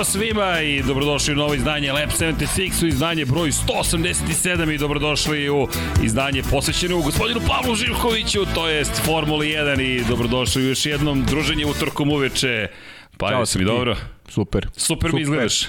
Ćao svima i dobrodošli u novo izdanje Lab 76 u izdanje broj 187 i dobrodošli u izdanje posvećeno gospodinu Pavlu Živkoviću, to jest Formula 1 i dobrodošli u još jednom druženje utorkom uveče. Pa Ćao, ti. dobro? Super. Super, mi izgledaš.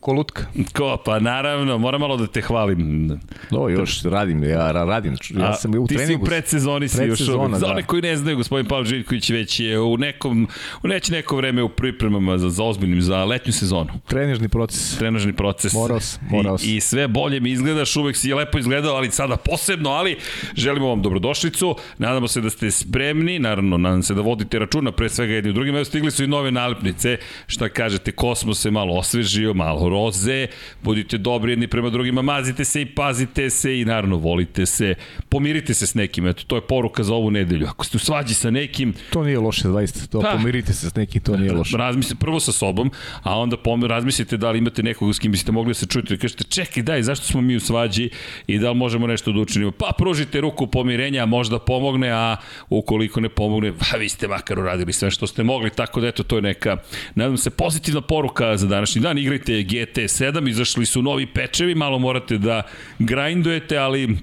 Ko lutka. Ko? Pa naravno, moram malo da te hvalim. No, još radim, ja ra- radim. Ja sam u ti treningu. si u predsezoni si još uvijek. Za da. one koji ne znaju, gospodin Pavel Živković već je u nekom, u već neko vreme u pripremama za, za ozbiljnim, za letnju sezonu. Trenežni proces. trenažni proces. Morao sam, morao sam. I, I sve bolje mi izgledaš, uvek si lepo izgledao, ali sada posebno, ali želimo vam dobrodošlicu, nadamo se da ste spremni, naravno, nadam se da vodite računa pre svega jedni u drugim, evo stigli su i nove nalepnice, šta kažete, kosmos se malo osvežio, malo roze, budite dobri jedni prema drugima, mazite se i pazite se i naravno volite se, pomirite se s nekim, eto, to je poruka za ovu nedelju. Ako ste u svađi sa nekim, To nije loše, zaista. To Pa. pomirite se s nekim, to nije loše. Razmislite prvo sa sobom, a onda razmislite da li imate nekog s kim biste mogli da se čujete i kažete čekaj daj, zašto smo mi u svađi i da li možemo nešto da učinimo. Pa pružite ruku pomirenja, možda pomogne, a ukoliko ne pomogne, pa vi ste makar uradili sve što ste mogli, tako da eto, to je neka, nadam se, pozitivna poruka za današnji dan. Igrajte GT7, izašli su novi pečevi, malo morate da grindujete, ali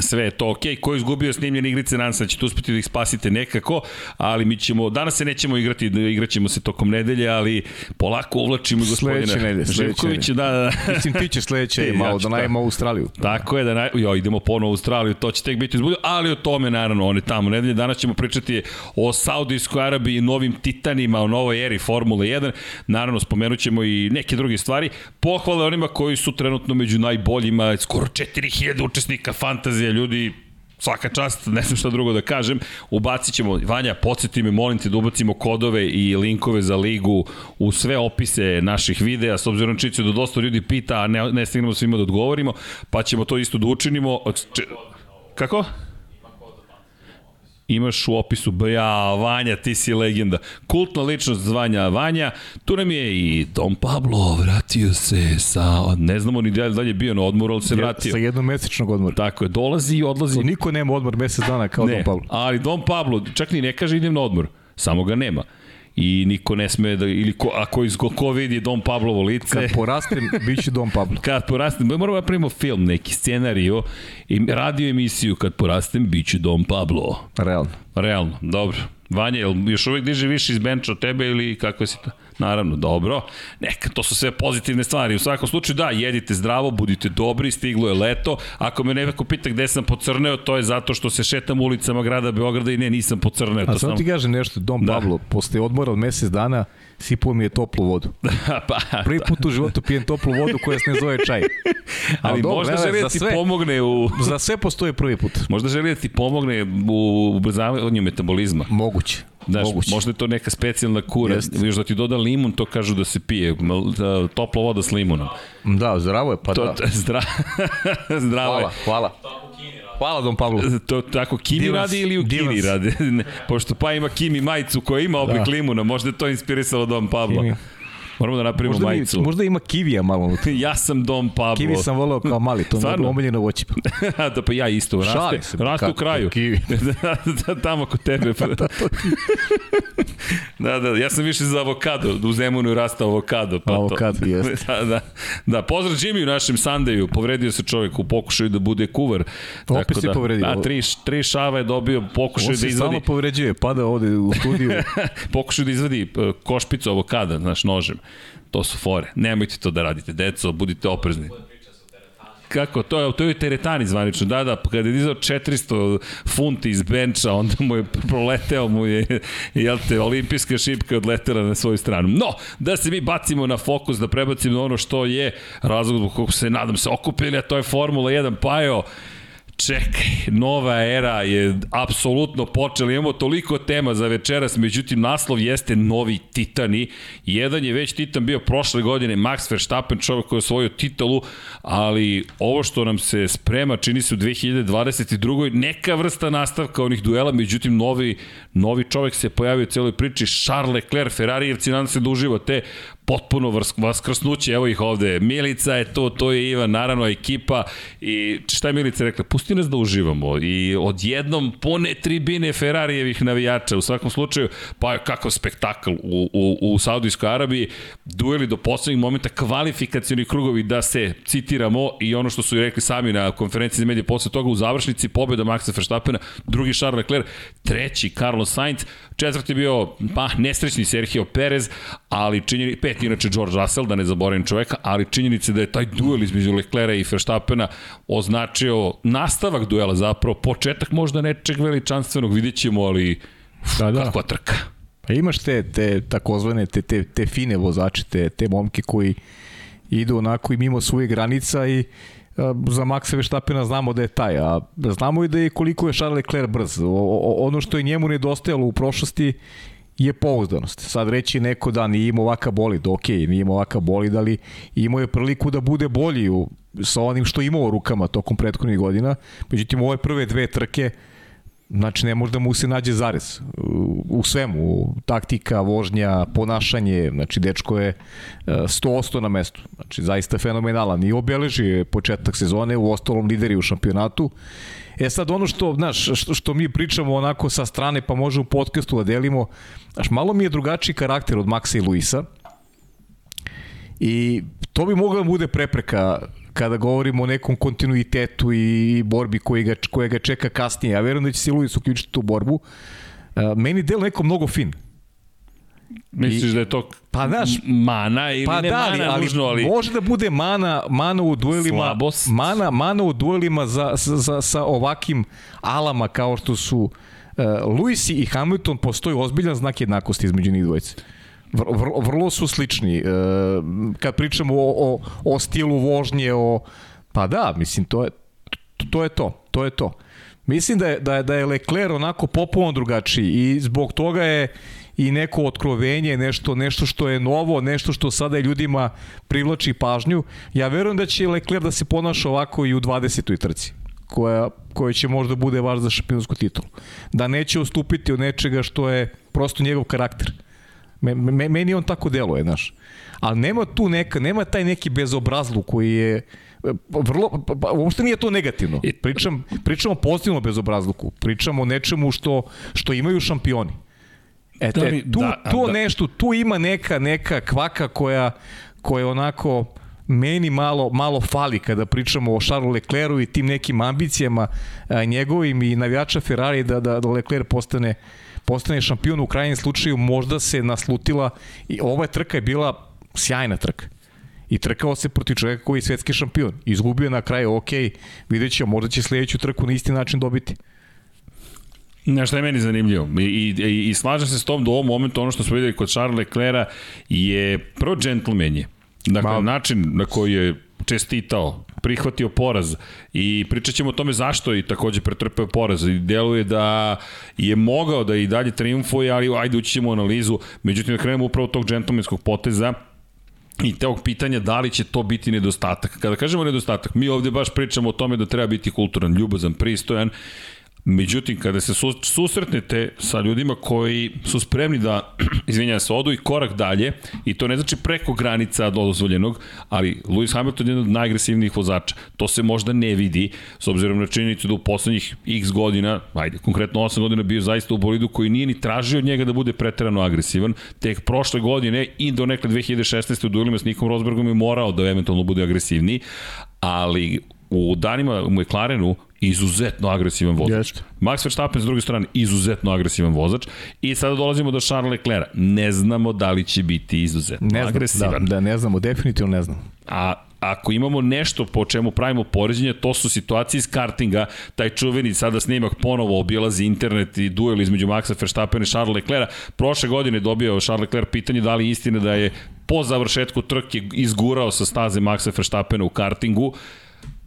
sve je to okej. Okay. Ko je izgubio snimljene igrice, nadam se da ćete uspeti da ih spasite nekako, ali mi ćemo, danas se nećemo igrati, igraćemo se tokom nedelje, ali polako uvlačimo gospodina Sledeće nedelje, Živkovića, da, da, da. Mislim, ti ćeš sledeće Ja malo ću da najemo Australiju. Tako je, da naj... jo, idemo ponovo u Australiju, to će tek biti uzbudljivo, ali o tome naravno, on je tamo nedelje. Danas ćemo pričati o Saudijskoj Arabiji i novim titanima, o novoj eri Formule 1. Naravno, spomenut ćemo i neke druge stvari. Pohvale onima koji su trenutno među najboljima, skoro 4000 učesnika fantazija, ljudi svaka čast, ne znam šta drugo da kažem, ubacit ćemo, Vanja, podsjeti me, molim te da ubacimo kodove i linkove za ligu u sve opise naših videa, s obzirom činjenicu da dosta ljudi pita, a ne, ne stignemo svima da odgovorimo, pa ćemo to isto da učinimo. Če, kako? Imaš u opisu, ja, Vanja, ti si legenda. Kultna ličnost zvanja Vanja, tu nam je i Don Pablo, vratio se sa, ne znamo ni da li dalje bio na odmoru, ali se vratio. Sa jednom mesečnog odmora. Tako je, dolazi i odlazi. To niko nema odmor mesec dana kao ne, Don Pablo. ali Don Pablo, čak ni ne kaže idem na odmor, samo ga nema. I niko ne sme da, ili ko, ako iz ko vidi Don Pablovo lice, Kad porastem, bit će Don Pablo. kad porastem, moramo da pravimo film, neki scenariju, i radio emisiju, kad porastem, bit će Don Pablo. Realno. Realno, dobro. Vanja, jel još uvek diže više iz benča od tebe ili kako si to? Naravno, dobro. Neka, to su sve pozitivne stvari. U svakom slučaju, da, jedite zdravo, budite dobri, stiglo je leto. Ako me neko pita gde sam pocrneo, to je zato što se šetam ulicama grada Beograda i ne, nisam pocrneo. A samo sam... ti kažem nešto, Don Da. Pablo, posle odmora od mesec dana, sipao mi je toplu vodu. pa, Prvi put u životu pijem toplu vodu koja se ne zove čaj. ali dobro, možda želi da ti sve. pomogne u... Za sve postoje prvi put. Možda želi da ti pomogne u ubrzavanju metabolizma. Moguće. Znaš, Moguće. možda je to neka specijalna kura. Jeste. Još da ti doda limun, to kažu da se pije. Da, Topla voda s limunom. Da, zdravo je, pa To, da. zdra... zdravo Hvala, je. hvala. Hvala Don Pablo. To tako Kimi Divans, radi ili u Kini divans. radi? Ne, Pošto pa ima Kimi majicu koja ima oblik Da. limuna, možda je to inspirisalo Don Pablo. Kimi. Moramo da napravimo Možda, mi, majicu. možda ima kivija malo. Ja sam Don Pablo. Kivi sam volao kao mali, to je Stvarno? moje omiljeno voće. da pa ja isto, raste, se, raste u kraju. kiwi. da, da, tamo kod tebe. da, da, ja sam više za avokado, u Zemunu je rastao avokado. Pa Avokado, to. jeste. da, da, da, pozdrav Jimmy u našem Sandeju, povredio se čovjek u pokušaju da bude kuvar. Opet se da, povredio. Da, tri, tri šava je dobio pokušaj On da se izvadi, stalno povređuje, pada ovde u studiju. pokušaj da izvadi e, košpicu avokada, znaš, nožem. To su fore. Nemojte to da radite, deco, budite oprezni. Kako, to je, to je teretani zvanično, da, da, pa kada je dizao 400 funti iz benča, onda mu je proleteo mu je, jel te, olimpijska šipka je odletela na svoju stranu. No, da se mi bacimo na fokus, da prebacimo ono što je razlog zbog kog se, nadam se, okupili, a to je Formula 1, pa evo, Čekaj, nova era je apsolutno počela. Imamo toliko tema za večeras, međutim naslov jeste novi titani. Jedan je već titan bio prošle godine, Max Verstappen, čovjek koji je osvojio titulu, ali ovo što nam se sprema čini se u 2022. neka vrsta nastavka onih duela, međutim novi, novi čovjek se pojavio u celoj priči, Charles Leclerc, Ferrarijevci, nadam se da uživate, potpuno vaskrsnuće, evo ih ovde, Milica je to, to je Ivan, naravno ekipa. I šta je Milica rekla, pusti nas da uživamo. I odjednom pone tribine Ferarijevih navijača, u svakom slučaju, pa kakav spektakl u, u, u Saudijskoj Arabiji, dueli do poslednjeg momenta, kvalifikacioni krugovi da se citiramo. I ono što su i rekli sami na konferenciji za medije posle toga u završnici pobjeda Maxa Verstappena, drugi Charles Leclerc, treći Carlos Sainz, četvrti bio pa nesrećni Sergio Perez, ali činjeni, pet inače George Russell, da ne zaboravim čoveka, ali činjenica da je taj duel između Leclerca i Verstappena označio nastavak duela zapravo, početak možda nečeg veličanstvenog, vidjet ćemo, ali da, da. kakva trka. Pa imaš te, te takozvane, te, te, te fine vozače, te, te momke koji idu onako i mimo svojih granica i za Maxa Verstappena znamo da je taj, a znamo i da je koliko je Charles Leclerc brz. O, o, ono što je njemu nedostajalo u prošlosti je pouzdanost. Sad reći neko da nije imao ovakav bolid, ok, nije imao ovakav bolid, ali imao je priliku da bude bolji u, sa onim što imao u rukama tokom prethodnih godina. Međutim, ove prve dve trke Znači, ne može da mu se nađe zarez u, u svemu, taktika, vožnja, ponašanje, znači, dečko je 100% e, na mestu. Znači, zaista fenomenalan i obeleži početak sezone, u ostalom lideri u šampionatu. E sad, ono što, znaš, što, što mi pričamo onako sa strane, pa možemo u podcastu da delimo, znaš, malo mi je drugačiji karakter od Maxa i Luisa, I to bi mogla da bude prepreka kada govorimo o nekom kontinuitetu i borbi koji ga, koja ga čeka kasnije. Ja verujem da će se Luis uključiti tu borbu. Uh, meni del neko mnogo fin. Misliš I, da je to pa, znaš, mana ili pa ne da, mana ali, nužno, ali... Može da bude mana, mana u duelima, slabost. Mana, mana u duelima za, za, sa ovakvim alama kao što su uh, Luis i Hamilton, postoji ozbiljan znak jednakosti između njih dvojice. Vrlo, vrlo su slični. E, kad pričamo o, o, o stilu vožnje, o, pa da, mislim, to je, to je to. To je to. Mislim da je, da je, da je Leclerc onako popuno drugačiji i zbog toga je i neko otkrovenje, nešto, nešto što je novo, nešto što sada ljudima privlači pažnju. Ja verujem da će Leclerc da se ponaša ovako i u 20. trci koja, koja će možda bude vaš za šampionsku titulu. Da neće ustupiti od nečega što je prosto njegov karakter. Me, me, meni on tako deluje, znaš. Ali nema tu neka, nema taj neki bezobrazlu koji je vrlo, pa, pa, uopšte nije to negativno. Pričam, pričamo pozitivno bezobrazluku. Pričamo o nečemu što, što imaju šampioni. E, da, te, tu, da, tu da. nešto, tu ima neka, neka kvaka koja, koja onako meni malo, malo fali kada pričamo o Charlesu Leclercu i tim nekim ambicijama a, njegovim i navijača Ferrari da, da, da Leclerc postane postane šampion u krajnjem slučaju možda se naslutila i ova trka je bila sjajna trka i trkao se protiv čoveka koji je svetski šampion. Izgubio na kraju, ok, vidjet ćemo, možda će sledeću trku na isti način dobiti. Nešto je meni zanimljivo I, i, i slažem se s tom da u ovom momentu ono što smo videli kod Charles Leclerca je prvo džentlmen je. Dakle, Ma... način na koji je čestitao, prihvatio poraz i pričat ćemo o tome zašto i takođe pretrpeo poraz i deluje da je mogao da i dalje triumfuje, ali ajde ući ćemo u analizu, međutim da krenemo upravo tog džentlmenskog poteza i tog pitanja da li će to biti nedostatak. Kada kažemo nedostatak, mi ovde baš pričamo o tome da treba biti kulturan, ljubazan, pristojan Međutim, kada se susretnete sa ljudima koji su spremni da, izvinjaju se, odu i korak dalje, i to ne znači preko granica dozvoljenog, ali Lewis Hamilton je jedan od najagresivnijih vozača. To se možda ne vidi, s obzirom na činjenicu da u poslednjih x godina, ajde, konkretno 8 godina bio zaista u bolidu koji nije ni tražio od njega da bude preterano agresivan. Tek prošle godine i do nekle 2016. u duelima s Nikom Rosbergom je morao da eventualno bude agresivniji, ali u danima u McLarenu izuzetno agresivan vozač. Jeste. Max Verstappen s druge strane izuzetno agresivan vozač i sada dolazimo do Charles Leclerc. Ne znamo da li će biti izuzetno ne znam, agresivan. Da, da, ne znamo, definitivno ne znamo. A ako imamo nešto po čemu pravimo poređenje, to su situacije iz kartinga, taj čuveni sada snimak ponovo obilazi internet i duel između Maxa Verstappen i Charles Leclerc. Prošle godine dobio Charles Leclerc pitanje da li istina da je po završetku trke izgurao sa staze Maxa Verstappena u kartingu.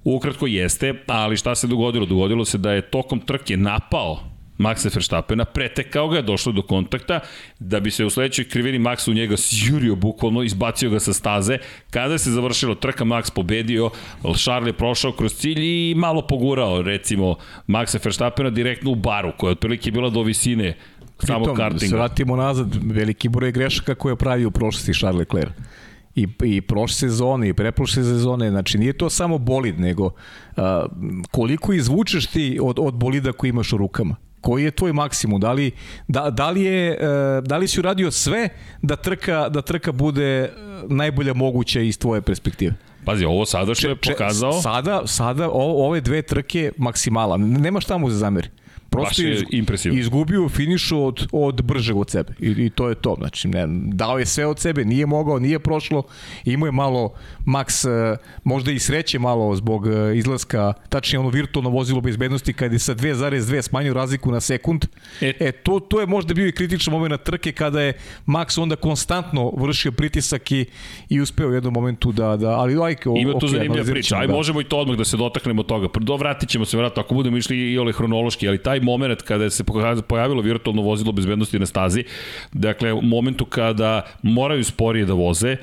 Ukratko jeste, ali šta se dogodilo? Dogodilo se da je tokom trke napao Maxa Verstappena, pretekao ga, došlo do kontakta, da bi se u sledećoj krivini Max u njega sjurio bukvalno, izbacio ga sa staze. Kada se završilo trka, Max pobedio, Charles je prošao kroz cilj i malo pogurao, recimo, Maxa Verstappena direktno u baru, koja je otprilike bila do visine samo kartinga. Se vratimo nazad, veliki broj grešaka koje je pravio u prošlosti Charles Leclerc. I, i prošle sezone i preprošle sezone, znači nije to samo bolid, nego a, koliko izvučeš ti od, od bolida koji imaš u rukama koji je tvoj maksimum? Da li, da, da, li, je, e, da li si uradio sve da trka, da trka bude e, najbolja moguća iz tvoje perspektive? Pazi, ovo sada što je pokazao... Sada, sada o, ove dve trke maksimala. Nema šta mu za zameri. Prosto je impresivno. izgubio finišu od, od bržeg od sebe. I, I to je to. Znači, ne, dao je sve od sebe, nije mogao, nije prošlo. Imao je malo Max, e, možda i sreće malo zbog e, izlaska, tačnije ono virtualno vozilo bezbednosti kad je sa 2,2 smanjio razliku na sekund. E, e to, to je možda bio i kritičan moment na trke kada je Max onda konstantno vršio pritisak i, i uspeo u jednom momentu da... da ali ajke, Ima tu okay, zanimljiva priča. Aj, da. možemo i to odmah da se dotaknemo toga. Dovratit ćemo se vratno ako budemo išli i ole hronološki, ali taj moment kada se pojavilo virtualno vozilo bezbednosti na stazi, dakle, u momentu kada moraju sporije da voze,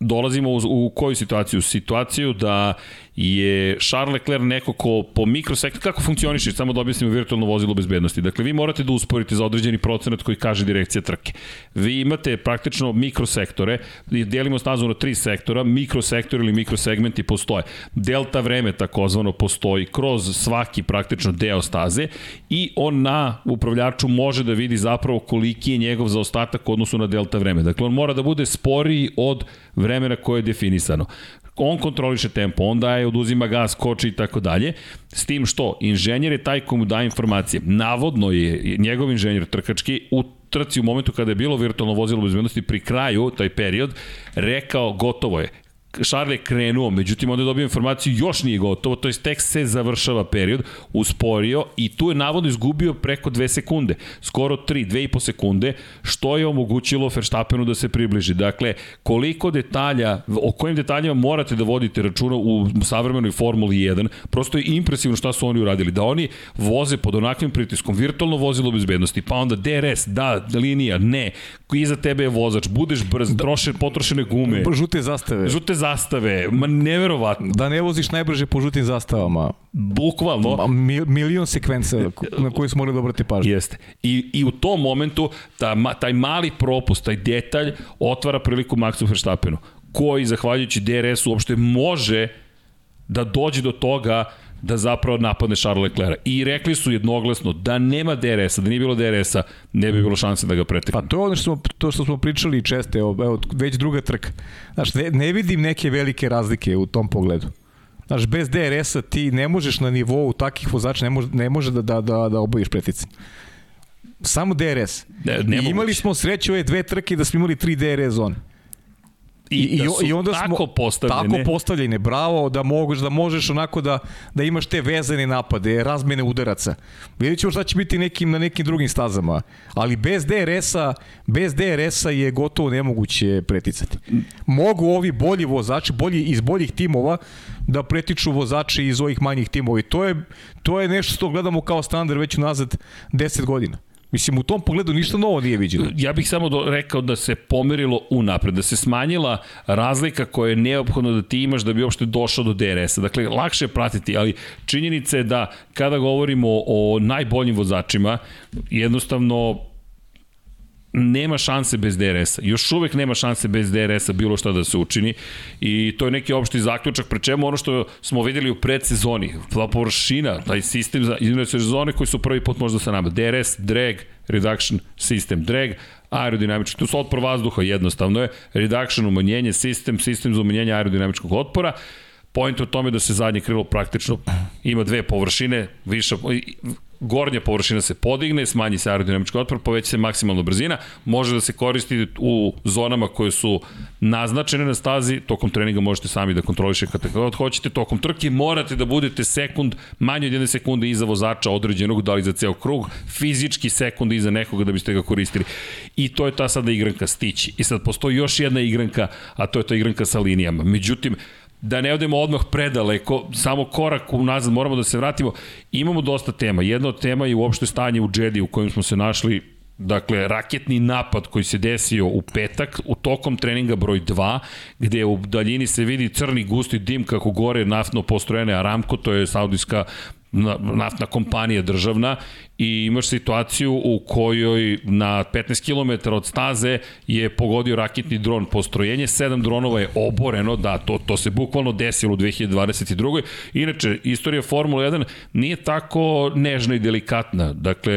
dolazimo u, u koju situaciju? Situaciju da je Charles Leclerc neko ko po mikrosektoru, kako funkcioniše, samo da objasnimo virtualno vozilo bezbednosti. Dakle, vi morate da usporite za određeni procenat koji kaže direkcija trke. Vi imate praktično mikrosektore, delimo stazu na tri sektora, mikrosektor ili mikrosegmenti postoje. Delta vreme takozvano postoji kroz svaki praktično deo staze i on na upravljaču može da vidi zapravo koliki je njegov zaostatak u odnosu na delta vreme. Dakle, on mora da bude sporiji od vremena koje je definisano on kontroliše tempo, on daje, oduzima gas, koči i tako dalje, s tim što inženjer je taj ko mu daje informacije. Navodno je njegov inženjer trkački u trci u momentu kada je bilo virtualno vozilo bezbednosti pri kraju, taj period, rekao gotovo je, Charles je krenuo, međutim onda je dobio informaciju još nije gotovo, to je tek se završava period, usporio i tu je navodno izgubio preko 2 sekunde, skoro 3, 2,5 sekunde, što je omogućilo Verstappenu da se približi. Dakle, koliko detalja, o kojim detaljima morate da vodite računa u savremenoj Formuli 1, prosto je impresivno šta su oni uradili, da oni voze pod onakvim pritiskom, virtualno vozilo bezbednosti, pa onda DRS, da, linija, ne, iza tebe je vozač, budeš brz, troše, potrošene gume. Žute zastave. Žute zastave, ma neverovatno. Da ne voziš najbrže po žutim zastavama. Bukvalno. Ma, mil, milion sekvenca na koje smo morali da pažnju. Jeste. I, I u tom momentu ta, ma, taj mali propust, taj detalj otvara priliku Maxu Verstappenu koji, zahvaljujući DRS-u, uopšte može da dođe do toga da zapravo napadne Charles Leclerc. I rekli su jednoglasno da nema DRS-a, da nije bilo DRS-a, ne bi bilo šanse da ga pretekne. Pa to je ono što smo, to što smo pričali česte, evo, evo već druga trka. Znaš, ne, ne vidim neke velike razlike u tom pogledu. Znaš, bez DRS-a ti ne možeš na nivou takih vozača, ne može, ne može da, da, da, da obaviš pretice. Samo DRS. Ne, ne I imali smo sreće ove dve trke da smo imali tri DRS zone. I, I, da i onda tako smo, postavljene. Tako postavljene, bravo, da možeš, da možeš onako da, da imaš te vezane napade, razmene udaraca. Vidjet ćemo šta će biti nekim, na nekim drugim stazama. Ali bez DRS-a, bez DRS-a je gotovo nemoguće preticati. Mogu ovi bolji vozači, bolji iz boljih timova, da pretiču vozači iz ovih manjih timova. I to je, to je nešto što gledamo kao standard već unazad 10 godina. Mislim, u tom pogledu ništa novo nije viđeno. Ja bih samo do, rekao da se pomerilo unapred, da se smanjila razlika koja je neophodno da ti imaš da bi uopšte došao do DRS-a. Dakle, lakše je pratiti, ali činjenica je da kada govorimo o najboljim vozačima, jednostavno nema šanse bez DRS-a. Još uvek nema šanse bez DRS-a bilo šta da se učini i to je neki opšti zaključak, pre čemu ono što smo videli u predsezoni, ta površina, taj sistem za sezone koji su prvi put možda sa nama. DRS, drag, reduction, system, drag, aerodinamički, tu su otpor vazduha jednostavno je, reduction, umanjenje, sistem, sistem za umanjenje aerodinamičkog otpora, Point u tome da se zadnje krilo praktično ima dve površine, viša, gornja površina se podigne, smanji se aerodinamički otpor, poveća se maksimalna brzina, može da se koristi u zonama koje su naznačene na stazi, tokom treninga možete sami da kontrolišete kada god hoćete, tokom trke morate da budete sekund, manje od jedne sekunde iza vozača određenog, da li za ceo krug, fizički sekund iza nekoga da biste ga koristili. I to je ta sada igranka stići. I sad postoji još jedna igranka, a to je ta igranka sa linijama. Međutim, da ne odemo odmah predaleko, samo korak unazad moramo da se vratimo. Imamo dosta tema. Jedna od tema je uopšte stanje u Jedi u kojem smo se našli Dakle, raketni napad koji se desio u petak, u tokom treninga broj 2, gde u daljini se vidi crni gusti dim kako gore naftno postrojene Aramco, to je saudijska naftna kompanija državna i imaš situaciju u kojoj na 15 km od staze je pogodio raketni dron postrojenje, sedam dronova je oboreno, da, to, to se bukvalno desilo u 2022. Inače, istorija Formula 1 nije tako nežna i delikatna. Dakle,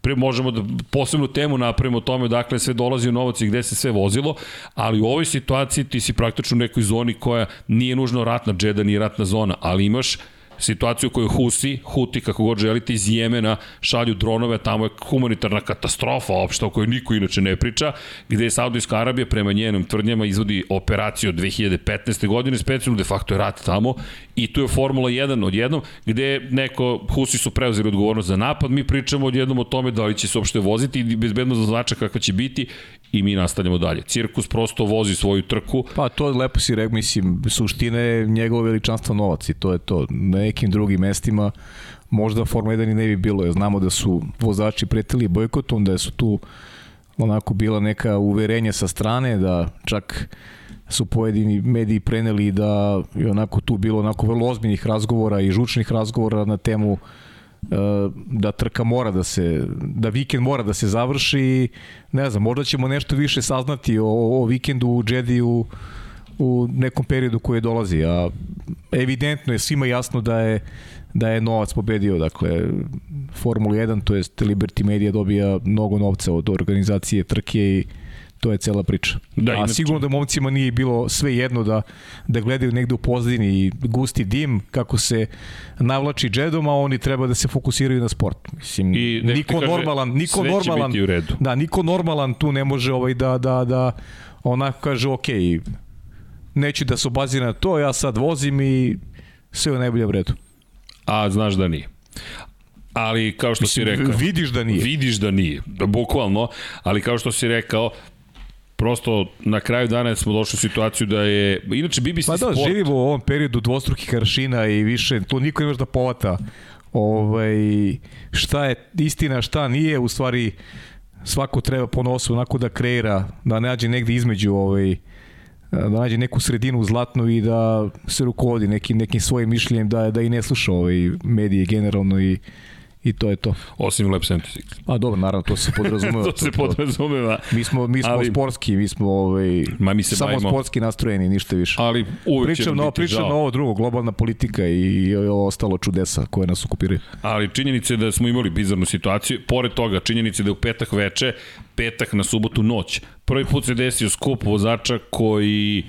pre možemo da posebnu temu napravimo o tome dakle sve dolazi u novac i gde se sve vozilo, ali u ovoj situaciji ti si praktično u nekoj zoni koja nije nužno ratna džeda, nije ratna zona, ali imaš situaciju koju Husi, Huti, kako god želite, iz Jemena šalju dronove, tamo je humanitarna katastrofa opšta o kojoj niko inače ne priča, gde je Saudijska Arabija prema njenim tvrdnjama izvodi operaciju od 2015. godine, specijalno de facto je rat tamo i tu je Formula 1 odjednom, gde neko, Husi su preuzeli odgovornost za napad, mi pričamo odjednom o tome da li će se uopšte voziti i bezbednost znača kakva će biti i mi nastavljamo dalje. Cirkus prosto vozi svoju trku. Pa to lepo si rekao, mislim, suština je njegovo veličanstvo novac i to je to. Na nekim drugim mestima možda Formula 1 i ne bi bilo, jer znamo da su vozači pretili bojkotom, da su tu onako bila neka uverenja sa strane, da čak su pojedini mediji preneli da je onako tu bilo onako vrlo ozbiljnih razgovora i žučnih razgovora na temu uh, da trka mora da se, da vikend mora da se završi ne znam, možda ćemo nešto više saznati o, o vikendu u Jedi u, nekom periodu koji dolazi, a evidentno je svima jasno da je da je novac pobedio, dakle Formula 1, to jest Liberty Media dobija mnogo novca od organizacije trke i to je cela priča. Da, A sigurno da momcima nije bilo sve jedno da, da gledaju negde u pozadini i gusti dim, kako se navlači džedom, a oni treba da se fokusiraju na sport. Mislim, I niko kaže, normalan, niko normalan, u redu. Da, niko normalan tu ne može ovaj da, da, da onako kaže, ok, neću da se obazira na to, ja sad vozim i sve je najbolje u redu. A znaš da nije ali kao što Mislim, si rekao vidiš da nije vidiš da nije bukvalno ali kao što si rekao prosto na kraju dana smo došli u situaciju da je inače BBC pa da, sport... živimo u ovom periodu dvostrukih aršina i više tu niko ne može da povata ovaj, šta je istina, šta nije, u stvari svako treba po nosu onako da kreira, da nađe negde između ovaj, da nađe neku sredinu zlatnu i da se rukovodi nekim, nekim svojim mišljenjem, da, da i ne sluša ovaj, medije generalno i i to je to. Osim Lab 76. A dobro, naravno, to se podrazumeva. to, to se podrazumeva. Mi smo, mi smo ali, sportski, mi smo ovaj, ma mi se samo bavimo. sportski nastrojeni, ništa više. Ali uvek pričam na, pričam na ovo drugo, globalna politika i, i ovo ostalo čudesa koje nas okupiraju. Ali činjenica je da smo imali bizarnu situaciju. Pored toga, činjenica je da je u petak veče, petak na subotu noć. Prvi put se desio skup vozača koji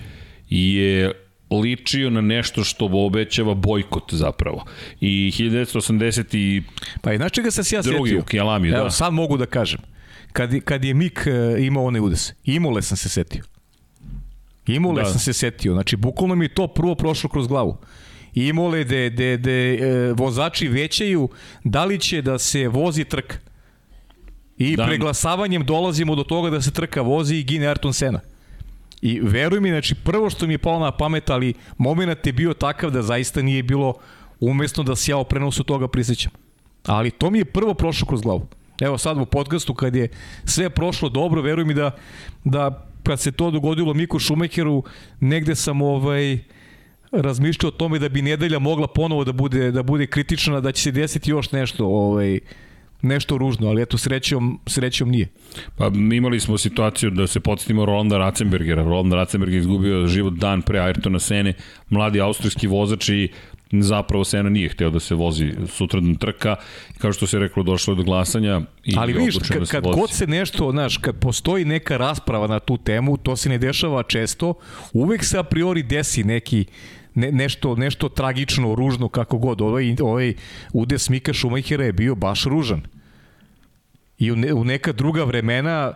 je ličio na nešto što obećava bojkot zapravo. I 1980 i... Pa i znaš čega sam se ja drugi setio? u Kijalami, Evo, da. sad mogu da kažem. Kad, kad je Mik e, imao onaj udes, Imole sam se setio. Imole da. sam se setio. Znači, bukvalno mi to prvo prošlo kroz glavu. Imole de, de, de e, vozači većaju da li će da se vozi trka. I Dan. preglasavanjem dolazimo do toga da se trka vozi i gine Ayrton Sena. I veruj mi, znači prvo što mi je palo na pamet, ali moment je bio takav da zaista nije bilo umesno da se ja o prenosu toga prisjećam. Ali to mi je prvo prošlo kroz glavu. Evo sad u podcastu kad je sve prošlo dobro, veruj mi da, da kad se to dogodilo Miku Šumekeru, negde sam ovaj, razmišljao o tome da bi nedelja mogla ponovo da bude da bude kritična, da će se desiti još nešto ovaj, nešto ružno, ali eto srećom, srećom nije. Pa imali smo situaciju da se podsjetimo Rolanda Ratzenbergera. Rolanda Ratzenberger je izgubio život dan pre Ayrtona Sene, mladi austrijski vozač i zapravo Sena nije hteo da se vozi sutradan trka, kao što se reklo došlo je do glasanja i Ali vidiš, kad, da kad god se nešto, znaš, kad postoji neka rasprava na tu temu, to se ne dešava često, uvek se a priori desi neki ne, nešto, nešto tragično, ružno, kako god. Ovaj, ovaj udes Mika Šumahira je bio baš ružan. I u, ne, u neka druga vremena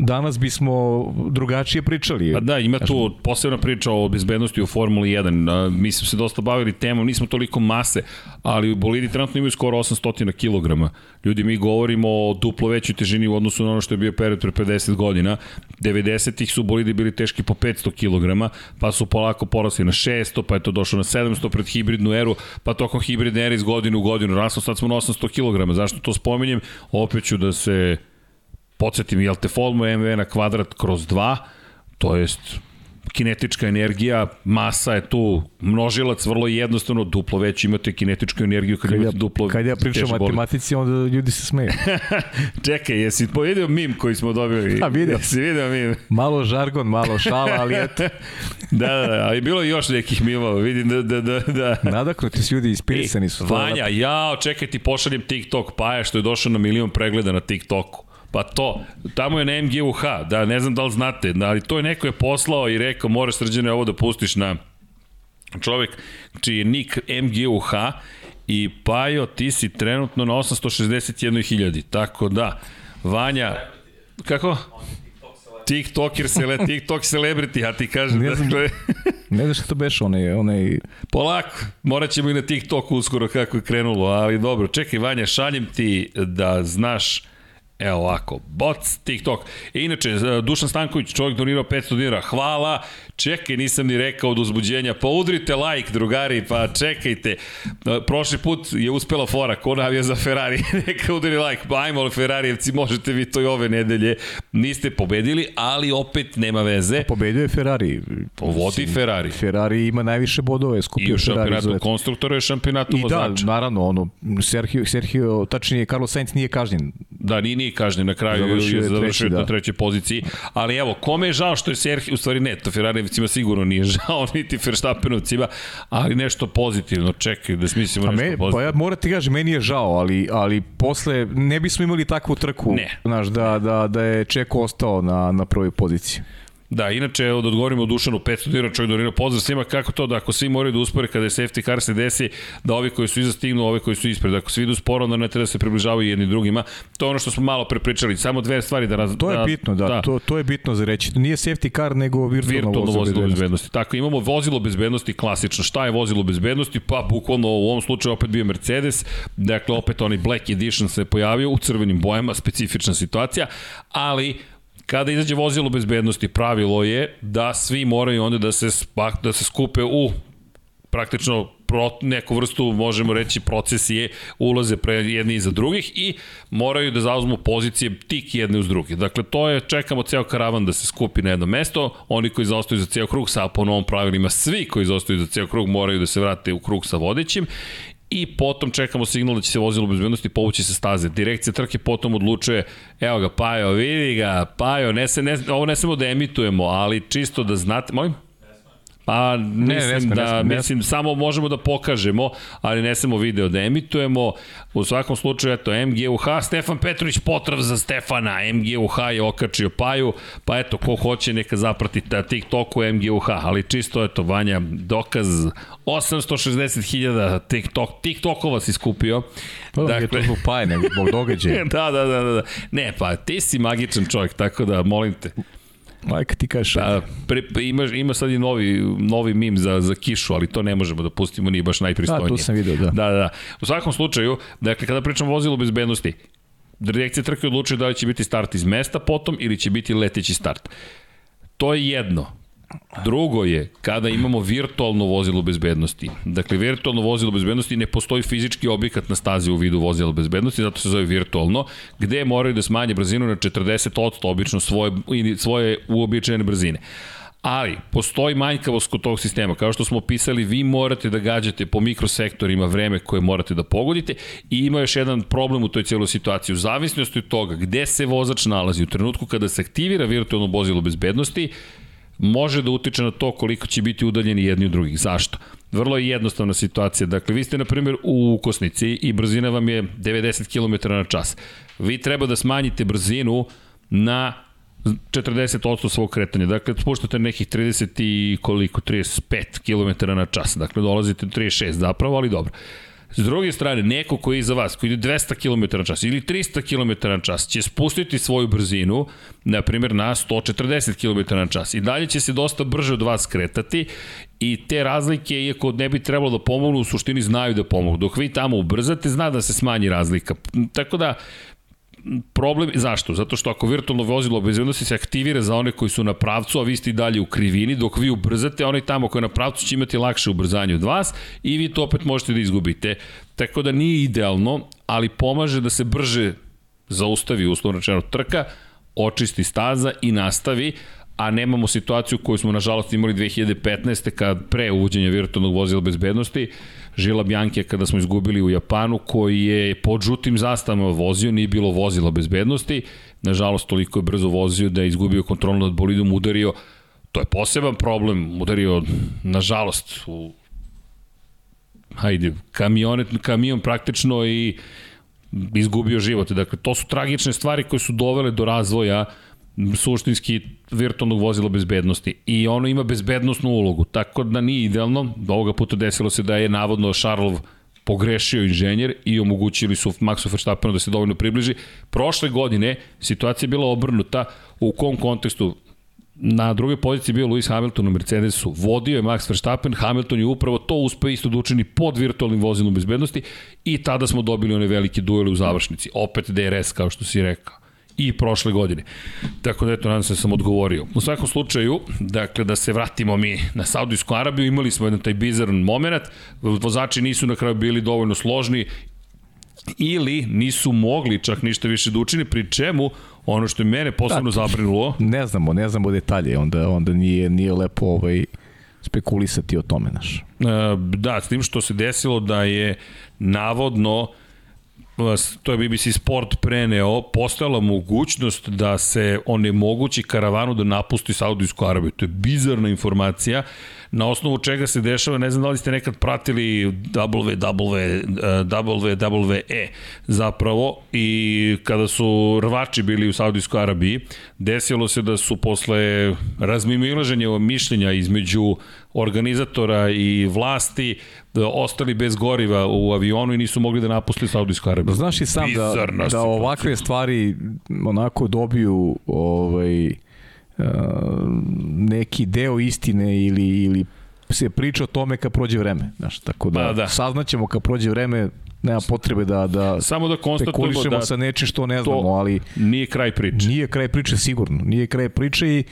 danas bismo drugačije pričali. Pa da, ima tu posebna priča o bezbednosti u Formuli 1. Mi smo se dosta bavili temom, nismo toliko mase, ali bolidi trenutno imaju skoro 800 kg. Ljudi, mi govorimo o duplo većoj težini u odnosu na ono što je bio period pre 50 godina. 90-ih su bolidi bili teški po 500 kg, pa su polako porasli na 600, pa je to došlo na 700 pred hibridnu eru, pa tokom hibridne ere iz godine u godinu raslo, sad smo na 800 kg. Zašto to spominjem? Opet ću da se podsjetim, jel te Formula MV na kvadrat kroz 2, to jest kinetička energija, masa je tu, množilac vrlo jednostavno, duplo već imate kinetičku energiju kad, kad imate ja, duplo Kad ja pričam o matematici, onda ljudi se smeju. Čekaj, jesi povidio mim koji smo dobili? A, vidio. Jesi vidio mim? Malo žargon, malo šala, ali eto. da, da, da, ali bilo još nekih mimova, vidim da, da, da. da. Nadaknuti su ljudi, inspirisani su. Vanja, ja, čekaj ti pošaljem TikTok, pa je što je došao na milion pregleda na TikToku. Pa to, tamo je na MGUH, da, ne znam da li znate, ali to je neko je poslao i rekao, moraš srđane ovo da pustiš na čovek čiji je nik MGUH i Pajo, ti si trenutno na 861.000, tako da, Vanja, kako? TikToker, sele, TikTok celebrity, ja ti kažem. Ne znam, dakle... ne znam što to beš, onaj, onaj... Polako, morat ćemo i na TikToku uskoro kako je krenulo, ali dobro, čekaj Vanja, šaljem ti da znaš Evo ovako, bots, TikTok. E, inače, Dušan Stanković, čovjek donirao 500 dinara, hvala, čekaj, nisam ni rekao od uzbuđenja, pa udrite like, drugari, pa čekajte. E, prošli put je uspela fora, ko navija za Ferrari, neka udri like, pa ajmo Ferrarijevci, možete vi to i ove nedelje. Niste pobedili, ali opet nema veze. Pobedio je Ferrari. Vodi Ferrari. Ferrari ima najviše bodove, skupio I u šampionatu konstruktora je šampionatu vozača. I da, naravno, ono, Sergio, Sergio, tačnije, Carlos Sainz nije kažnjen. Da, nije, nije kažnjen na kraju, završio je završio treći, da. na trećoj poziciji. Ali evo, kome je žao što je Sergio, u stvari ne, to Ferrarijevcima sigurno nije žao, niti Verstappenovcima, ali nešto pozitivno, čekaj da smislimo nešto me, pozitivno. Pa ja moram ti kažem, meni je žao, ali, ali posle ne bismo imali takvu trku, ne. znaš, da, da, da je Čeko ostao na, na prvoj poziciji. Da, inače, od odgovorimo Dušanu 500 dinara, čovjek donira pozdrav svima, kako to da ako svi moraju da uspore kada je safety car se desi, da ovi koji su iza stignu, ovi koji su ispred, ako svi idu sporo, onda ne treba da se približavaju jedni drugima. To je ono što smo malo prepričali, samo dve stvari da raz... To je da, bitno, da, da, To, to je bitno za reći. Nije safety car, nego virtualno, virtualno vozilo, vozilo bezbednosti. bezbednosti. Tako, imamo vozilo bezbednosti klasično. Šta je vozilo bezbednosti? Pa, bukvalno u ovom slučaju opet bio Mercedes, dakle, opet onaj Black Edition se pojavio u crvenim bojama, specifična situacija, ali Kada izađe vozilo bezbednosti, pravilo je da svi moraju onda da se, da se skupe u praktično neku vrstu, možemo reći, procesije ulaze pre jedni iza drugih i moraju da zauzmu pozicije tik jedne uz druge. Dakle, to je, čekamo ceo karavan da se skupi na jedno mesto, oni koji zaostaju za ceo krug, sa po novom pravilima, svi koji zaostaju za ceo krug moraju da se vrate u krug sa vodećim i potom čekamo signal da će se vozilo bezbednosti povući sa staze. Direkcija trke potom odlučuje, evo ga Pajo, vidi ga, Pajo, ne se, ne, ovo ne samo da emitujemo, ali čisto da znate, mojim? Pa mislim ne, ne, ne, da, ne, mislim, samo možemo da pokažemo, ali ne samo video da emitujemo. U svakom slučaju, eto, MGUH, Stefan Petrović potrav za Stefana, MGUH je okačio Paju, pa eto, ko hoće neka zaprati ta TikToku MGUH, ali čisto, eto, Vanja, dokaz 860.000 TikTok, TikTokova si skupio. Pa dakle, je to zbog Paje, nego zbog događaja. da, da, da, da. Ne, pa ti si magičan čovjek, tako da molim te. Majka ti kaže. Da, pre, ima, ima sad i novi, novi mim za, za kišu, ali to ne možemo da pustimo, nije baš najpristojnije. Da, to sam vidio, da. Da, da. U svakom slučaju, dakle, kada pričamo o vozilu bezbednosti, direkcija trke odlučuje da li će biti start iz mesta potom ili će biti leteći start. To je jedno. Drugo je, kada imamo virtualno vozilo bezbednosti. Dakle, virtualno vozilo bezbednosti ne postoji fizički objekat na stazi u vidu vozila bezbednosti, zato se zove virtualno, gde moraju da smanje brzinu na 40% obično svoje, svoje uobičajene brzine. Ali, postoji manjkavost kod tog sistema. Kao što smo pisali, vi morate da gađate po mikrosektorima vreme koje morate da pogodite i ima još jedan problem u toj cijeloj situaciji. U zavisnosti od toga gde se vozač nalazi u trenutku kada se aktivira virtualno vozilo bezbednosti, može da utiče na to koliko će biti udaljeni jedni od drugih. Zašto? Vrlo je jednostavna situacija. Dakle, vi ste, na primjer, u Ukosnici i brzina vam je 90 km na čas. Vi treba da smanjite brzinu na 40% svog kretanja. Dakle, spuštate nekih 30 i koliko, 35 km na čas. Dakle, dolazite do 36 zapravo, ali dobro. S druge strane, neko koji je iza vas, koji ide 200 km na čas ili 300 km na čas, će spustiti svoju brzinu, na primjer, na 140 km na čas. I dalje će se dosta brže od vas kretati i te razlike, iako ne bi trebalo da pomognu, u suštini znaju da pomogu. Dok vi tamo ubrzate, zna da se smanji razlika. Tako da, problem, zašto? Zato što ako virtualno vozilo bezbednosti se aktivira za one koji su na pravcu, a vi ste i dalje u krivini, dok vi ubrzate, onaj tamo koji je na pravcu će imati lakše ubrzanje od vas i vi to opet možete da izgubite. Tako da nije idealno, ali pomaže da se brže zaustavi uslovno rečeno trka, očisti staza i nastavi, a nemamo situaciju koju smo nažalost imali 2015. kad pre uvođenja virtualnog vozila bezbednosti, Žila Bjanke kada smo izgubili u Japanu, koji je pod žutim zastavama vozio, nije bilo vozila bezbednosti, nažalost toliko je brzo vozio da je izgubio kontrolu nad bolidom, udario, to je poseban problem, udario, nažalost, u hajde, kamionet, kamion praktično i izgubio život. Dakle, to su tragične stvari koje su dovele do razvoja suštinski virtualnog vozila bezbednosti i ono ima bezbednostnu ulogu, tako da nije idealno, ovoga puta desilo se da je navodno Šarlov pogrešio inženjer i omogućili su Maxu Verstappenu da se dovoljno približi. Prošle godine situacija je bila obrnuta, u kom kontekstu Na drugoj poziciji bio Lewis Hamilton u Mercedesu. Vodio je Max Verstappen, Hamilton je upravo to uspeo isto da učini pod virtualnim vozilom bezbednosti i tada smo dobili one velike duele u završnici. Opet DRS, kao što si rekao i prošle godine. Tako da eto, nadam se da sam odgovorio. U svakom slučaju, dakle, da se vratimo mi na Saudijsku Arabiju, imali smo jedan taj bizaran moment, vozači nisu na kraju bili dovoljno složni ili nisu mogli čak ništa više da učine, pri čemu ono što je mene posebno da, zabrinulo... Ne znamo, ne znamo detalje, onda, onda nije, nije lepo ovaj, spekulisati o tome, naš. E, da, s tim što se desilo da je navodno to je BBC Sport preneo, postojala mogućnost da se onemogući karavanu da napusti Saudijsku Arabiju. To je bizarna informacija na osnovu čega se dešava, ne znam da li ste nekad pratili WWE zapravo i kada su rvači bili u Saudijskoj Arabiji, desilo se da su posle razmimilaženja mišljenja između organizatora i vlasti ostali bez goriva u avionu i nisu mogli da napuste Saudijsku Arabiju. Znaš i sam da, da ovakve stvari onako dobiju ovaj, uh, neki deo istine ili, ili se priča o tome kad prođe vreme. Znaš, tako da, pa, da. saznaćemo kad prođe vreme nema potrebe da da samo da konstatujemo da sa nečim što ne znamo, ali nije kraj priče. Nije kraj priče sigurno. Nije kraj priče i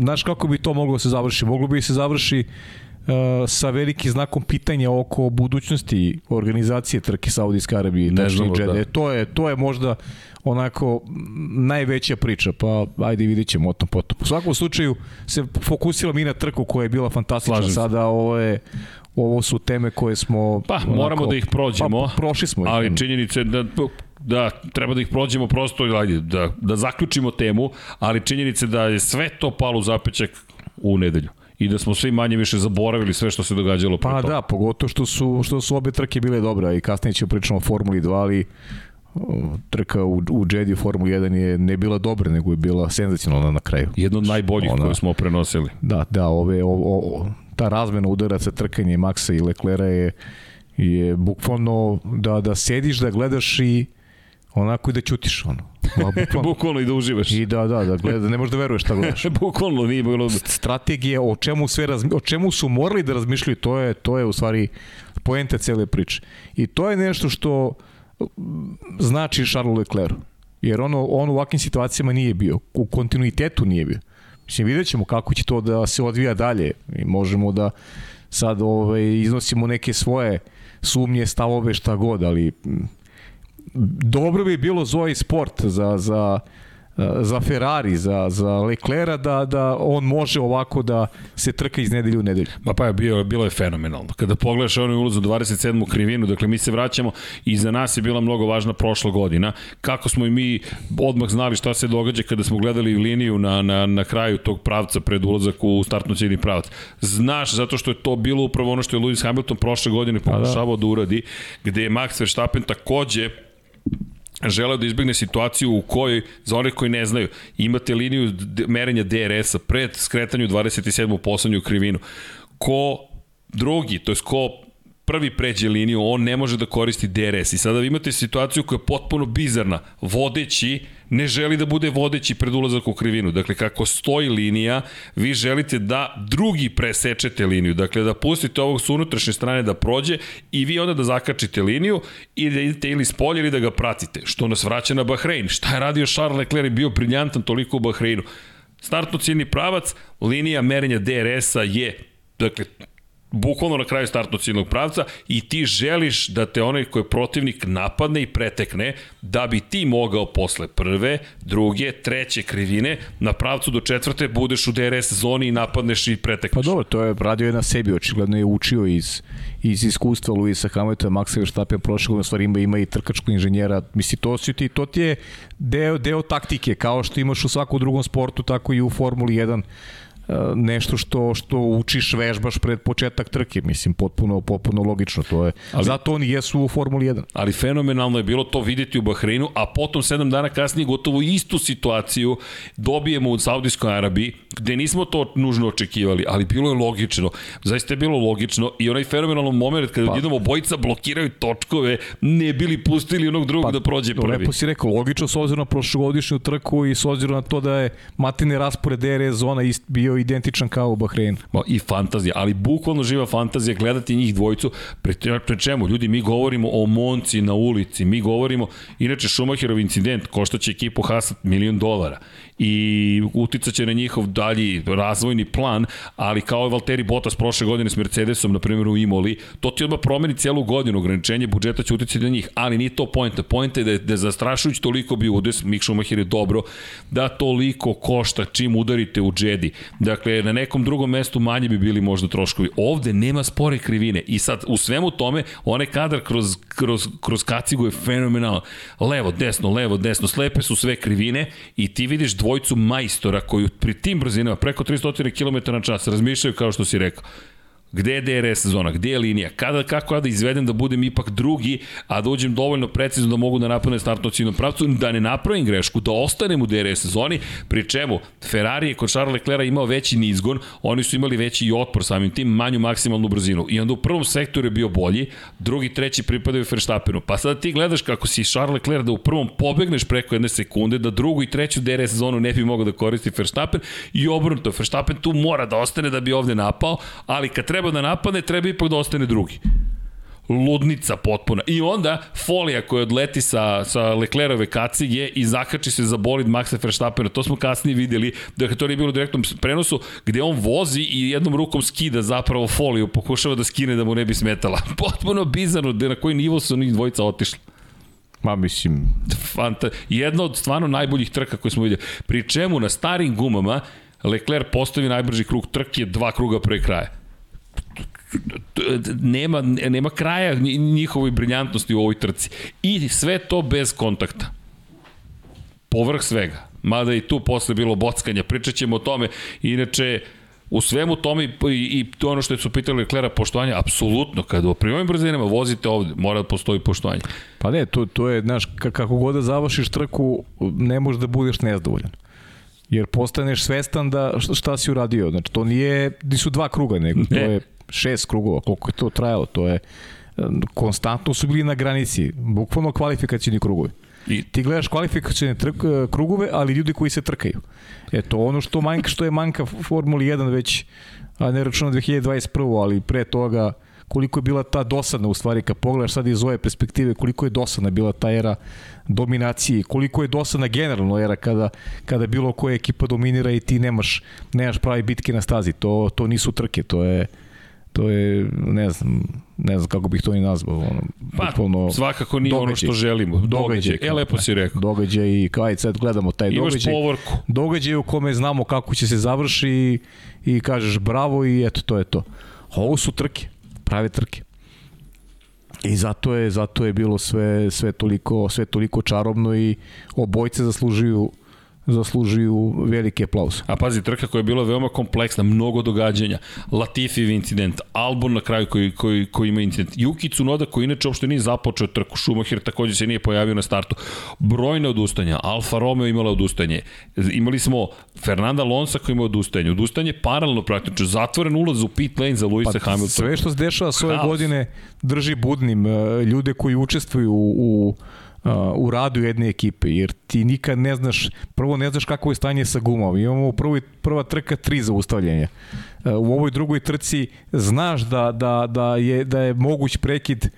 znaš kako bi to moglo da se završi? Moglo bi se završi uh, sa velikim znakom pitanja oko budućnosti organizacije trke Saudijske Arabije ne znamo, da. To je, to je možda onako najveća priča, pa ajde vidit ćemo o tom potom. U svakom slučaju se fokusila mi na trku koja je bila fantastična, Slažem sada ovo je ovo su teme koje smo pa onako, moramo da ih prođemo pa, prošli smo ali činjenica je da da treba da ih prođemo prosto ajde, da, da zaključimo temu ali činjenica je da je sve to palo u zapećak u nedelju i da smo svi manje više zaboravili sve što se događalo pa da, pogotovo što su, što su obe trke bile dobre i kasnije ćemo pričamo o Formuli 2 ali trka u, u Jedi Formula 1 je ne bila dobra, nego je bila senzacionalna na kraju. Jedno od najboljih Ona, koje smo prenosili. Da, da, ove, o, o, ta razmena udaraca trkanje Maxa i Leclera je je bukvalno da, da sediš, da gledaš i onako i da ćutiš ono. Bukvalno, bukvalno i da uživaš. I da, da, da, gleda, da ne možeš da veruješ šta gledaš. bukvalno nije bilo. Strategije o čemu sve razmi, o čemu su morali da razmišljaju, to je to je u stvari poenta cele priče. I to je nešto što znači Charles Leclerc. Jer ono, on u ovakvim situacijama nije bio. U kontinuitetu nije bio. Mislim, vidjet ćemo kako će to da se odvija dalje. I možemo da sad ovaj, iznosimo neke svoje sumnje, stavove, šta god, ali dobro bi bilo Zoe Sport za, za za Ferrari, za, za Leclera, da, da on može ovako da se trka iz nedelju u nedelju. Ma pa je bio, bilo je fenomenalno. Kada pogledaš onaj ulaz u 27. krivinu, dakle mi se vraćamo i za nas je bila mnogo važna prošla godina. Kako smo i mi odmah znali šta se događa kada smo gledali liniju na, na, na kraju tog pravca pred ulazak u startno ciljni pravac. Znaš, zato što je to bilo upravo ono što je Lewis Hamilton prošle godine pa da. pokušavao da. da uradi, gde je Max Verstappen takođe želeo da izbegne situaciju u kojoj, za one koji ne znaju, imate liniju merenja DRS-a pred skretanju 27. u poslednju krivinu. Ko drugi, to je ko prvi pređe liniju, on ne može da koristi DRS. I sada vi imate situaciju koja je potpuno bizarna. Vodeći ne želi da bude vodeći pred ulazak u krivinu. Dakle, kako stoji linija, vi želite da drugi presečete liniju. Dakle, da pustite ovog s unutrašnje strane da prođe i vi onda da zakačite liniju i da idete ili s polja ili da ga pratite. Što nas vraća na Bahrein. Šta je radio Charles Leclerc? Bio briljantan toliko u Bahreinu. Startno ciljni pravac, linija merenja DRS-a je, dakle, bukvalno na kraju startnog ciljnog pravca i ti želiš da te onaj koji je protivnik napadne i pretekne da bi ti mogao posle prve, druge, treće krivine na pravcu do četvrte budeš u DRS zoni i napadneš i pretekneš. Pa dobro, to je radio je na sebi, očigledno je učio iz, iz iskustva Luisa Hamiltona, Maxa Verstappen prošle godine stvari ima, ima i trkačkog inženjera, misli to si ti, to ti je deo, deo taktike, kao što imaš u svakom drugom sportu, tako i u Formuli 1 nešto što što učiš, vežbaš pred početak trke, mislim potpuno potpuno logično, to je. Ali, Zato oni jesu u Formuli 1. Ali fenomenalno je bilo to videti u Bahreinu, a potom 7 dana kasnije gotovo istu situaciju dobijemo u Saudijskoj Arabiji, gde nismo to nužno očekivali, ali bilo je logično. Zaista je bilo logično i onaj fenomenalan moment kada pa, jednom obojica blokiraju točkove, ne bili pustili onog drugog pa, da prođe prvi. Lepo si rekao, logično s obzirom na prošlogodišnju trku i s obzirom na to da je matine raspored DRS zona ist bio identičan kao u Bahreinu. Ma, I fantazija, ali bukvalno živa fantazija gledati njih dvojicu. Pre, pre čemu? Ljudi, mi govorimo o Monci na ulici, mi govorimo, inače Schumacherov incident koštaće ekipu Hasat milion dolara i uticaće na njihov dalji razvojni plan, ali kao Valtteri Bottas prošle godine s Mercedesom, na primjer u Imoli, to ti odmah promeni celu godinu, ograničenje budžeta će uticati na njih, ali nije to pojenta. Pojenta je da je, da je zastrašujući toliko bio udes, Mick Schumacher je dobro, da toliko košta čim udarite u džedi. Dakle, na nekom drugom mestu manje bi bili možda troškovi. Ovde nema spore krivine i sad u svemu tome, onaj kadar kroz, kroz, kroz kacigu je fenomenalno. Levo, desno, levo, desno, slepe su sve krivine i ti vidiš dvojcu majstora koji pri tim brzinama, preko 300 km na čas, razmišljaju kao što si rekao, Gde je DRS zona, gde je linija, kada, kako ja da izvedem da budem ipak drugi, a da uđem dovoljno precizno da mogu da napravim startno ciljnom pravcu, da ne napravim grešku, da ostanem u DRS zoni, pri čemu Ferrari je kod Charles Leclerc imao veći nizgon, oni su imali veći i otpor samim tim, manju maksimalnu brzinu. I onda u prvom sektoru je bio bolji, drugi, treći pripadaju Verstappenu. Pa sada ti gledaš kako si Charles Leclerc da u prvom pobegneš preko jedne sekunde, da drugu i treću DRS zonu ne bi mogao da koristi Verstappen i obrnuto. Verstappen tu mora da ostane da bi ovde napao, ali kad treba da napadne, treba ipak da ostane drugi ludnica potpuna. I onda folija koja odleti sa, sa Leclerove kacige i zakači se za bolid Maxa Verstappena. To smo kasnije videli, dakle to je bilo u direktnom prenosu, gde on vozi i jednom rukom skida zapravo foliju, pokušava da skine da mu ne bi smetala. Potpuno bizarno, da na koji nivo su njih dvojica otišli. Ma mislim... Fanta, jedna od stvarno najboljih trka koje smo videli. Pri čemu na starim gumama Leclerc postavi najbrži krug trke dva kruga pre kraja nema, nema kraja njihovoj briljantnosti u ovoj trci. I sve to bez kontakta. Povrh svega. Mada i tu posle bilo bockanja. Pričat ćemo o tome. Inače, u svemu tome i, i to ono što su pitali Leclerc poštovanje, apsolutno, kada u primavim brzinama vozite ovde, mora da postoji poštovanje. Pa ne, to, to je, znaš, kako god da završiš trku, ne možeš da budeš nezadovoljan. Jer postaneš svestan da šta si uradio. Znači, to nije, nisu dva kruga, nego ne. to je šest krugova, koliko je to trajalo, to je konstantno su bili na granici, bukvalno kvalifikacijni krugovi. I ti gledaš kvalifikacijne krugove, ali ljudi koji se trkaju. Eto, ono što manjka, što je manjka Formuli 1 već, a ne računa 2021. ali pre toga koliko je bila ta dosadna u stvari, kad pogledaš sad iz ove perspektive, koliko je dosadna bila ta era dominacije, koliko je dosadna generalno era kada, kada bilo koja ekipa dominira i ti nemaš, nemaš pravi bitke na stazi. To, to nisu trke, to je to je, ne znam, ne znam kako bih to ni nazvao. Ono, pa, bukvalno, svakako nije događaj, ono što želimo. Događaj. događaj e, lepo si rekao. Događaj i kao aj sad gledamo taj Imaš događaj. povorku. Događaj u kome znamo kako će se završi i, i kažeš bravo i eto, to je to. Ovo su trke, prave trke. I zato je zato je bilo sve sve toliko sve toliko čarobno i obojce zaslužuju zaslužuju veliki aplauz. A pazi, trka koja je bila veoma kompleksna, mnogo događanja, Latifiv incident, Albon na kraju koji, koji, koji ima incident, Yuki Tsunoda koji inače uopšte nije započeo trku, Schumacher takođe se nije pojavio na startu, brojne odustanja, Alfa Romeo imala odustanje, imali smo Fernanda Lonsa koji ima odustanje, odustanje paralelno praktično, zatvoren ulaz u pit lane za Luisa pa, Hamiltona. Sve što se dešava svoje godine drži budnim e, ljude koji učestvuju u, u u radu jedne ekipe, jer ti nikad ne znaš, prvo ne znaš kako je stanje sa gumom. Imamo prvi, prva trka tri zaustavljanja. U ovoj drugoj trci znaš da, da, da, je, da je moguć prekid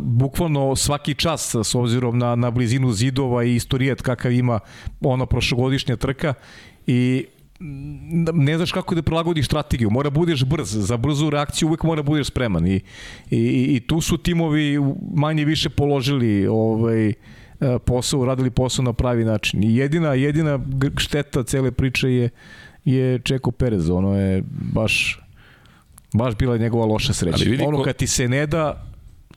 bukvalno svaki čas s obzirom na, na blizinu zidova i istorijet kakav ima ona prošlogodišnja trka i ne znaš kako da prilagodiš strategiju, mora budeš brz, za brzu reakciju uvek mora budeš spreman i, i, i tu su timovi manje više položili ovaj, e, posao, radili posao na pravi način. I jedina, jedina šteta cele priče je, je Čeko Perez, ono je baš baš bila njegova loša sreća. Ono kad ti se ne da,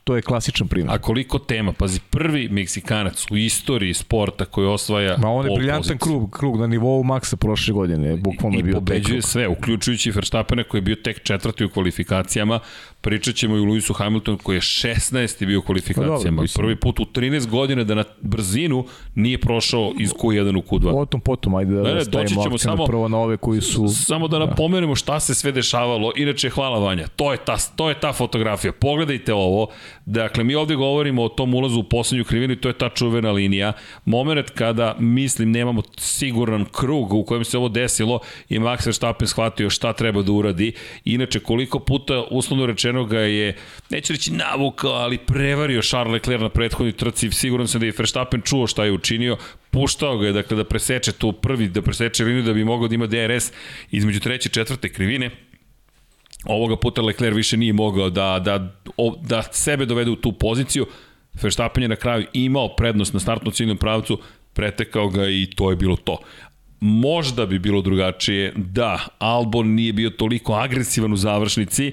to je klasičan primjer. A koliko tema, pazi, prvi Meksikanac u istoriji sporta koji osvaja Ma on je briljantan krug, krug na nivou maksa prošle godine, bukvalno I, je bio I pobeđuje sve, uključujući Verstappena koji je bio tek četvrti u kvalifikacijama, pričat ćemo i u Lewisu Hamiltonu koji je 16. bio u kvalifikacijama. Pa, dobro, Prvi put u 13 godina da na brzinu nije prošao iz Q1 u Q2. Potom, potom, ajde da ne, ne, ćemo samo, prvo na ove koji su... Samo da napomenemo šta se sve dešavalo. Inače, hvala Vanja. To je ta, to je ta fotografija. Pogledajte ovo. Dakle, mi ovde govorimo o tom ulazu u poslednju krivinu i to je ta čuvena linija. Moment kada, mislim, nemamo siguran krug u kojem se ovo desilo i Max Verstappen shvatio šta treba da uradi. Inače, koliko puta, uslovno rečeno, ga je, neću reći navukao, ali prevario Charles Leclerc na prethodnoj trci. Siguran sam da je Verstappen čuo šta je učinio, puštao ga je, dakle, da preseče tu prvi, da preseče liniju da bi mogao da ima DRS između treće i četvrte krivine Ovoga puta Leclerc više nije mogao da, da, da sebe dovede u tu poziciju. Verstappen je na kraju imao prednost na startnom ciljnom pravcu, pretekao ga i to je bilo to. Možda bi bilo drugačije da Albon nije bio toliko agresivan u završnici,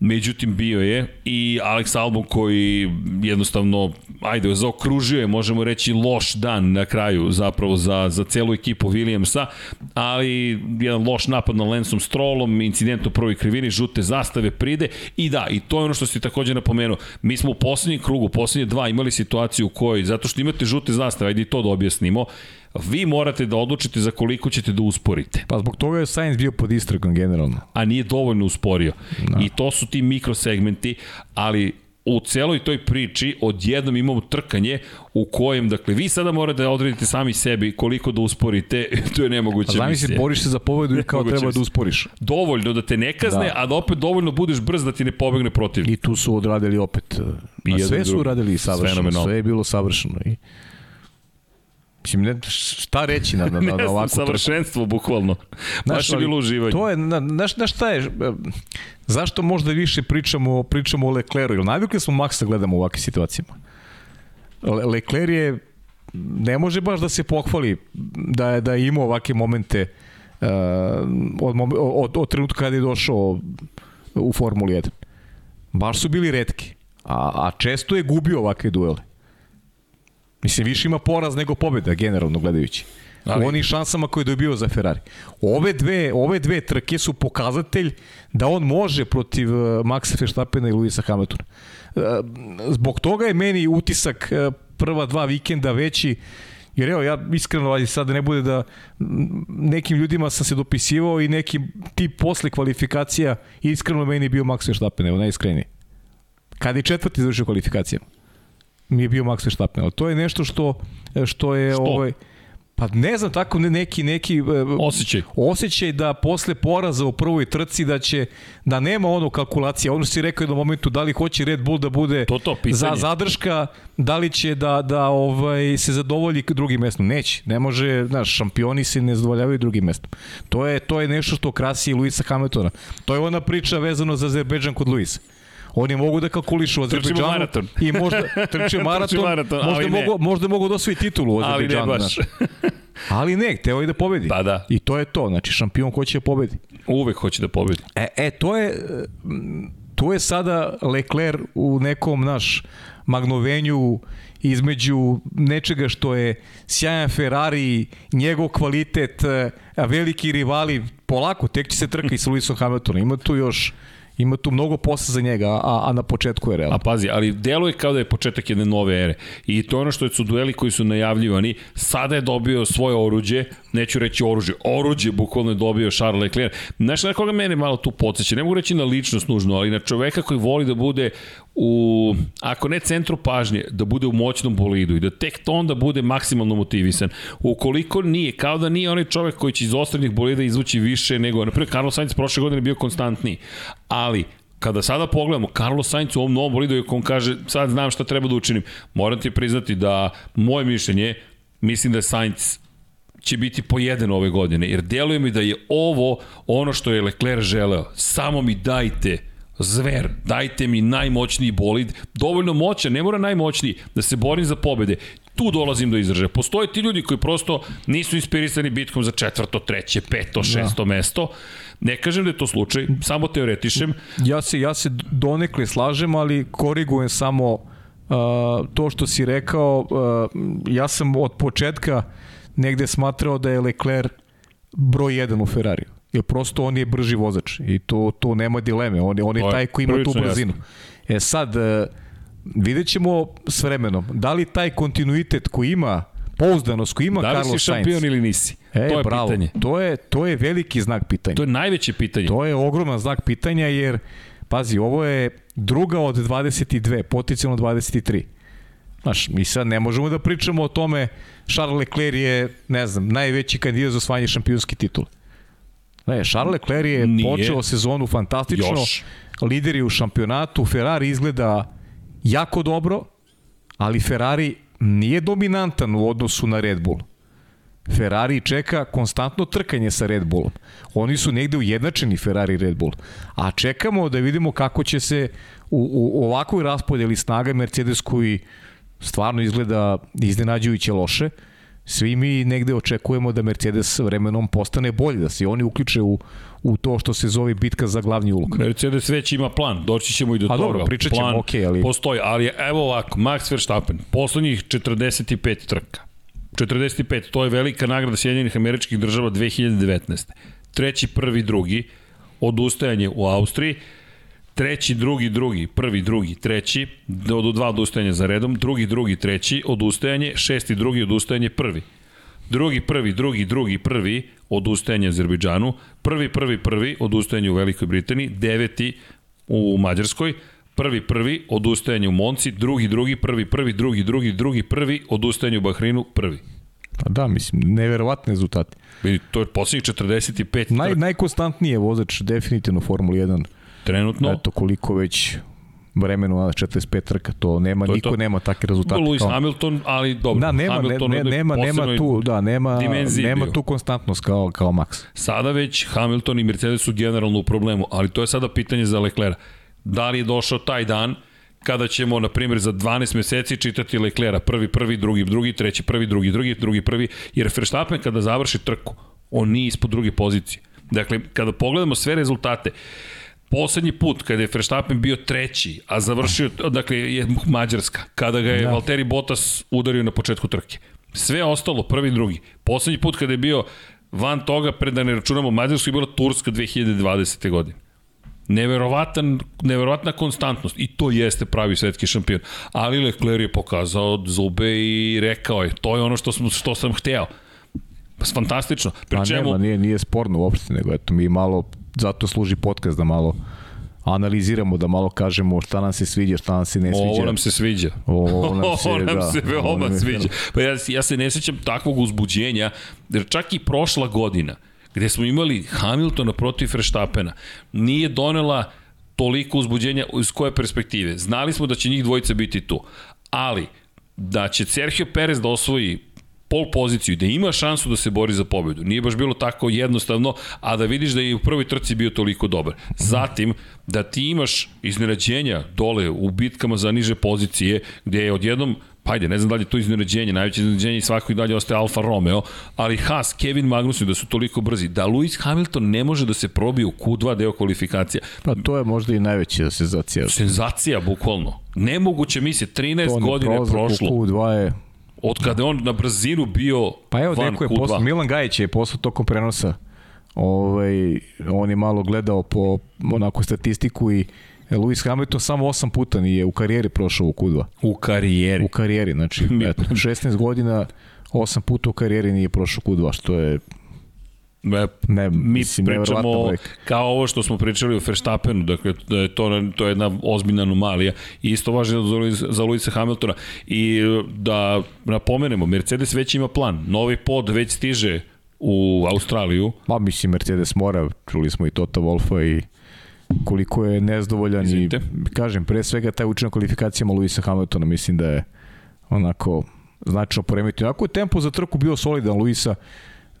Međutim, bio je i Alex Albon koji jednostavno, ajde, zaokružio je, možemo reći, loš dan na kraju zapravo za, za celu ekipu Williamsa, ali jedan loš napad na Lensom Strollom, incident u prvoj krivini, žute zastave pride i da, i to je ono što si takođe napomenuo. Mi smo u poslednjem krugu, poslednje dva imali situaciju u kojoj, zato što imate žute zastave, ajde i to da objasnimo, vi morate da odlučite za koliko ćete da usporite. Pa zbog toga je Sainz bio pod istragom generalno. A nije dovoljno usporio. Da. I to su ti mikrosegmenti, ali u celoj toj priči odjednom imamo trkanje u kojem, dakle, vi sada morate da odredite sami sebi koliko da usporite, to je nemoguće. A zamisli, boriš se za pobedu i kao treba da usporiš. Dovoljno da te ne kazne, da. a da opet dovoljno budeš brz da ti ne pobegne protiv. I tu su odradili opet, I sve su uradili savršeno, sve je bilo savršeno. I Mislim, ne, šta reći na, na, na, na ovako... savršenstvo, bukvalno. Baš je bilo uživanje. To je, znaš, na šta je, zašto možda više pričamo, pričamo o Lecleru? Jer navikli smo Maxa da gledamo u ovakvim situacijama. Le, Lecler je, ne može baš da se pohvali da je, da je imao ovakve momente uh, od, od, od trenutka kada je došao u Formuli 1. Baš su bili redki. A, a često je gubio ovakve duele. Mislim, više ima poraz nego pobjeda, generalno gledajući. Ali... U onim šansama koje je dobio za Ferrari. Ove dve, ove dve trke su pokazatelj da on može protiv uh, Maxa Verstappena i Luisa Hamiltona. Uh, zbog toga je meni utisak uh, prva dva vikenda veći Jer evo, ja iskreno, ali sad ne bude da nekim ljudima sam se dopisivao i neki tip posle kvalifikacija iskreno meni bio Max Verstappen, evo, najiskreniji. Kada je četvrti završio kvalifikacijama mi je bio Max Verstappen. To je nešto što, što je... Što? Ovaj, Pa ne znam, tako neki neki e, osjećaj. Osjećaj da posle poraza u prvoj trci da će da nema ono kalkulacija. Ono si rekao jednom momentu da li hoće Red Bull da bude to, to, za zadrška, da li će da da ovaj se zadovolji drugim mestom. Neće. Ne može, znaš, šampioni se ne zadovoljavaju drugim mestom. To je to je nešto što krasi Luisa Hamiltona. To je ona priča vezano za Azerbejdžan kod Luisa. Oni mogu da kalkulišu u Azerbejdžanu. maraton. I možda trče maraton, maraton možda, mogu, možda mogu da osvoji titulu u Azerbejdžanu. Ali ne baš. Ali ne, hteo je da pobedi. Pa da. I to je to, znači šampion hoće da pobedi. Uvek hoće da pobedi. E, e to je to je sada Leclerc u nekom naš magnovenju između nečega što je sjajan Ferrari, njegov kvalitet, veliki rivali, polako, tek će se trka i sa Lewisom Hamiltonom. Ima tu još Ima tu mnogo posla za njega, a, a na početku je realno. A pazi, ali deluje kao da je početak jedne nove ere. I to je ono što su dueli koji su najavljivani. Sada je dobio svoje oruđe, neću reći oruđe, oruđe bukvalno je dobio Charles Leclerc. Znaš na koga mene malo tu podsjeća? Ne mogu reći na ličnost nužno, ali na čoveka koji voli da bude u, ako ne centru pažnje, da bude u moćnom bolidu i da tek to onda bude maksimalno motivisan. Ukoliko nije, kao da nije onaj čovek koji će iz ostrednih bolida izvući više nego, na primjer, Carlos Sainz prošle godine bio konstantniji, ali kada sada pogledamo Carlos Sainz u ovom novom bolidu i on kaže sad znam šta treba da učinim, moram ti priznati da moje mišljenje, mislim da je Sainz će biti po jedan ove godine, jer deluje mi da je ovo ono što je Leclerc želeo. Samo mi dajte zver, dajte mi najmoćniji bolid, dovoljno moćan, ne mora najmoćniji, da se borim za pobede. Tu dolazim do izražaja. Postoje ti ljudi koji prosto nisu inspirisani bitkom za četvrto, treće, peto, da. šesto da. mesto. Ne kažem da je to slučaj, samo teoretišem. Ja se, ja se donekle slažem, ali korigujem samo uh, to što si rekao. Uh, ja sam od početka negde smatrao da je Leclerc broj 1 u Ferrariju. Jer prosto on je brži vozač i to, to nema dileme. On on je taj koji ima tu brzinu. Jasno. E sad, uh, vidjet ćemo s vremenom, da li taj kontinuitet koji ima, pouzdanost koji ima Carlos Sainz... Da li si šampion Sainz, ili nisi? E, to je bravo. pitanje. To je, to je veliki znak pitanja. To je najveće pitanje. To je ogroman znak pitanja jer, pazi, ovo je druga od 22, potencijalno 23. Znaš, mi sad ne možemo da pričamo o tome Charles Leclerc je, ne znam, najveći kandidat za osvajanje šampionski titul. Ne, Charles Leclerc je Nije. počeo sezonu fantastično, Još. lideri u šampionatu, Ferrari izgleda jako dobro, ali Ferrari nije dominantan u odnosu na Red Bull. Ferrari čeka konstantno trkanje sa Red Bullom. Oni su negde ujednačeni Ferrari i Red Bull. A čekamo da vidimo kako će se u, u ovakvoj raspodeli snaga Mercedes koji stvarno izgleda iznenađujuće loše, svi mi negde očekujemo da Mercedes vremenom postane bolji, da se oni uključe u, u to što se zove bitka za glavni ulog. Mercedes već ima plan, doći ćemo i do A toga. dobro, pričat ćemo, plan okay, ali... Postoji, ali evo ovako, Max Verstappen, poslednjih 45 trka, 45, to je velika nagrada Sjedinjenih američkih država 2019. Treći, prvi, drugi, odustajanje u Austriji, treći, drugi, drugi, prvi, drugi, treći, do, do dva odustajanja za redom, drugi, drugi, treći, odustajanje, šesti, drugi, odustajanje, prvi. Drugi, prvi, drugi, drugi, prvi, odustajanje Azerbejdžanu, prvi, prvi, prvi, odustajanje u Velikoj Britaniji, deveti u Mađarskoj, prvi, prvi, odustajanje u Monci, drugi, drugi, prvi, prvi, drugi, drugi, drugi, prvi, odustajanje u Bahreinu, prvi. Pa da, mislim, neverovatni rezultati. Vidi, to je poslednjih 45. Naj, najkonstantniji je vozač definitivno Formula 1 Trenutno. Eto koliko već vremenu na 45 trka, to nema, to niko to. nema takve rezultate. Lewis kao... Hamilton, ali dobro. Da, nema, Hamilton ne, ne, nema, nema tu, da, nema, nema tu konstantnost kao, kao Max. Sada već Hamilton i Mercedes su generalno u problemu, ali to je sada pitanje za Leclerc. Da li je došao taj dan kada ćemo, na primjer, za 12 meseci čitati Leclerc prvi, prvi, drugi, drugi, treći, prvi, drugi, drugi, drugi, prvi, jer Verstappen kada završi trku, on nije ispod druge pozicije. Dakle, kada pogledamo sve rezultate, poslednji put kada je Verstappen bio treći, a završio, dakle, je Mađarska, kada ga je da. Valtteri Bottas udario na početku trke. Sve ostalo, prvi i drugi. Poslednji put kada je bio van toga, pred da ne računamo Mađarsku, je bila Turska 2020. godine. Neverovatan, neverovatna konstantnost i to jeste pravi svetski šampion. Ali Leclerc je pokazao zube i rekao je, to je ono što, sam, što sam hteo. Fantastično. Pri pa čemu... nema, nije, nije sporno uopšte, nego eto mi malo zato služi podcast da malo analiziramo, da malo kažemo šta nam se sviđa, šta nam se ne sviđa. Ovo nam se sviđa. Ovo nam se, Ovo nam da, se veoma nam sviđa. Pa ja, ja se ne sećam takvog uzbuđenja, jer čak i prošla godina, gde smo imali Hamiltona protiv Verstappena, nije donela toliko uzbuđenja iz koje perspektive. Znali smo da će njih dvojica biti tu, ali da će Sergio Perez da osvoji pol poziciju da ima šansu da se bori za pobedu. Nije baš bilo tako jednostavno, a da vidiš da je u prvoj trci bio toliko dobar. Zatim, da ti imaš iznenađenja dole u bitkama za niže pozicije, gde je odjednom pa ajde, ne znam da li je to iznenađenje, najveće iznenađenje i svako i dalje ostaje Alfa Romeo, ali Haas, Kevin Magnussen da su toliko brzi, da Lewis Hamilton ne može da se probije u Q2 deo kvalifikacija. Pa to je možda i najveća senzacija. Senzacija, bukvalno. Nemoguće mi se, 13 godine prošlo. U Q2 je Od kada on na brzinu bio Pa evo, van je posle, Milan Gajić je posle tokom prenosa. Ovaj, on je malo gledao po onako statistiku i Lewis Hamilton samo 8 puta nije u karijeri prošao u Q2. U karijeri? U karijeri, znači eto, 16 godina 8 puta u karijeri nije prošao Q2, što je Ne, ne, mi mislim, pričamo kao ovo što smo pričali o Verstappenu, dakle da je to, to je jedna ozbiljna anomalija. I isto važno za, za Luisa Hamiltona. I da napomenemo, Mercedes već ima plan, novi pod već stiže u Australiju. Ma mislim Mercedes mora, čuli smo i Toto Wolfa i koliko je nezdovoljan i kažem pre svega taj učinak kvalifikacijama Luisa Hamiltona mislim da je onako značno poremetio. Ako je tempo za trku bio solidan Luisa,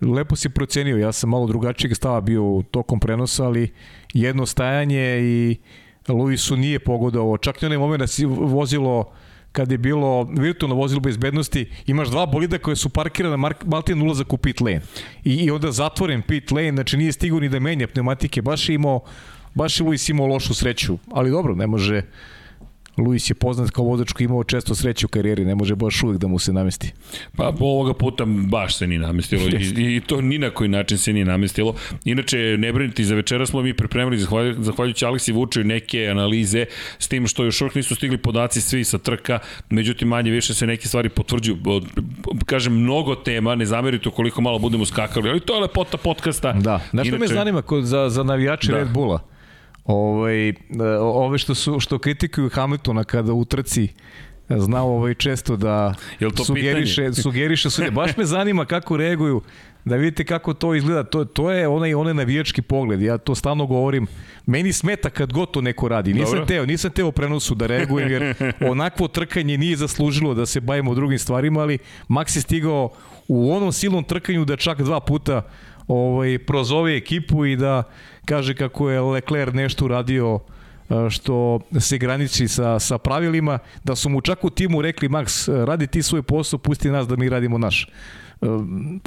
lepo si procenio, ja sam malo drugačijeg stava bio tokom prenosa, ali jedno stajanje i Luisu nije pogodao, čak i onaj moment da si vozilo kad je bilo virtualno vozilo bezbednosti, imaš dva bolida koje su parkirane Mark, Maltin ulazak u pit lane. I, I onda zatvoren pit lane, znači nije stigao ni da menja pneumatike, baš je imao baš je Luis imao lošu sreću, ali dobro, ne može Luis je poznat kao vozač koji imao često sreće u karijeri, ne može baš uvek da mu se namesti. Pa ovoga puta baš se nije namestilo i, i to ni na koji način se nije namestilo. Inače, ne brinite, za večera smo mi pripremili, zahvaljujući Aleksi Vučeju, neke analize s tim što još uvijek nisu stigli podaci svi sa trka, međutim manje više se neke stvari potvrđuju. Kažem, mnogo tema, ne zamerite koliko malo budemo skakali, ali to je lepota podcasta. Da, znaš što me zanima kod, za, za navijače da. Red Bulla? Ovaj, e, ove što, su, što kritikuju Hamiltona kada u trci znao ovaj često da sugeriše, sugeriše sudje. Baš me zanima kako reaguju da vidite kako to izgleda. To, to je onaj, onaj navijački pogled. Ja to stalno govorim. Meni smeta kad god to neko radi. Nisam Dobro. teo, nisam teo prenosu da reagujem jer onakvo trkanje nije zaslužilo da se bavimo drugim stvarima, ali Max je stigao u onom silnom trkanju da čak dva puta ovaj, prozove ekipu i da kaže kako je Leclerc nešto uradio što se graniči sa, sa pravilima, da su mu čak u timu rekli Max, radi ti svoj posao, pusti nas da mi radimo naš.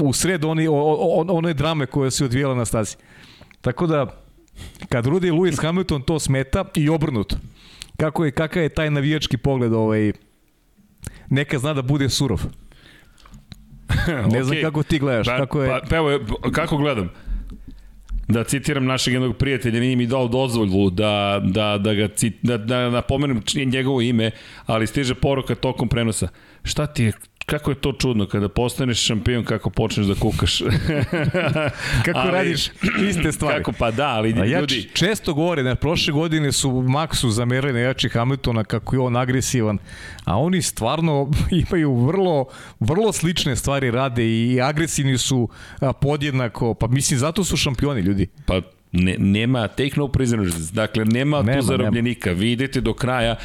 U sred one, one drame koje se odvijela na stazi. Tako da, kad Rudy Lewis Hamilton to smeta i obrnuto, kako je, kakav je taj navijački pogled ovaj, neka zna da bude surov. ne znam kako ti gledaš. Pa, kako je... pa, pa evo, kako gledam? Da citiram našeg jednog prijatelja, nije mi dao dozvolju da, da, da ga cit, da, da napomenem njegovo ime, ali stiže poruka tokom prenosa. Šta ti je, kako je to čudno kada postaneš šampion kako počneš da kukaš. kako ali, radiš iste stvari. Kako pa da, ali ja ljudi... često govore, na prošle godine su Maxu zamerali na jači Hamiltona kako je on agresivan, a oni stvarno imaju vrlo, vrlo slične stvari rade i agresivni su podjednako, pa mislim zato su šampioni ljudi. Pa ne, nema take no prisoners, dakle nema, nema tu zarobljenika. Nema. Vi idete do kraja,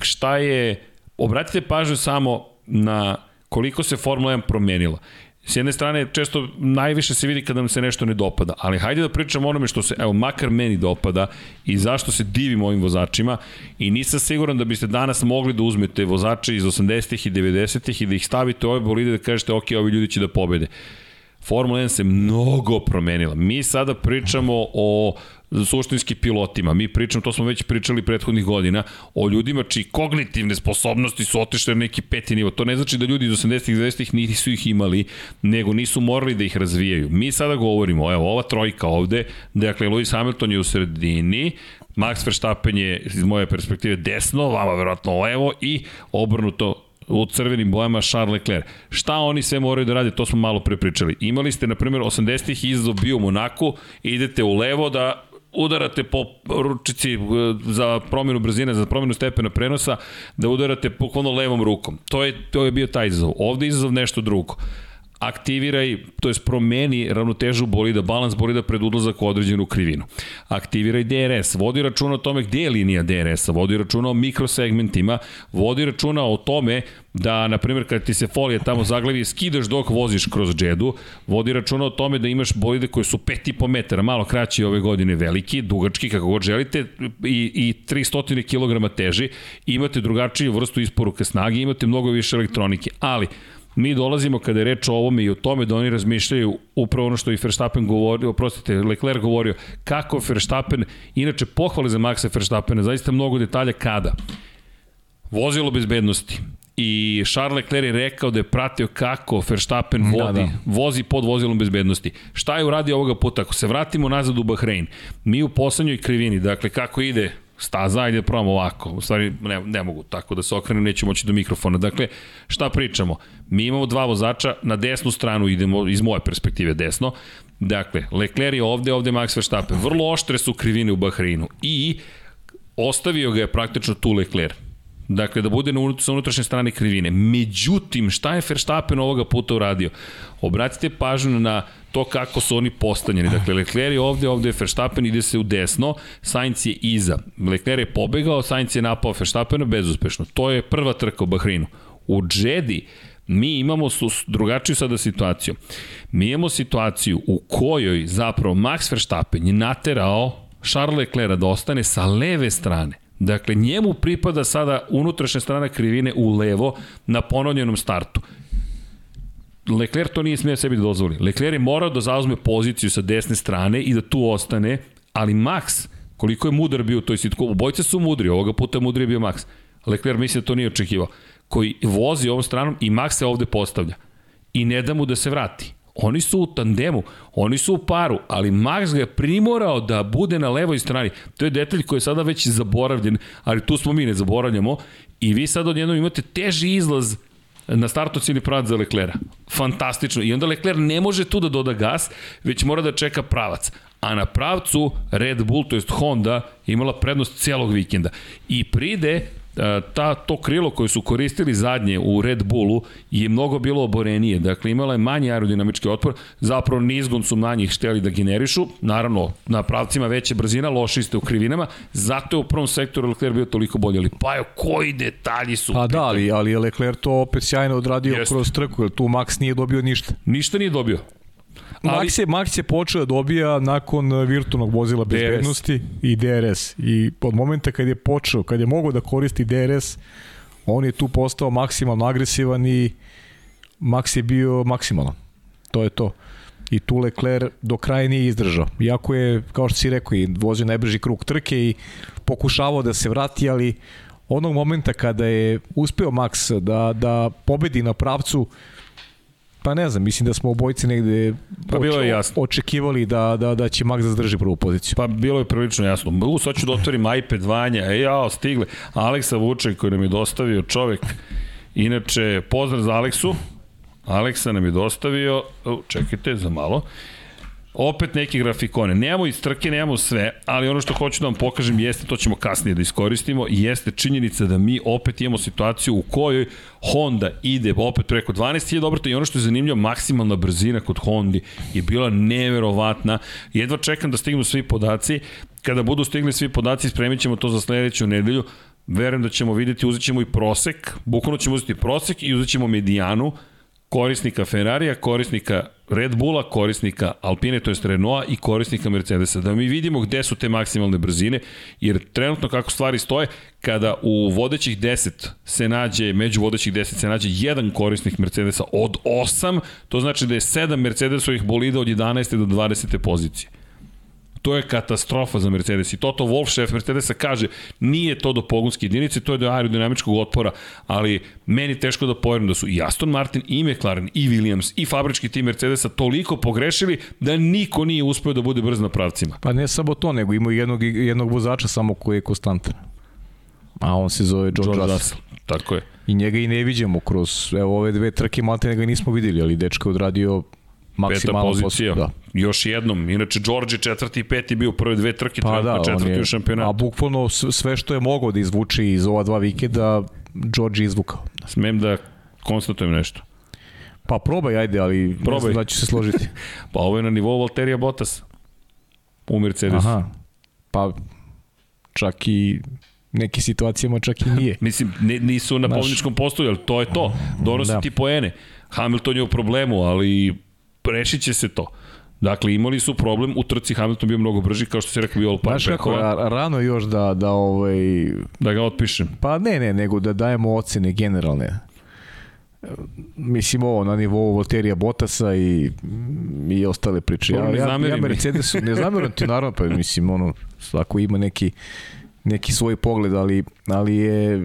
šta je, obratite pažnju samo na koliko se Formula 1 promenila. S jedne strane, često najviše se vidi kada nam se nešto ne dopada, ali hajde da pričamo onome što se, evo, makar meni dopada i zašto se divim ovim vozačima i nisam siguran da biste danas mogli da uzmete vozače iz 80-ih i 90-ih i da ih stavite u ove bolide da kažete, ok, ovi ljudi će da pobede. Formula 1 se mnogo promenila. Mi sada pričamo o suštinski pilotima. Mi pričamo, to smo već pričali prethodnih godina, o ljudima čiji kognitivne sposobnosti su otišle na neki peti nivo. To ne znači da ljudi iz 80-ih, 90-ih nisu ih imali, nego nisu morali da ih razvijaju. Mi sada govorimo, evo, ova trojka ovde, dakle, Lewis Hamilton je u sredini, Max Verstappen je iz moje perspektive desno, vama verovatno levo i obrnuto u crvenim bojama Charles Leclerc. Šta oni sve moraju da rade, to smo malo prepričali. Imali ste, na primjer, 80-ih izazov bio u Monaku, idete u levo da udarate po ručici e, za promjenu brzine, za promjenu stepena prenosa, da udarate poklonno levom rukom. To je, to je bio taj izazov. Ovde je izazov nešto drugo aktiviraj, to je promeni ravnotežu bolida, balans bolida pred udlazak u određenu krivinu. Aktiviraj DRS, vodi računa o tome gde je linija DRS-a, vodi računa o mikrosegmentima, vodi računa o tome da, na primjer, kad ti se folija tamo zaglavi, skidaš dok voziš kroz džedu, vodi računa o tome da imaš bolide koje su 5,5 metara, malo kraći ove godine, veliki, dugački, kako god želite, i, i 300 kg teži, imate drugačiju vrstu isporuke snage, imate mnogo više elektronike, ali mi dolazimo kada je reč o ovome i o tome da oni razmišljaju upravo ono što i Verstappen govorio, oprostite, Leclerc govorio, kako Verstappen, inače pohvale za Maxa Verstappena, zaista mnogo detalja kada. Vozilo bezbednosti, i Charles Leclerc je rekao da je pratio kako Verstappen da, vodi, da, da. vozi pod vozilom bezbednosti. Šta je uradio ovoga puta? Ako se vratimo nazad u Bahrein, mi u poslednjoj krivini, dakle kako ide staza, ajde da ovako. U stvari, ne, ne mogu tako da se okrenem, neću moći do mikrofona. Dakle, šta pričamo? Mi imamo dva vozača, na desnu stranu idemo, iz moje perspektive desno. Dakle, Leclerc je ovde, ovde Max Verstappen. Vrlo oštre su krivine u Bahreinu. I ostavio ga je praktično tu Leclerc. Dakle, da bude na unut, sa unutrašnje strane krivine. Međutim, šta je Verstappen ovoga puta uradio? Obratite pažnju na to kako su oni postanjeni. Dakle, Leclerc je ovde, ovde je Verstappen, ide se u desno, Sainz je iza. Leclerc je pobegao, Sainz je napao Verstappena bezuspešno. To je prva trka u Bahreinu. U Džedi Mi imamo drugačiju sada situaciju. Mi imamo situaciju u kojoj zapravo Max Verstappen je naterao Charles Leclerc da ostane sa leve strane. Dakle, njemu pripada sada unutrašnja strana krivine u levo na ponovljenom startu. Leclerc to nije smio sebi da dozvoli. Leclerc je morao da zauzme poziciju sa desne strane i da tu ostane, ali Max, koliko je mudar bio u toj situaciji, obojce su mudri, ovoga puta mudri je bio Max. Leclerc misli da to nije očekivao. Koji vozi ovom stranom i Max se ovde postavlja. I ne da mu da se vrati. Oni su u tandemu, oni su u paru, ali Max ga je primorao da bude na levoj strani. To je detalj koji je sada već zaboravljen, ali tu smo mi ne zaboravljamo. I vi sad odjednom imate teži izlaz na startu cijeli pravac za Leklera. Fantastično. I onda Lecler ne može tu da doda gas, već mora da čeka pravac. A na pravcu Red Bull, to jest Honda, imala prednost celog vikenda. I pride ta, to krilo koje su koristili zadnje u Red Bullu je mnogo bilo oborenije. Dakle, imala je manji aerodinamički otpor, zapravo nizgon su na njih šteli da generišu, naravno na pravcima veća brzina, loši ste u krivinama, zato je u prvom sektoru Leclerc bio toliko bolji, ali pa jo, koji detalji su Pa da, ali, ali je Leclerc to opet sjajno odradio Jest. kroz trku, jer tu Max nije dobio ništa. Ništa nije dobio. Ali... Max, je, Max je počeo da dobija nakon uh, virtualnog vozila bezbednosti DRS. i DRS. I od momenta kad je počeo, kad je mogao da koristi DRS, on je tu postao maksimalno agresivan i Max je bio maksimalan. To je to. I tu Leclerc do kraja nije izdržao. Iako je, kao što si rekao, i vozio najbrži krug trke i pokušavao da se vrati, ali onog momenta kada je uspeo Max da, da pobedi na pravcu, Pa ne znam, mislim da smo obojice negde pa bilo je jasno. očekivali da, da, da će Max da zadrži prvu poziciju. Pa bilo je prilično jasno. U, sad ću da otvorim iPad Vanja, e jao, stigle. Aleksa Vuček koji nam je dostavio čovek, inače, pozdrav za Aleksu, Aleksa nam je dostavio, čekajte za malo, opet neki grafikone. Nemamo iz trke, nemamo sve, ali ono što hoću da vam pokažem jeste, to ćemo kasnije da iskoristimo, jeste činjenica da mi opet imamo situaciju u kojoj Honda ide opet preko 12.000 obrata i ono što je zanimljivo, maksimalna brzina kod Hondi je bila neverovatna. Jedva čekam da stignu svi podaci. Kada budu stigli svi podaci, spremit ćemo to za sledeću nedelju. Verujem da ćemo videti, uzet ćemo i prosek, bukvalno ćemo uzeti prosek i uzet ćemo medijanu, korisnika Ferrarija, korisnika Red Bulla, korisnika Alpine, to je Renaulta i korisnika Mercedesa. Da mi vidimo gde su te maksimalne brzine, jer trenutno kako stvari stoje, kada u vodećih 10 se nađe, među vodećih 10 se nađe jedan korisnik Mercedesa od 8, to znači da je 7 Mercedesovih bolida od 11. do 20. pozicije to je katastrofa za Mercedes. I Toto Wolff, šef Mercedesa, kaže nije to do pogonske jedinice, to je do aerodinamičkog otpora, ali meni teško da poverujem da su i Aston Martin, i McLaren, i Williams, i fabrički tim Mercedesa toliko pogrešili da niko nije uspeo da bude brz na pravcima. Pa ne samo to, nego ima jednog, jednog vozača samo koji je konstantan. A on se zove George, George Russell. Russell. Tako je. I njega i ne vidimo kroz evo, ove dve trke, malte ga nismo videli, ali dečko je odradio maksimalno Peta pozicija. Da. Još jednom. Inače, Đorđe četvrti i peti bio u prve dve trke, pa da, četvrti je, u šampionatu. A bukvalno sve što je mogao da izvuči iz ova dva vikenda, Đorđe izvukao. Smem da konstatujem nešto. Pa probaj, ajde, ali probaj. da ću se složiti. pa ovo je na nivou Valterija Bottas u Mercedesu. Aha. Pa čak i neke situacijama čak i nije. Mislim, ne, nisu na Naš... pobjedičkom postolju, ali to je to. Donosi da. ti poene. Hamilton je u problemu, ali rešit će se to. Dakle, imali su problem, u trci Hamilton bio mnogo brži, kao što se rekao bio Olpar Znaš kako, rano još da, da, ovaj... Da ga otpišem. Pa ne, ne, nego da dajemo ocene generalne. Mislim ovo na nivou Volterija Botasa i, i ostale priče. Ja, ja, ja Mercedesu, ne zameram ti naravno, pa mislim, ono, svako ima neki neki svoj pogled, ali, ali je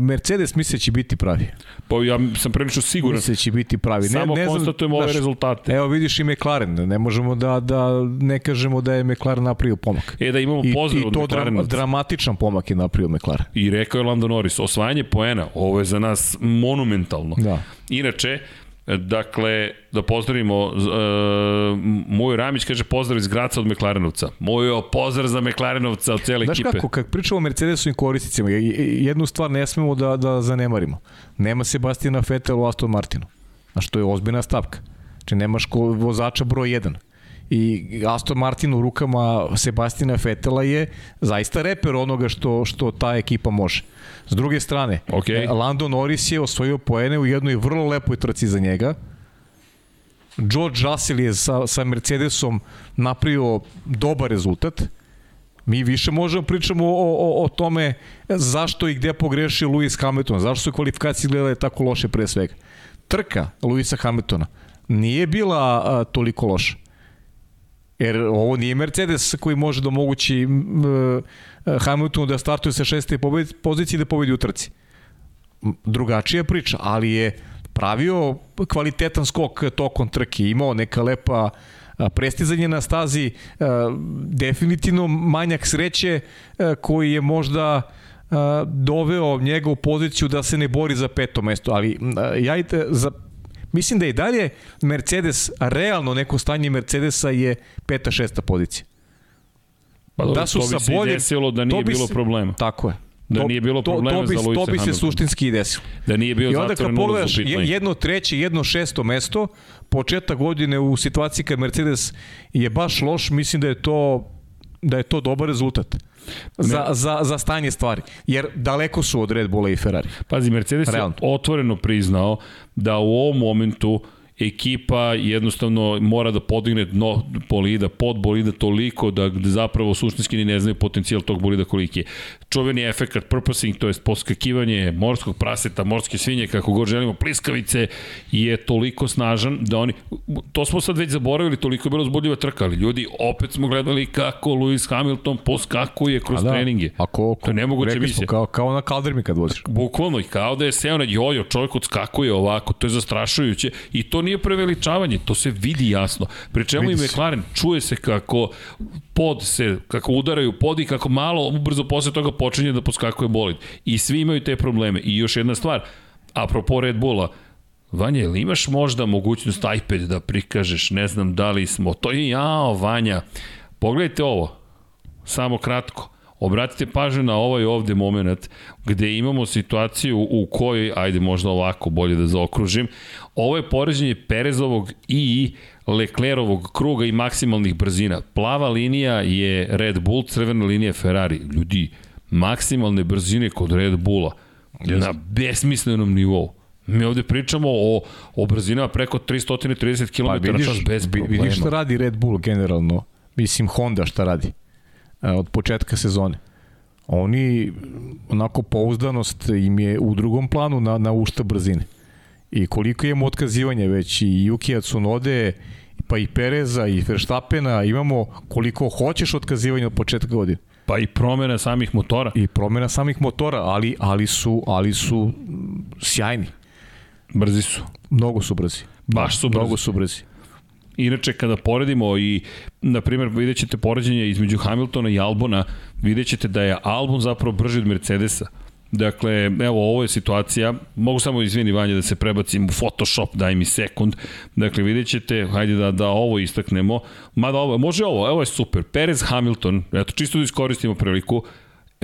Mercedes misle da će biti pravi. Pa ja sam prilično siguran. Misle da će biti pravi. Samo ne, ne konstatujemo ove rezultate. Evo vidiš i McLaren, ne možemo da, da ne kažemo da je McLaren napravio pomak. E da imamo pozdrav od McLarena. I to dramatičan pomak je napravio McLaren. I rekao je Lando Norris, osvajanje poena, ovo je za nas monumentalno. Da. Inače, Dakle, da pozdravimo, uh, Mojo Ramić kaže pozdrav iz Graca od Meklarenovca. Mojo pozdrav za Meklarenovca od cijele ekipe. Znaš kako, kad pričamo o Mercedesovim korisnicima, jednu stvar ne smemo da, da zanemarimo. Nema Sebastina Vettel u Aston Martinu. Znaš, to je ozbiljna stavka. Znači, nemaš ko, vozača broj 1. i Aston Martin u rukama Sebastina Fetela je zaista reper onoga što, što ta ekipa može. S druge strane, okay. Lando Norris je osvojio poene u jednoj vrlo lepoj trci za njega. George Russell je sa, sa Mercedesom napravio dobar rezultat. Mi više možemo pričamo o, o, o tome zašto i gde pogrešio Lewis Hamilton, zašto su kvalifikacije gledale tako loše pre svega. Trka Lewisa Hamiltona nije bila a, toliko loša. Jer ovo nije Mercedes koji može da omogući Hamiltonu da startuje sa šeste pozicije i da pobedi u trci. Drugačija priča, ali je pravio kvalitetan skok tokom trke, imao neka lepa prestizanje na stazi, definitivno manjak sreće koji je možda doveo njega u poziciju da se ne bori za peto mesto, ali ja za Mislim da i dalje Mercedes, realno neko stanje Mercedesa je peta, šesta pozicija. Pa dobro, da su to bi sa se boljim, desilo da nije bilo problema. Tako je. Da to, nije bilo problema to, to bi, za Luisa To bi se suštinski i desilo. Da nije bio I onda kad pogledaš jedno treće, jedno šesto mesto, početak godine u situaciji kad Mercedes je baš loš, mislim da je to da je to dobar rezultat za, za, za stanje stvari. Jer daleko su od Red Bulla i Ferrari. Pazi, Mercedes Realno. je otvoreno priznao da u ovom momentu ekipa jednostavno mora da podigne dno bolida, pod bolida toliko da, da zapravo suštinski ni ne znaju potencijal tog bolida koliki je. Čuveni efekt purposing, to je poskakivanje morskog praseta, morske svinje, kako god želimo, pliskavice, je toliko snažan da oni, to smo sad već zaboravili, toliko je bilo zbudljiva trka, ali ljudi, opet smo gledali kako Lewis Hamilton poskakuje kroz da, treninge. Ako, to je nemoguće misle. Kao, kao na kaldermi kad voziš. Bukvalno, i kao da je seo na jojo, čovjek odskakuje ovako, to je zastrašujuće i to nije preveličavanje, to se vidi jasno. Pri čemu i McLaren čuje se kako pod se, kako udaraju pod i kako malo ubrzo posle toga počinje da poskakuje bolid. I svi imaju te probleme. I još jedna stvar, apropo Red Bulla, Vanja, ili imaš možda mogućnost iPad da prikažeš, ne znam da li smo, to je jao, Vanja, pogledajte ovo, samo kratko, Obratite pažnju na ovaj ovde moment gde imamo situaciju u kojoj, ajde možda ovako bolje da zaokružim, ovo je poređenje Perezovog i Leclerovog kruga i maksimalnih brzina. Plava linija je Red Bull, crvena linija je Ferrari. Ljudi, maksimalne brzine kod Red Bulla yes. na besmislenom nivou. Mi ovde pričamo o, o brzinama preko 330 km pa, vidiš, čas bez problema. Vidiš šta radi Red Bull generalno, mislim Honda šta radi od početka sezone. Oni, onako, pouzdanost im je u drugom planu na, na ušta brzine. I koliko imamo otkazivanja već i Yukija Tsunode, pa i Pereza i Verstappena, imamo koliko hoćeš otkazivanja od početka godine. Pa i promjena samih motora. I promjena samih motora, ali, ali, su, ali su sjajni. Brzi su. Mnogo su brzi. Baš su brzi. Mnogo su brzi. Inače, kada poredimo i, na primjer, vidjet ćete poređenje između Hamiltona i Albona, vidjet ćete da je Albon zapravo brži od Mercedesa. Dakle, evo, ovo je situacija, mogu samo izvini Vanja da se prebacim u Photoshop, daj mi sekund. Dakle, vidjet ćete, hajde da, da ovo istaknemo. Mada ovo, može ovo, evo je super. Perez Hamilton, eto, čisto da iskoristimo priliku,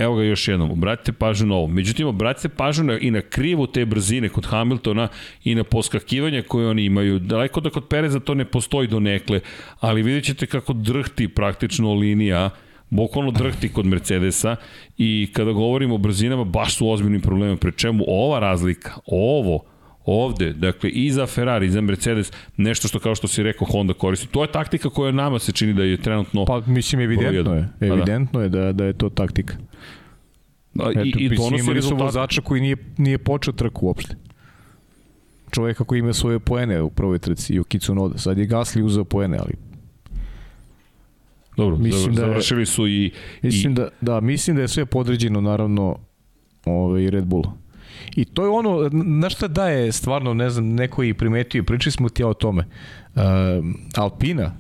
Evo ga još jednom, obratite pažnju na ovo. Međutim, obratite pažnju na, i na krivu te brzine kod Hamiltona i na poskakivanje koje oni imaju. Daleko da kod Pereza to ne postoji do nekle, ali vidjet ćete kako drhti praktično linija bukvalno drhti kod Mercedesa i kada govorimo o brzinama baš su ozbiljni problemi, pre čemu ova razlika, ovo, ovde, dakle i za Ferrari i za Mercedes, nešto što kao što si rekao Honda koristi. To je taktika koja nama se čini da je trenutno Pa mislim evidentno je, da. evidentno je da da je to taktika. Da, Eto, i, i donosi rezultat. vozača koji nije, nije počeo trku uopšte. Čovjeka koji ima svoje poene u prvoj trci, Yuki Tsunoda. Sad je Gasly uzeo poene, ali Dobro, mislim da završili su i... Mislim i... da, da, mislim da je sve podređeno, naravno, ovaj, Red Bull. I to je ono, na šta daje stvarno, ne znam, neko i primetio, pričali smo ti o tome. Uh, Alpina,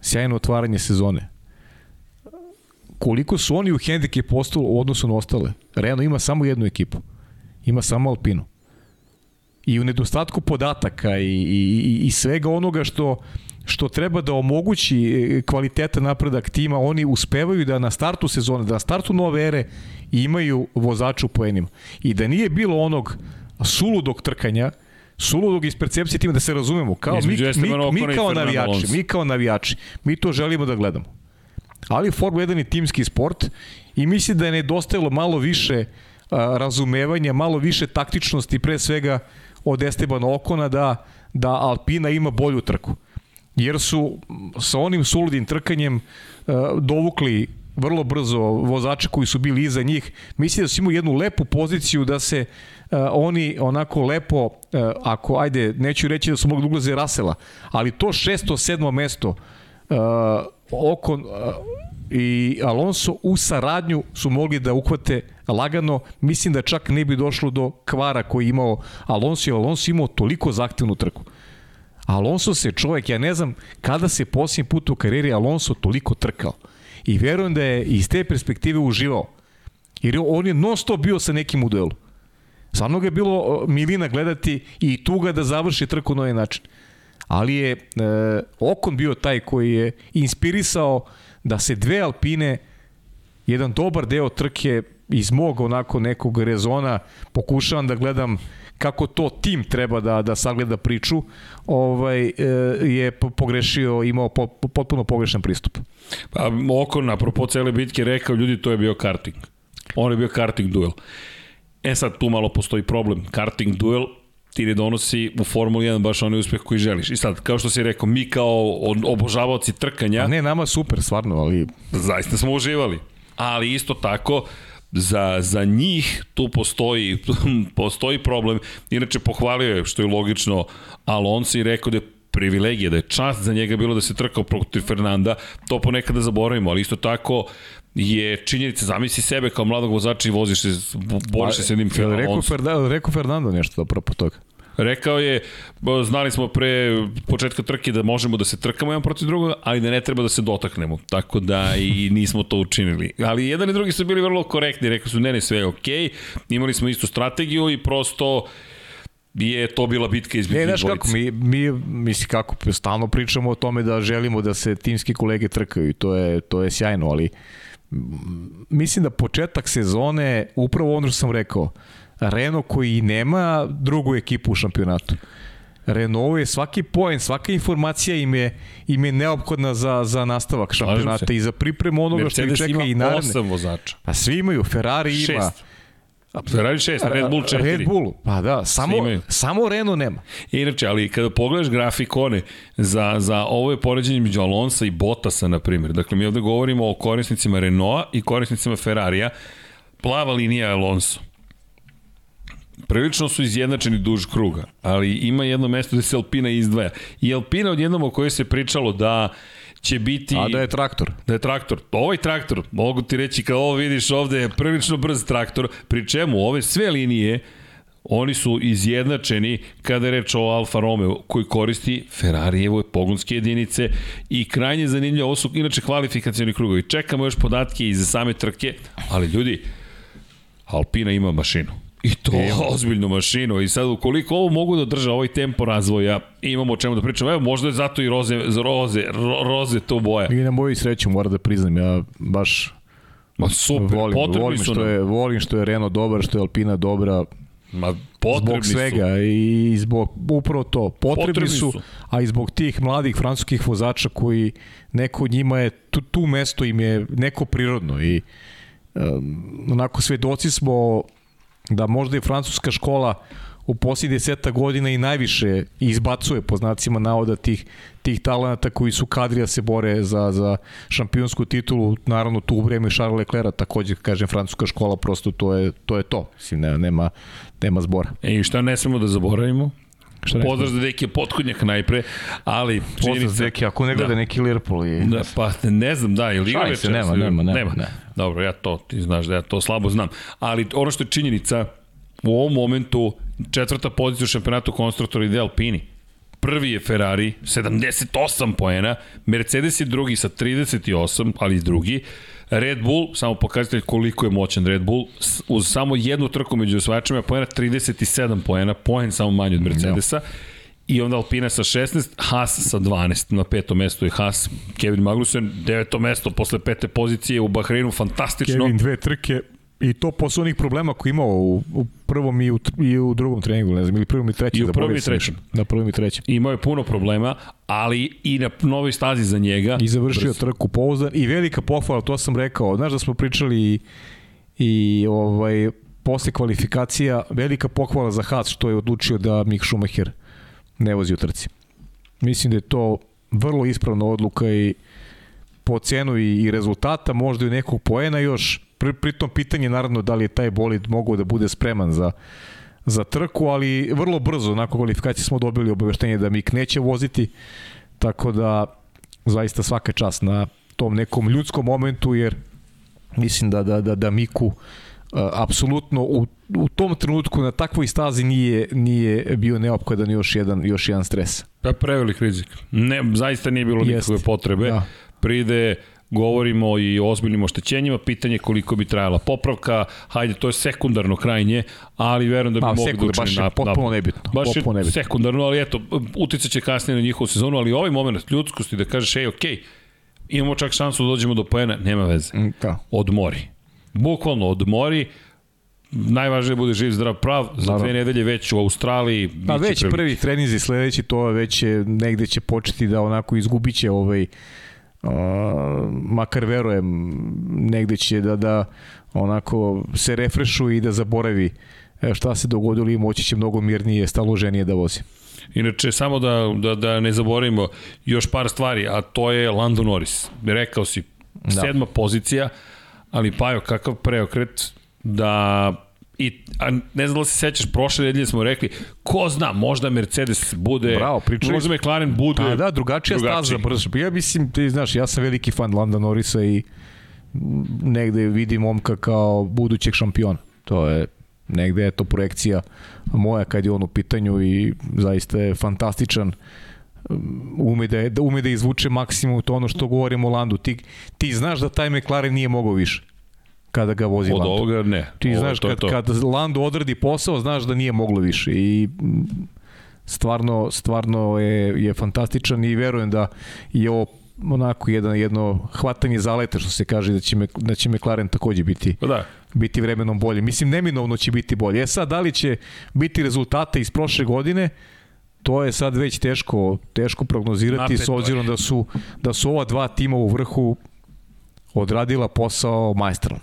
sjajno otvaranje sezone koliko su oni u hendikep postali u odnosu na ostale. Renault ima samo jednu ekipu. Ima samo Alpinu. I u nedostatku podataka i, i, i svega onoga što što treba da omogući e, kvalitetan napredak tima, oni uspevaju da na startu sezone, da na startu nove ere imaju vozača u poenima. I da nije bilo onog suludog trkanja, suludog iz percepcije tima da se razumemo. Kao, mi, mi, mi kao navijači, mi kao navijači, mi to želimo da gledamo. Ali Formula 1 je timski sport i mislim da je nedostajalo malo više a, razumevanja, malo više taktičnosti, pre svega od Estebana Okona da, da Alpina ima bolju trku. Jer su sa onim suludim trkanjem a, dovukli vrlo brzo vozače koji su bili iza njih. Mislim da su imali jednu lepu poziciju da se uh, oni onako lepo, uh, ako, ajde, neću reći da su mogli da uglaze Rasela, ali to šesto, sedmo mesto uh, oko uh, i Alonso u saradnju su mogli da uhvate lagano, mislim da čak ne bi došlo do kvara koji imao Alonso i Alonso imao toliko zahtevnu trku. Alonso se čovek, ja ne znam kada se posljednji put u karijeri Alonso toliko trkao. I verujem da je iz te perspektive uživao. Jer on je non stop bio sa nekim u duelu. Stvarno ga je bilo milina gledati i tuga da završi trku na ovaj način. Ali je e, Okon bio taj koji je inspirisao da se dve Alpine, jedan dobar deo trke iz mog onako nekog rezona, pokušavam da gledam kako to tim treba da da sagleda priču, ovaj e, je pogrešio, imao po, potpuno pogrešan pristup. Pa Okon apropo cele bitke rekao ljudi to je bio karting. On je bio karting duel. E sad tu malo postoji problem. Karting duel ti ne donosi u Formuli 1 baš onaj uspeh koji želiš. I sad, kao što si rekao, mi kao obožavaoci trkanja... A ne, nama super, stvarno, ali... Zaista smo uživali. Ali isto tako, za, za njih tu postoji, postoji problem. Inače, pohvalio je, što je logično, Alonso i rekao da je privilegija, da je čast za njega bilo da se trkao protiv Fernanda, to ponekada zaboravimo, ali isto tako je činjenica, zamisli sebe kao mladog vozača i voziš se, boriš se s jednim Alonso. Rekao, rekao Fernando nešto apropo toga. Rekao je, znali smo pre početka trke da možemo da se trkamo jedan protiv drugoga, ali da ne treba da se dotaknemo. Tako da i nismo to učinili. Ali jedan i drugi su bili vrlo korektni. Rekao su, ne, ne, sve je okej. Okay. Imali smo istu strategiju i prosto je to bila bitka između Ne, znaš kako, mi, mi misli kako, stalno pričamo o tome da želimo da se timski kolege trkaju i to je, to je sjajno, ali mislim da početak sezone, upravo ono što sam rekao, Renault koji nema drugu ekipu u šampionatu. Renault je svaki poen, svaka informacija im je, im je neophodna za, za nastavak šampionata i za pripremu onoga Mercedes što ih čeka i naravno. Mercedes ima 8 vozača. A svi imaju, Ferrari Šest. ima. Ferrari 6, Red Bull 4. Red Bull, pa da, samo, samo Renault nema. Inače, ali kada pogledaš grafikone za, za ovo je poređenje među Alonso i Bottasa, na primjer. Dakle, mi ovde govorimo o korisnicima Renaulta i korisnicima Ferrarija. Plava linija je Alonso prilično su izjednačeni duž kruga, ali ima jedno mesto gde se Alpina izdvaja. I Alpina odjednom o kojoj se pričalo da će biti... A da je traktor. Da je traktor. Ovaj traktor, mogu ti reći kao ovo vidiš ovde je prilično brz traktor, pri čemu ove sve linije oni su izjednačeni kada je reč o Alfa Romeo koji koristi Ferrarijevoj pogonske jedinice i krajnje zanimljivo, ovo su inače kvalifikacioni krugovi. Čekamo još podatke iz same trke, ali ljudi, Alpina ima mašinu. I to Evo. ozbiljnu mašinu. I sad, ukoliko ovo mogu da drža ovaj tempo razvoja, imamo o čemu da pričamo. Evo, možda je zato i roze, roze, ro, roze to boja. I na moju sreću, moram da priznam, ja baš Ma super, volim, potrebni volim što je, volim što je Renault dobar, što je Alpina dobra, Ma potrebni zbog svega su. i zbog upravo to potrebni, potrebni su, su, a i zbog tih mladih francuskih vozača koji neko njima je tu, tu mesto im je neko prirodno i um, onako svedoci smo da možda i francuska škola u posljednje deseta godina i najviše izbacuje po znacima navoda tih, tih talenata koji su kadri da se bore za, za šampionsku titulu, naravno tu u vreme Charles Leclerc takođe, kažem, francuska škola, prosto to je to. Je to. Mislim, nema, nema zbora. E, I šta ne smemo da zaboravimo? Šta Pozdrav za Deki Potkonjak najpre, ali Pozdrav za Deki, ako ne gleda da. neki Liverpool i... Da, pa ne znam, da, ili igra večer. Nema, nema, nema, nema. Ne. Dobro, ja to, ti znaš da ja to slabo znam. Ali ono što je činjenica, u ovom momentu četvrta pozicija u šampionatu konstruktora ide Alpini. Prvi je Ferrari, 78 poena, Mercedes je drugi sa 38, ali drugi. Red Bull, samo pokazatelj koliko je moćan Red Bull, uz samo jednu trku među osvajačima, poena 37 poena, poen samo manje od Mercedesa. No. I onda Alpina sa 16, Haas sa 12. Na petom mestu je Haas, Kevin Magnussen, deveto mesto posle pete pozicije u Bahreinu, fantastično. Kevin dve trke, I to posle onih problema koji imao u, u prvom i u, i u drugom treningu, ne znam, ili prvom i trećem. I u prvom i trećem. Na prvom i trećem. Imao je puno problema, ali i na novoj stazi za njega. I završio brzo. trku pouzdan i velika pohvala, to sam rekao. Znaš da smo pričali i, i ovaj, posle kvalifikacija, velika pohvala za Haas što je odlučio da Mick Schumacher ne vozi u trci. Mislim da je to vrlo ispravna odluka i po cenu i, i rezultata, možda i nekog poena još. Pri, pritom pitanje naravno da li je taj bolid mogao da bude spreman za, za trku, ali vrlo brzo nakon kvalifikacije smo dobili obaveštenje da Mik neće voziti, tako da zaista svaka čast na tom nekom ljudskom momentu, jer mislim da, da, da, da Miku uh, apsolutno u, u tom trenutku na takvoj stazi nije, nije bio neophodan još jedan, još jedan stres. Pa prevelik rizik. Ne, zaista nije bilo nikakve potrebe. Da. Pride govorimo i o ozbiljnim oštećenjima, pitanje koliko bi trajala popravka, hajde, to je sekundarno krajnje, ali verujem da bi mogli da učini baš je potpuno nebitno. Baš potpuno je nebitno. sekundarno, ali eto, uticat će kasnije na njihovu sezonu, ali ovaj moment ljudskosti da kažeš, ej, okej, okay, imamo čak šansu da dođemo do pojena, nema veze. Mm, da. Odmori. Bukvalno odmori, najvažnije da bude živ, zdrav, prav, za Naravno. dve nedelje već u Australiji. Pa već prvi, prvi trenizi sledeći, to već je, negde će početi da onako izgubiće ovaj, uh, makar verujem, negde će da, da onako se refrešu i da zaboravi e, šta se dogodilo i moći će mnogo mirnije, staloženije da vozi. Inače, samo da, da, da ne zaboravimo još par stvari, a to je Lando Norris. Rekao si, da. sedma pozicija, ali Pajo, kakav preokret da I, a ne znam da se sećaš, prošle nedelje smo rekli, ko zna, možda Mercedes bude, Bravo, pričali. možda McLaren bude Pa da, drugačija drugačiji. staza, brzo. Ja mislim, ti znaš, ja sam veliki fan Landa Norisa i negde vidim momka kao budućeg šampiona. To je negde je to projekcija moja kad je on u pitanju i zaista je fantastičan ume da, da ume da izvuče maksimum to ono što govorimo o Landu. Ti, ti znaš da taj McLaren nije mogao više kada ga vozi Od Lando. Od ovoga ne. Ti Ovo, znaš, to kad, to. kad Lando odradi posao, znaš da nije moglo više i stvarno, stvarno je, je fantastičan i verujem da je ovo onako jedan, jedno hvatanje zaleta što se kaže da će, me, da će McLaren takođe biti, pa da. biti vremenom bolje. Mislim, neminovno će biti bolje. E sad, da li će biti rezultate iz prošle godine, to je sad već teško teško prognozirati Napet, s obzirom da su da su ova dva tima u vrhu odradila posao majstorno.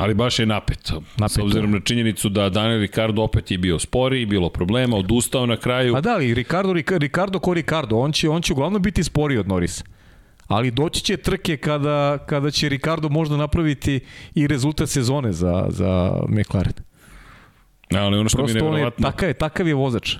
Ali baš je napeto. napeto. S obzirom na činjenicu da Daniel Ricardo opet je bio spori, bilo problema, odustao na kraju. Pa da, ali Ricardo, Ricardo ko Ricardo, on će, on će uglavnom biti spori od Norisa. Ali doći će trke kada, kada će Ricardo možda napraviti i rezultat sezone za, za McLaren. Ali ono što Prosto mi je nevjerovatno... Takav je, takav je vozač.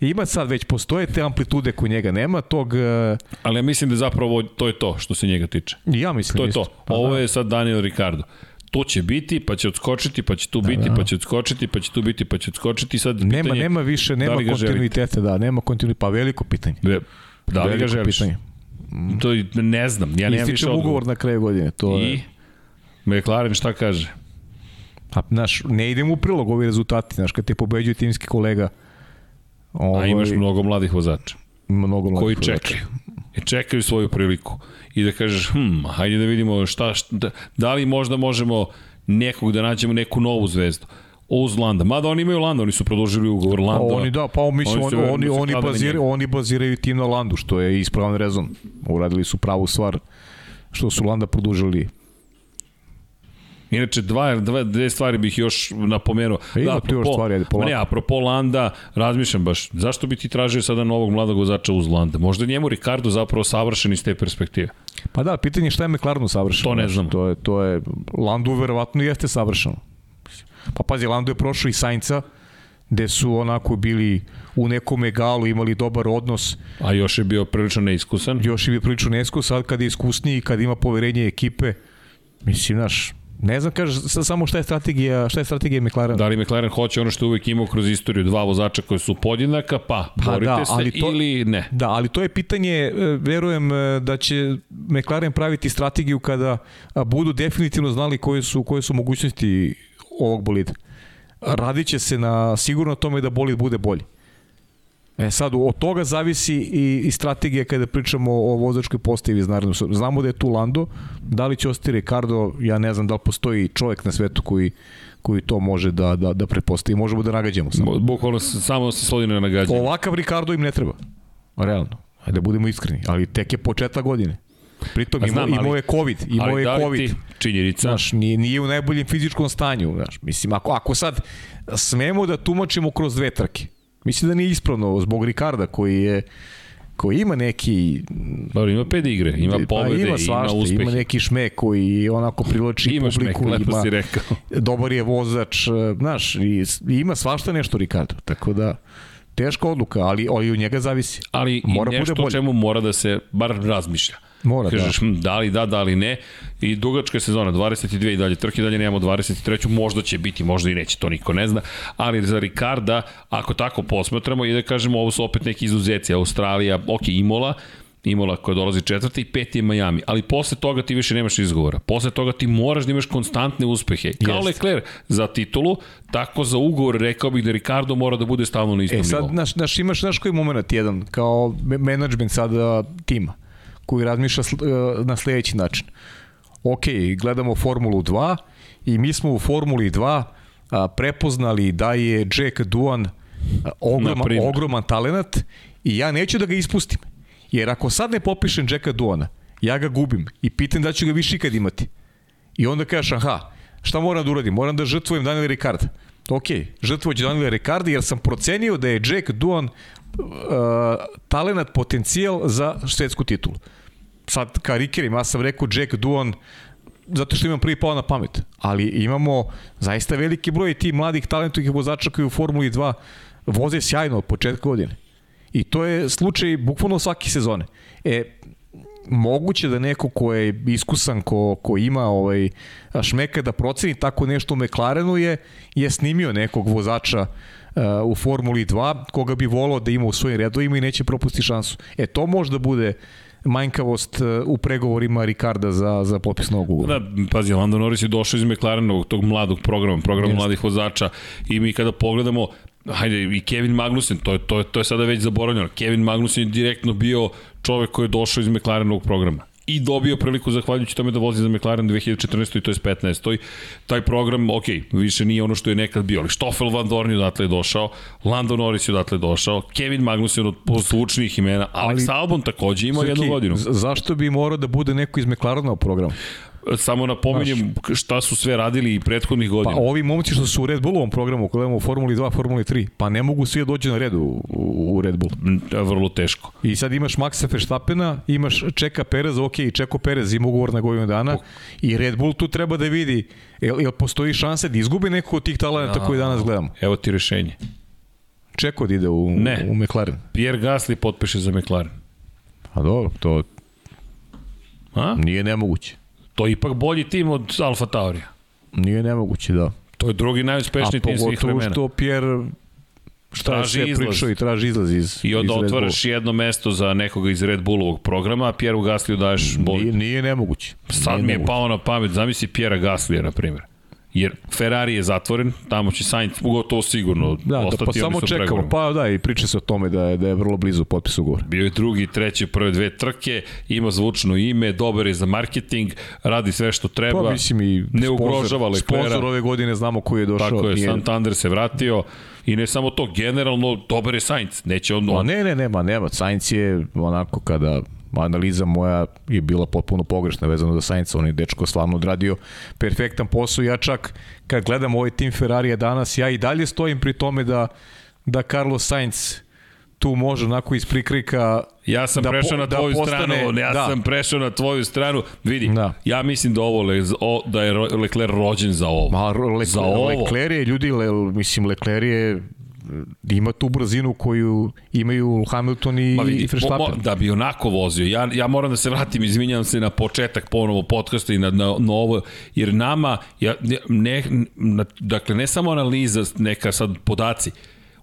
Ima sad već postoje te amplitude kod njega, nema tog... Uh... Ali ja mislim da zapravo to je to što se njega tiče. Ja mislim To je isto. to. Pa Ovo da. je sad Daniel Ricardo. To će biti, pa će odskočiti, pa će tu da, biti, da. pa će odskočiti, pa će tu biti, pa će odskočiti. Sad nema, pitanje, nema više, nema da kontinuiteta, da, nema kontinuiteta, pa veliko pitanje. Be, da li veliko ga želiš? Pitanje. Mm. To ne znam, ja nemam više odgovor. ugovor na kraju godine, to I je... McLaren šta kaže? Pa, znaš, ne idem u prilog ovi rezultati, znaš, kad te pobeđuje timski kolega, Ovo, A imaš mnogo mladih vozača. Mnogo mladih koji vozača. čekaju. I čekaju svoju priliku. I da kažeš, hm, hajde da vidimo šta, šta da, da li možda možemo nekog da nađemo neku novu zvezdu uz Landa. Mada oni imaju Landa, oni su produžili ugovor Landa. Oni da, pa mislim, oni, oni, oni, oni, baziraju, oni baziraju tim na Landu, što je ispravan rezon. Uradili su pravu stvar što su Landa produžili Inače, dva, dva, dve stvari bih još napomenuo. E, da, apropo, još stvari, ajde, Ne, apropo Landa, razmišljam baš, zašto bi ti tražio sada novog mladog vozača uz Landa? Možda njemu Ricardo zapravo savršen iz te perspektive. Pa da, pitanje je šta je McLarenu savršeno. To ne znam. To je, to je, Landu verovatno jeste savršeno. Pa pazi, Lando je prošao i Sainca, gde su onako bili u nekom egalu, imali dobar odnos. A još je bio prilično neiskusan. Još je bio prilično neiskusan, sad kad je iskusniji, kad ima poverenje ekipe, mislim, naš, Ne znam, kaže samo šta je strategija, šta je strategija McLaren. Da li McLaren hoće ono što je uvek imao kroz istoriju, dva vozača koji su podjednaka, pa, pa borite da, ali se to, ili ne? Da, ali to je pitanje, e, verujem e, da će McLaren praviti strategiju kada budu definitivno znali koje su, koje su mogućnosti ovog bolida. Radit će se na sigurno tome da bolid bude bolji. E sad, od toga zavisi i, i strategija kada pričamo o vozačkoj postavi iz narednog. Znamo da je tu Lando, da li će ostati Ricardo, ja ne znam da li postoji čovjek na svetu koji koji to može da, da, da prepostavi. Možemo da nagađamo samo. Bukvalno samo se svodi na nagađanje. Ovakav Ricardo im ne treba. Realno. Ajde da budemo iskreni. Ali tek je početak godine. Pritom pa znam, imao, imao je COVID, imao je da COVID. činjenica. Znaš, nije, nije u najboljem fizičkom stanju. Znaš. Mislim, ako, ako sad smemo da tumačimo kroz dve trke, mislim da nije ispravno zbog Ricarda koji je koji ima neki... Dobro, ima pet igre, ima pobede, pa ima, svašta, ima uspehe. Ima neki šmek koji onako privlači ima publiku. Šmek, lepo ima, si rekao. Dobar je vozač, znaš, i, ima svašta nešto Ricardo, tako da teška odluka, ali, ali u njega zavisi. Ali mora i nešto o čemu mora da se bar razmišlja. Mora, Kažeš, da. Hm, da li da, da li ne. I dugačka je sezona, 22 i dalje trke, dalje nemamo 23. Možda će biti, možda i neće, to niko ne zna. Ali za Ricarda, ako tako posmatramo i da kažemo, ovo su opet neki izuzeci. Australija, ok, Imola, Imola koja dolazi četvrti i peti je Miami. Ali posle toga ti više nemaš izgovora. Posle toga ti moraš da imaš konstantne uspehe. Kao Jest. Leclerc za titulu, tako za ugovor rekao bih da Ricardo mora da bude stalno na istom e, sad, nivou. Naš, naš, imaš naš koji moment jedan, kao menadžment sada tima koji razmišlja e, na sledeći način. Ok, gledamo Formulu 2 i mi smo u Formuli 2 prepoznali da je Jack Duan ogroman, ogroman talent i ja neću da ga ispustim. Jer ako sad ne popišem Jacka Duana, ja ga gubim i pitam da ću ga više ikad imati. I onda kažeš, aha, šta moram da uradim? Moram da žrtvujem Daniel Ricard. Ok, žrtvoću Daniel Ricard jer sam procenio da je Jack Duan uh, talenat potencijal za svetsku titulu sad karikerim, ja sam rekao Jack Duan zato što imam prvi pao na pamet, ali imamo zaista veliki broj tih mladih talentovih vozača koji u Formuli 2 voze sjajno od početka godine. I to je slučaj bukvalno svake sezone. E, moguće da neko ko je iskusan, ko, ko ima ovaj šmeka da proceni tako nešto u McLarenu je, je snimio nekog vozača uh, u Formuli 2 koga bi volao da ima u svojim redovima i neće propustiti šansu. E to može da bude uh, manjkavost e, u pregovorima Ricarda za, za potpis novog ugovora. Da, pazi, Lando Norris je došao iz McLarenovog, tog mladog programa, programa Jeste. mladih vozača i mi kada pogledamo hajde, i Kevin Magnussen, to je, to je, to je sada već zaboravljeno. Kevin Magnussen je direktno bio čovek koji je došao iz McLarenovog programa i dobio priliku zahvaljujući tome da vozi za McLaren 2014. i to je 15. Toj, taj program, ok, više nije ono što je nekad bio, ali Stoffel Van Dorn je odatle došao, Lando Norris je odatle došao, Kevin Magnussen od poslučnih imena, Alex Albon takođe imao jednu godinu. Zašto bi morao da bude neko iz McLarena u programu? Samo napominjem šta su sve radili i prethodnih godina. Pa ovi momci što su u Red Bullovom programu, kada u Formuli 2, Formuli 3, pa ne mogu svi da dođu na red u, u Red Bull. Vrlo teško. I sad imaš Maxa Verstappena, imaš Čeka Pereza, ok, Čeko Perez ima ugovor na godinu dana oh. i Red Bull tu treba da vidi jel, jel postoji šanse da izgubi neko od tih talenta koji danas gledamo. Evo ti rešenje. Čeko da ide u, ne. u McLaren. Pierre Gasly potpiše za McLaren. A dobro, to A? nije nemoguće. To je ipak bolji tim od Alfa Taurija. Nije nemoguće, da. To je drugi najuspešniji tim svih vremena. A pogotovo što Pierre šta traži je pričao i traži izlaz iz I onda otvaraš jedno mesto za nekoga iz Red Bullovog programa, a Pierre Gasliju daješ bolj. Nije, nije nemoguće. Sad nije mi je nemoguće. pao na pamet, zamisli Pierre Gaslija, na primjer. Jer Ferrari je zatvoren, tamo će Sainz gotovo sigurno da, ostati. Da, pa samo čekamo, pa da, i priča se o tome da je, da je vrlo blizu potpis ugovora. Bio je drugi, treći, prve dve trke, ima zvučno ime, dobar je za marketing, radi sve što treba, pa, mislim i ne ugrožava Leclerc. Sponsor ove godine znamo koji je došao. Tako je, nije... Santander se vratio i ne samo to, generalno dobar je Sainz, neće on... Pa ne, ne, nema, nema, Sainz je onako kada analiza moja je bila potpuno pogrešna vezano za Sainz, on je dečko slavno odradio perfektan posao, ja čak kad gledam ovaj tim Ferrarija danas, ja i dalje stojim pri tome da, da Carlos Sainz tu može onako iz prikrika Ja sam da prešao na da tvoju da postane, stranu, ja da. sam prešao na tvoju stranu. Vidi, da. ja mislim da ovo da je Leclerc rođen za ovo. Ma, Leclerc, za ovo. Leclerc je ljudi, le, mislim Leclerc je ima tu brzinu koju imaju Hamilton i, vidi, i Verstappen. Da bi onako vozio, ja, ja moram da se vratim, izvinjam se na početak ponovo podcasta i na, na, na ovo, jer nama, ja, ne, na, dakle, ne samo analiza, neka sad podaci,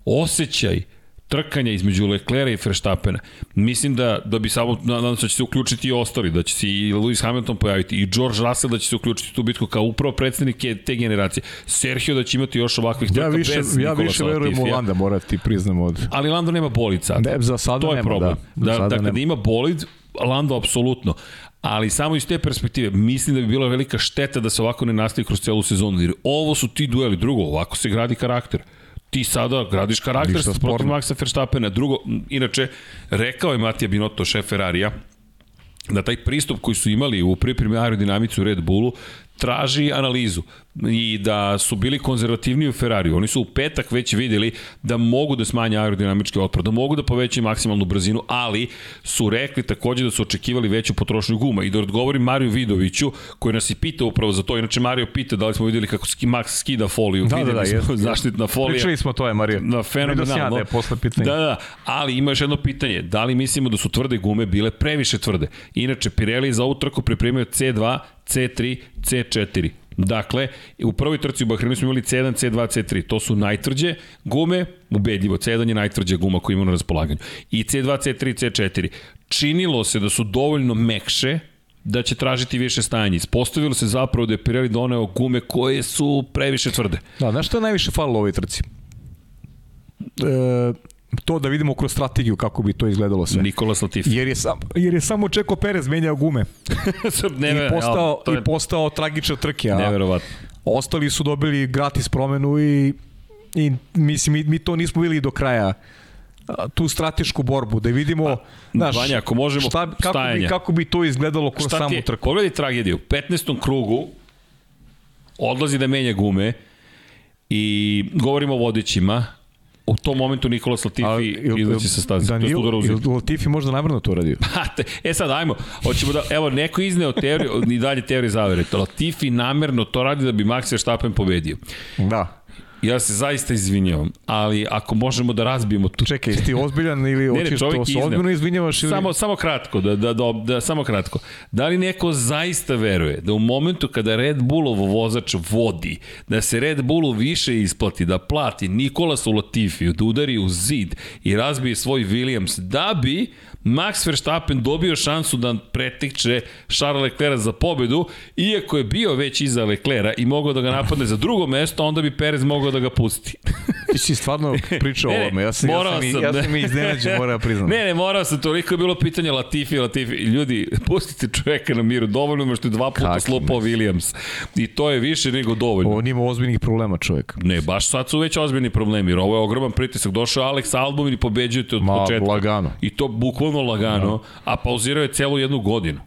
osjećaj trkanja između Leclerca i Verstappena. Mislim da, da bi samo, nadam se da će se uključiti i ostali, da će se i Lewis Hamilton pojaviti, i George Russell da će se uključiti u tu bitku kao upravo predstavnik te generacije. Sergio da će imati još ovakvih trka ja više, bez Ja više verujem u Landa, mora ti priznam od... Ali Lando nema bolid sad. Ne, za sada to je nema, problem. da. Da, dakle, nema. da ima bolid, Lando apsolutno. Ali samo iz te perspektive, mislim da bi bila velika šteta da se ovako ne nastavi kroz celu sezonu. Jer ovo su ti dueli. Drugo, ovako se gradi karakter ti sada gradiš karakter sa protiv Maxa Verstappena. Drugo, inače, rekao je Matija Binotto, šef Ferrarija, da taj pristup koji su imali u pripremi aerodinamicu u Red Bullu traži analizu i da su bili konzervativni u Ferrari. Oni su u petak već videli da mogu da smanje aerodinamički otpor, da mogu da povećaju maksimalnu brzinu, ali su rekli takođe da su očekivali veću potrošnju guma. I da odgovorim Mariju Vidoviću, koji nas i pita upravo za to. Inače, Mario pita da li smo videli kako Max skida foliju. Da, da, da, smo je, zaštitna folija. Pričali smo to je, Mario. Na fenomenalno. Da, posle pitanja. Da, da, ali ima još jedno pitanje. Da li mislimo da su tvrde gume bile previše tvrde? Inače, Pirelli za ovu trku pripremio C2, C3, C4. Dakle, u prvoj trci u Bahreinu smo imali C1, C2, C3. To su najtvrđe gume, ubedljivo. C1 je najtvrđa guma koju imamo na raspolaganju. I C2, C3, C4. Činilo se da su dovoljno mekše da će tražiti više stajanje. Ispostavilo se zapravo da je Pirelli doneo gume koje su previše tvrde. Da, znaš što je najviše falilo u ovoj trci? E, to da vidimo kroz strategiju kako bi to izgledalo sve. Nikola Latifi. Jer je, sam, jer je samo Čeko Perez menjao gume. ne, I postao, je... i postao tragična trke. A Neverovatno. Ostali su dobili gratis promenu i, i mislim, mi, mi to nismo videli do kraja tu stratešku borbu, da vidimo pa, znaš, Vanja, ako možemo šta, kako, bi, kako bi to izgledalo kroz šta samu trku. Pogledaj tragediju, u 15. krugu odlazi da menja gume i govorimo o vodećima, u tom momentu Nikola Latifi izlazi sa staze. Da nije, Latifi možda namerno to radio. e sad, ajmo. Hoćemo da, evo, neko izneo teoriju, i dalje teorije zavere. Latifi namerno to radi da bi Max Verstappen pobedio. Da. Ja se zaista izvinjavam, ali ako možemo da razbijemo tu... Čekaj, ti ozbiljan ili hoćeš to se ozbiljno izvinjavaš ili... Samo, samo kratko, da, da, da, da, samo kratko. Da li neko zaista veruje da u momentu kada Red Bullov vozač vodi, da se Red Bullu više isplati, da plati Nikola Latifiju, da udari u zid i razbije svoj Williams, da bi Max Verstappen dobio šansu da pretikče Charles Leclerc za pobedu, iako je bio već iza Leclerca i mogao da ga napadne za drugo mesto, onda bi Perez mogao da ga pusti. Ti si stvarno pričao o ovome, ja sam, ja sam, sam, ja sam ne. iznenađen, moram priznam. Ne, ne, morao sam, toliko je bilo pitanje Latifi, Latifi. Ljudi, pustite čoveka na miru, dovoljno me što je dva puta Kaki slopao Williams. I to je više nego dovoljno. On ima ozbiljnih problema čovjek. Ne, baš sad su već ozbiljni problemi, jer ovo je ogroman pritisak. Došao Alex Albon i pobeđujete od Ma, početka. lagano. I to bukvalno lagano, no. a pauzirao je celu jednu godinu.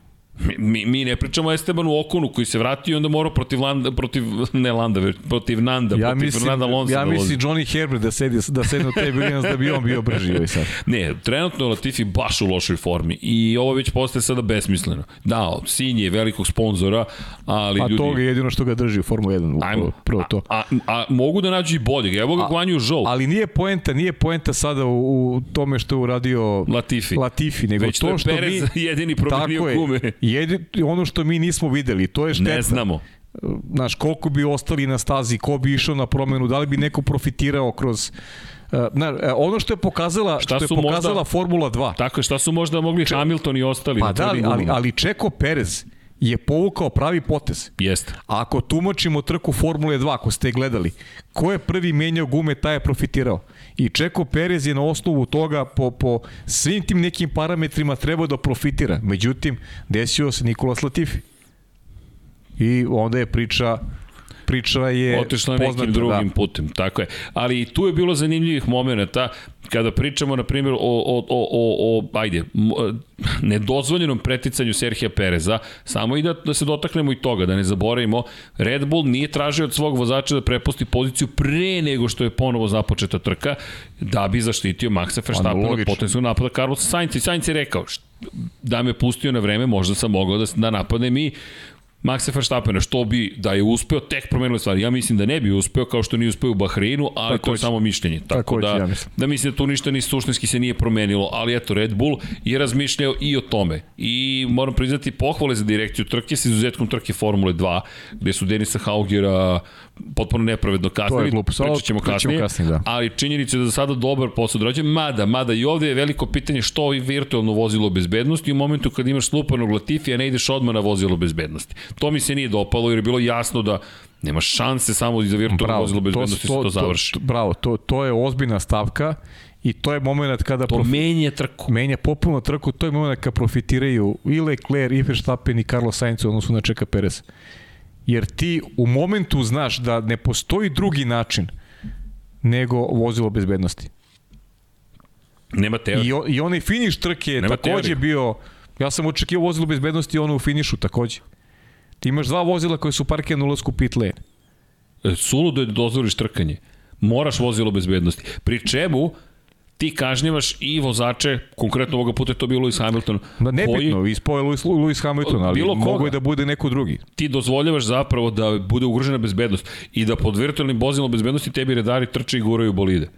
Mi, mi ne pričamo o Estebanu Okonu koji se vratio i onda morao protiv Landa, protiv, ne Landa, protiv Nanda, ja protiv mislim, Fernanda Lonsa. Ja da mislim Johnny Herbert da sedi, da sedi na te Williams da bi on bio brži ovaj sad. Ne, trenutno je Latifi baš u lošoj formi i ovo već postaje sada besmisleno. Da, Sin je velikog sponzora, ali a ljudi... A to je jedino što ga drži u Formu 1, Ajmo, prvo to. A, a, a, mogu da nađu i boljeg, evo ga Guanju Žou. Ali nije poenta, nije poenta sada u, u tome što je uradio Latifi, Latifi nego već to, što Perez mi... jedini promenio gume. Jedin, ono što mi nismo videli, to je šteta. Ne znamo. Znaš, koliko bi ostali na stazi, ko bi išao na promenu, da li bi neko profitirao kroz Na, ono što je pokazala šta što je pokazala možda, Formula 2. Tako je, šta su možda mogli Če... Hamilton i ostali. Pa da, ali, ali, ali Čeko Perez je povukao pravi potez. Jeste. A ako tumačimo trku Formule 2, ako ste gledali, ko je prvi menjao gume, taj je profitirao. I Čeko Perez je na osnovu toga po, po svim tim nekim parametrima trebao da profitira. Međutim, desio se Nikola Latifi. I onda je priča priča je otišla nekim da. drugim da. putem, tako je. Ali i tu je bilo zanimljivih momenata kada pričamo na primjer o, o, o, o, o ajde, nedozvoljenom preticanju Serhija Pereza, samo i da, da se dotaknemo i toga, da ne zaboravimo, Red Bull nije tražio od svog vozača da prepusti poziciju pre nego što je ponovo započeta trka, da bi zaštitio Maxa Verstappena od potencijalnog napada Carlos Sainz. I Sainz je rekao, da me pustio na vreme, možda sam mogao da, da napadnem i Maxa Verstappena, što bi da je uspeo, tek promenilo stvari. Ja mislim da ne bi uspeo kao što nije uspeo u Bahreinu, ali Tako to je samo mišljenje. Tako, Tako da, ja mislim. da mislim da tu ništa ni suštinski se nije promenilo, ali eto Red Bull je razmišljao i o tome. I moram priznati pohvale za direkciju trke sa izuzetkom trke Formule 2, gde su Denisa Haugera potpuno nepravedno kasnili. To je glupo, pričat ćemo kasnije, kasnije da. ali činjenica je da za sada dobar posao dođe, mada, mada i ovde je veliko pitanje što i virtualno vozilo bezbednosti u momentu kad imaš slupanog Latifija ne ideš odmah na vozilo bezbednosti. To mi se nije dopalo jer je bilo jasno da nema šanse samo za virtualno bravo, vozilo bezbednosti to, to, se to završi. To, bravo, to, to je ozbiljna stavka I to je moment kada... To profi... menja trku. Menja popuno trku, to je moment kada profitiraju i Leclerc, i Verstappen, i Carlos Sainz u odnosu na Čeka Perez. Jer ti u momentu znaš da ne postoji drugi način nego vozilo bezbednosti. Nema teorije. I, I onaj finiš trke je takođe teorije. bio... Ja sam očekio vozilo bezbednosti ono u finišu takođe. Ti imaš dva vozila koje su parkirane u ulazku pit lane. E, suludo je da dozvoriš trkanje. Moraš vozilo bezbednosti. Pri čemu ti kažnjavaš i vozače, konkretno ovoga puta je to bio Lewis Hamilton. Da nebitno, koji, ispoje Lewis, Lewis Hamilton, ali bilo mogo je da bude neko drugi. Ti dozvoljavaš zapravo da bude ugrožena bezbednost i da pod virtualnim vozilom bezbednosti tebi redari trče i guraju bolide.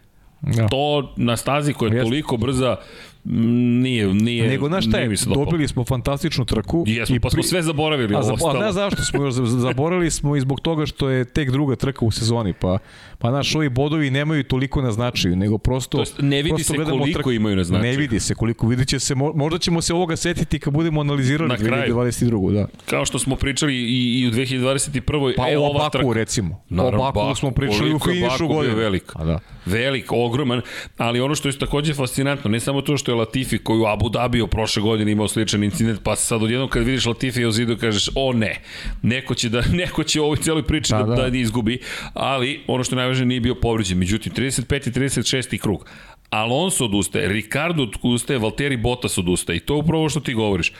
Ja. To na stazi koja je Jeste. toliko brza nije, nije, Nego, znaš šta je, dobili smo fantastičnu trku. Jesmo, i pa smo sve zaboravili. A, za, a ne zašto smo još zaboravili smo i zbog toga što je tek druga trka u sezoni, pa, pa naš ovi bodovi nemaju toliko na značaju, nego prosto... To jest, ne vidi se koliko trk... imaju na značaju. Ne vidi se koliko, vidit će se, možda ćemo se ovoga setiti kad budemo analizirali na 2022. Da. Kao što smo pričali i, i u 2021. Pa e, o Baku, trka. recimo. Naravno, o Baku smo pričali u finišu godine. Velik. A da. Velik, ogroman, ali ono što je takođe fascinantno, ne samo to što je Latifi koji u Abu Dhabiju prošle godine imao sličan incident, pa sad odjednom kad vidiš Latifi u zidu kažeš, o ne, neko će, da, neko će u ovoj cijeloj priči da, da, da, da izgubi, ali ono što je najvažnije nije bio povređen. Međutim, 35. i 36. krug. Alonso odustaje, Ricardo odustaje, Valtteri Bottas odustaje i to je upravo što ti govoriš.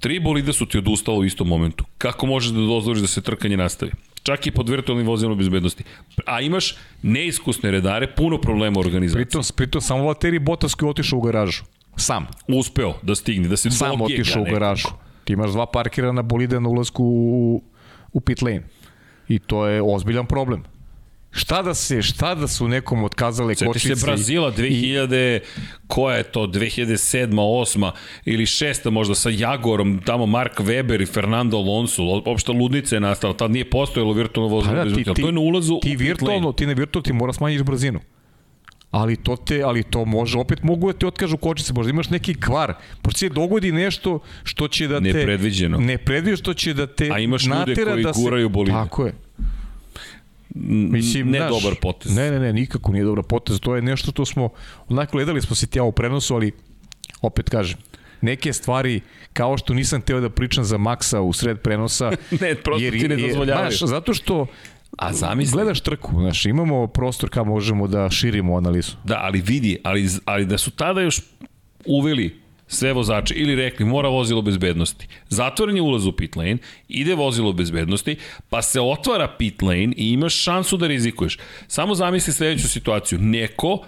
Tri bolida su ti odustalo u istom momentu. Kako možeš da dozvoriš da se trkanje nastavi? Čak i pod virtualnim vozilom bezbednosti. A imaš neiskusne redare, puno problema u organizaciji. Pritom, pritom samo Valtteri Bottas koji otišao u garažu. Sam. Uspeo da stigne, da se Sam otišao u garažu. Ti imaš dva parkirana bolida na ulazku u, u pit lane. I to je ozbiljan problem. Šta da se, šta da su nekom otkazale Sjeti kočnice? se Brazila 2000, i... koja je to, 2007. 8. ili 6. možda sa Jagorom, tamo Mark Weber i Fernando Alonso, opšta ludnica je nastala, tad nije postojalo virtualno vozilo pa da, ti, ti, to je na ulazu ti virtualno, ti ne virtualno, ti mora smanjiš brzinu ali to te ali to može opet mogu da ti otkažu kočice možda imaš neki kvar pošto se dogodi nešto što će da te nepredviđeno nepredviđeno što će da te a imaš ljude koji da guraju bolide tako je Mislim, ne znaš, dobar potez. Ne, ne, ne, nikako nije dobar potez. To je nešto što smo, onako gledali smo se tja u prenosu, ali opet kažem, neke stvari kao što nisam teo da pričam za Maksa u sred prenosa. ne, prosto jer, ti ne dozvoljavaju. Znaš, zato što A zamisli. Gledaš trku, znaš, imamo prostor kao možemo da širimo analizu. Da, ali vidi, ali, ali da su tada još uveli sve vozače ili rekli mora vozilo bezbednosti. Zatvoren je ulaz u pit lane, ide vozilo bezbednosti, pa se otvara pit lane i imaš šansu da rizikuješ. Samo zamisli sledeću situaciju. Neko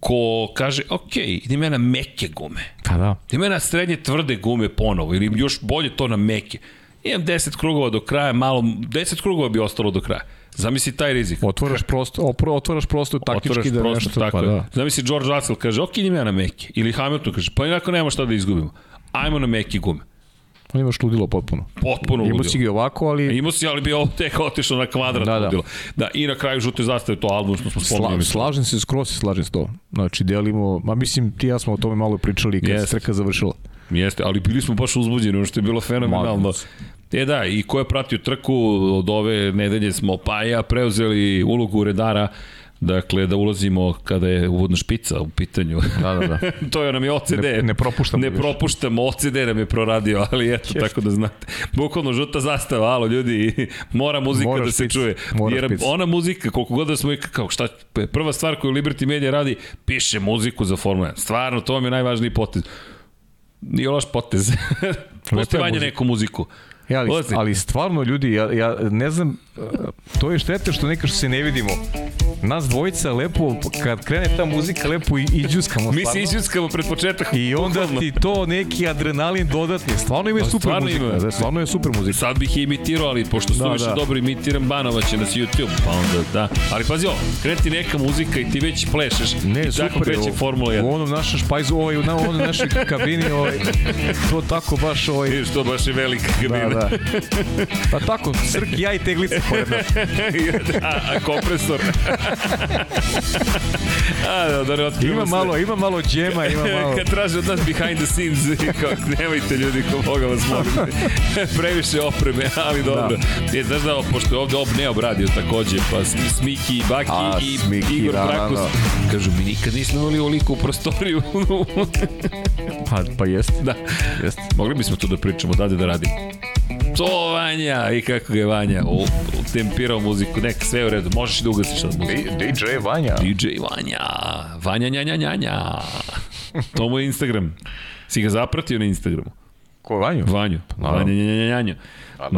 ko kaže, ok, idem ja na meke gume. Pa da. Idem ja na srednje tvrde gume ponovo, ili još bolje to na meke. Imam 10 krugova do kraja, malo, 10 krugova bi ostalo do kraja Zamisli taj rizik. Otvaraš prostor, otvaraš prostor taktički otvaraš da prostor, nešto, tako pa da. Zamisli George Russell kaže, ok, idem ja na meke. Ili Hamilton kaže, pa inako nema šta da izgubimo. Ajmo na meke gume. On imaš ludilo potpuno. Potpuno ludilo. Imao si ga ovako, ali... Imao si, ali bi ovo tek otišao na kvadrat da, da. ludilo. Da, i na kraju žute zastave to album što smo spomenuli. Sla, slažem se, skroz se slažem s to. Znači, delimo, ma mislim, ti ja smo o tome malo pričali kad yes. se trka završila. Jeste, ali bili smo baš uzbuđeni, ono što je bilo fenomenalno. E da, i ko je pratio trku, od ove nedelje smo pa ja preuzeli ulogu redara, Dakle, da ulazimo kada je uvodna špica u pitanju. Da, da, da. to je nam je OCD. Ne, ne propuštamo. Ne propuštamo, OCD nam je proradio, ali eto, yes. tako da znate. Bukvalno žuta zastava, alo ljudi, mora muzika Moraš da se čuje. Moraš Jer špic. ona muzika, koliko god da smo, kao šta, prva stvar koju Liberty Media radi, piše muziku za Formula 1. Stvarno, to vam je najvažniji potez. Nije loš potez. Postivanje neku muziku. Ja, ali, ali stvarno ljudi, ja, ja ne znam, to je štete što neka što se ne vidimo. Nas dvojica lepo, kad krene ta muzika, lepo i iđuskamo. Mi se iđuskamo pred početak. I onda ti to neki adrenalin dodatni. Stvarno ima pa, super stvarno muzika. Ima. Da, stvarno je super muzika. Sad bih je imitirao, ali pošto su da, više da. dobro imitiram, banova će nas YouTube, pa onda da. Ali pazi ovo, kreti neka muzika i ti već plešeš. Ne, I super. Tako kreće Formula 1. U onom našem špajzu, ovaj, u onom našoj kabini, ovaj, to tako baš ovaj... Vidiš, to baš je velika kabina. Da, da. Pa tako, Srk, ja i Teglica. Pored nas. a, a kompresor. a, da, da ne ima malo, ima malo džema, ima malo... Kad traže od nas behind the scenes, kako, nemojte ljudi, ko Boga vas molim. Previše opreme, ali dobro. Da. Je, znaš da, pošto je ovde Ob ne obradio takođe, pa Smiki, Baki a, i Smiki, Igor da, Trakus, da. kažu mi nikad nismo imali ovoliko u prostoriju. pa, pa jest. Da. Jest. Mogli bismo to da pričamo, dade da radimo. To Vanja, i kako ga je Vanja u, tempirao muziku, nek sve u redu, možeš i da ugasiš od muziku. DJ Vanja. DJ Vanja, Vanja nja nja nja nja. To mu je Instagram. Si ga zapratio na Instagramu? Ko, Vanju? Vanju. No. Vanja nja nja nja nja.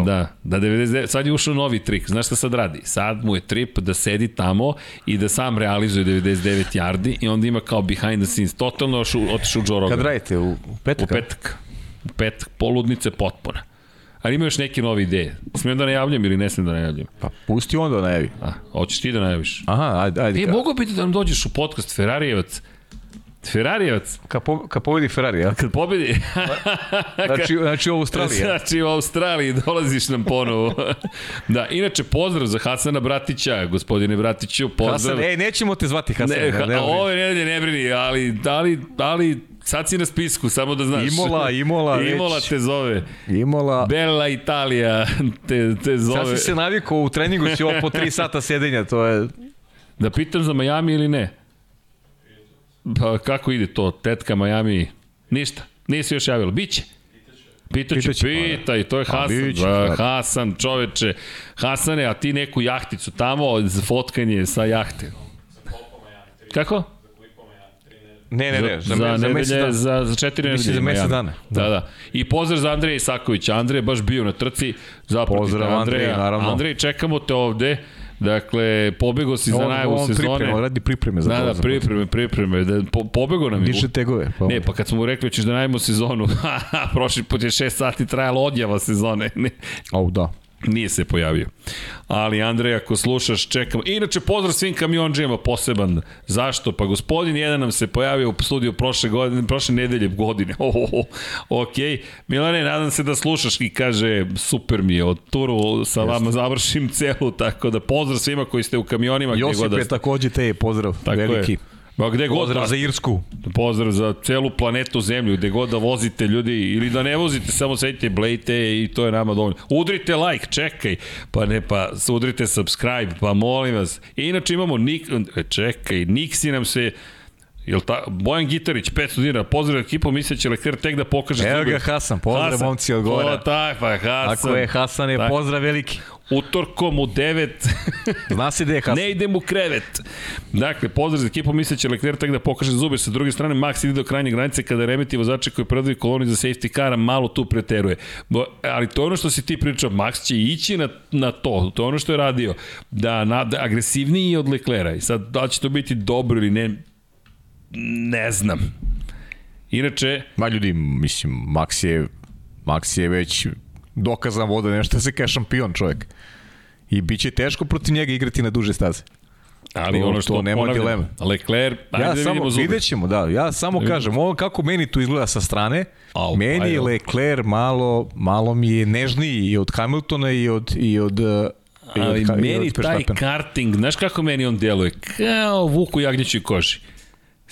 Da, da 99, sad je ušao novi trik, znaš šta sad radi? Sad mu je trip da sedi tamo i da sam realizuje 99 yardi i onda ima kao behind the scenes, totalno otišao u Joe Rogan. Kad radite, u petak? U petak. U petak, poludnice potpuna. Ali ima još neke nove ideje. Smijem da najavljam ili ne smijem da najavljam? Pa pusti on da najavi. A, hoćeš ti da najaviš? Aha, ajde, ajde. E, mogu biti da nam dođeš u podcast Ferrarijevac. Ferrarijevac. Kad, po, kad pobedi Ferrari, ja? Kad pobedi... znači, znači u Australiji. Znači u Australiji dolaziš nam ponovo. da, inače pozdrav za Hasana Bratića, gospodine Bratiću, pozdrav. Hasan, ej, nećemo te zvati Hasan. Ne, ha, ne, ne ove nedelje ne brini, ali, ali, ali Sad si na spisku, samo da znaš. Imola, Imola Imola već. te zove. Imola. Bella Italija te, te zove. Sad si se navikao, u treningu si ovo po 3 sata sedenja, to je... Da pitam za Miami ili ne? Pa kako ide to? Tetka Miami? Ništa. Nisi još javilo. Biće. Pitaću, Pitaću pitaj, to je pa, Hasan, biće, ba, Hasan, čoveče. Hasane, a ti neku jahticu tamo fotkanje sa jahte. Kako? Ne, ne, ne, za, za, za, mesec dana. Za, za četiri nedelje. Za mesec dana. Da. da, da. I pozdrav za Andreja Isakovića. Andrej je baš bio na trci. Zapratite pozdrav Andreja, Andrej, naravno. Andrej, čekamo te ovde. Dakle, pobego si za najavu on sezone. Pripreme, on radi pripreme za da, da, pripreme, pripreme. Da, po, pobego nam je. Diže tegove. Pa. Ne, pa kad smo mu rekli ćeš da najavimo sezonu, prošli put je 6 sati trajala odjava sezone. Ne. Au, da. Nije se pojavio. Ali Andrej, ako slušaš, čekam. Inače, pozdrav svim kamionđijama poseban. Zašto? Pa gospodin jedan nam se pojavio u studiju prošle, godine, prošle nedelje godine. Oh, oh, oh. Ok. Milane, nadam se da slušaš i kaže, super mi je, od turu sa Jeste. vama završim celu, tako da pozdrav svima koji ste u kamionima. Josip je da... takođe te pozdrav, tako veliki. Je. Ba gde pozdrav god, za Irsku. Pozdrav za celu planetu Zemlju, gde god da vozite ljudi, ili da ne vozite, samo sedite, blejte i to je nama dovoljno. Udrite like, čekaj, pa ne, pa udrite subscribe, pa molim vas. I inače imamo, Nik, e, čekaj, Niksi nam se, Jel ta, Bojan Gitarić, 500 dinara, pozdrav ekipu, misle će Lekter tek da pokaže. Evo ga Hasan, pozdrav Hasan. momci od gora. O, tak, pa Hasan. Ako je Hasan, je tak. pozdrav veliki utorkom u 9 Zna se gde je Ne idem u krevet. Dakle, pozdrav za ekipu, misleće Leclerc tek da pokaže zube. Sa druge strane, Max ide do krajnje granice kada remeti vozače koji predaju koloni za safety car malo tu preteruje. Bo, ali to je ono što si ti pričao, Max će ići na, na to, to je ono što je radio, da, na, da agresivniji od Leclerca. I sad, da će to biti dobro ili ne, ne znam. Inače... Ma ljudi, mislim, Max je, Max je već dokazan vode nešto se kaže šampion čovjek. I bit će teško protiv njega igrati na duže staze. Ali to, ono što to nema dilema. Leclerc, ajde ja da samo vidjet ćemo, da. Ja samo da kažem, ovo kako meni to izgleda sa strane, Au, meni je Leclerc malo, malo mi je nežniji i od Hamiltona i od, i od Ali od, meni od taj karting, znaš kako meni on djeluje? Kao vuku jagnjećoj koži.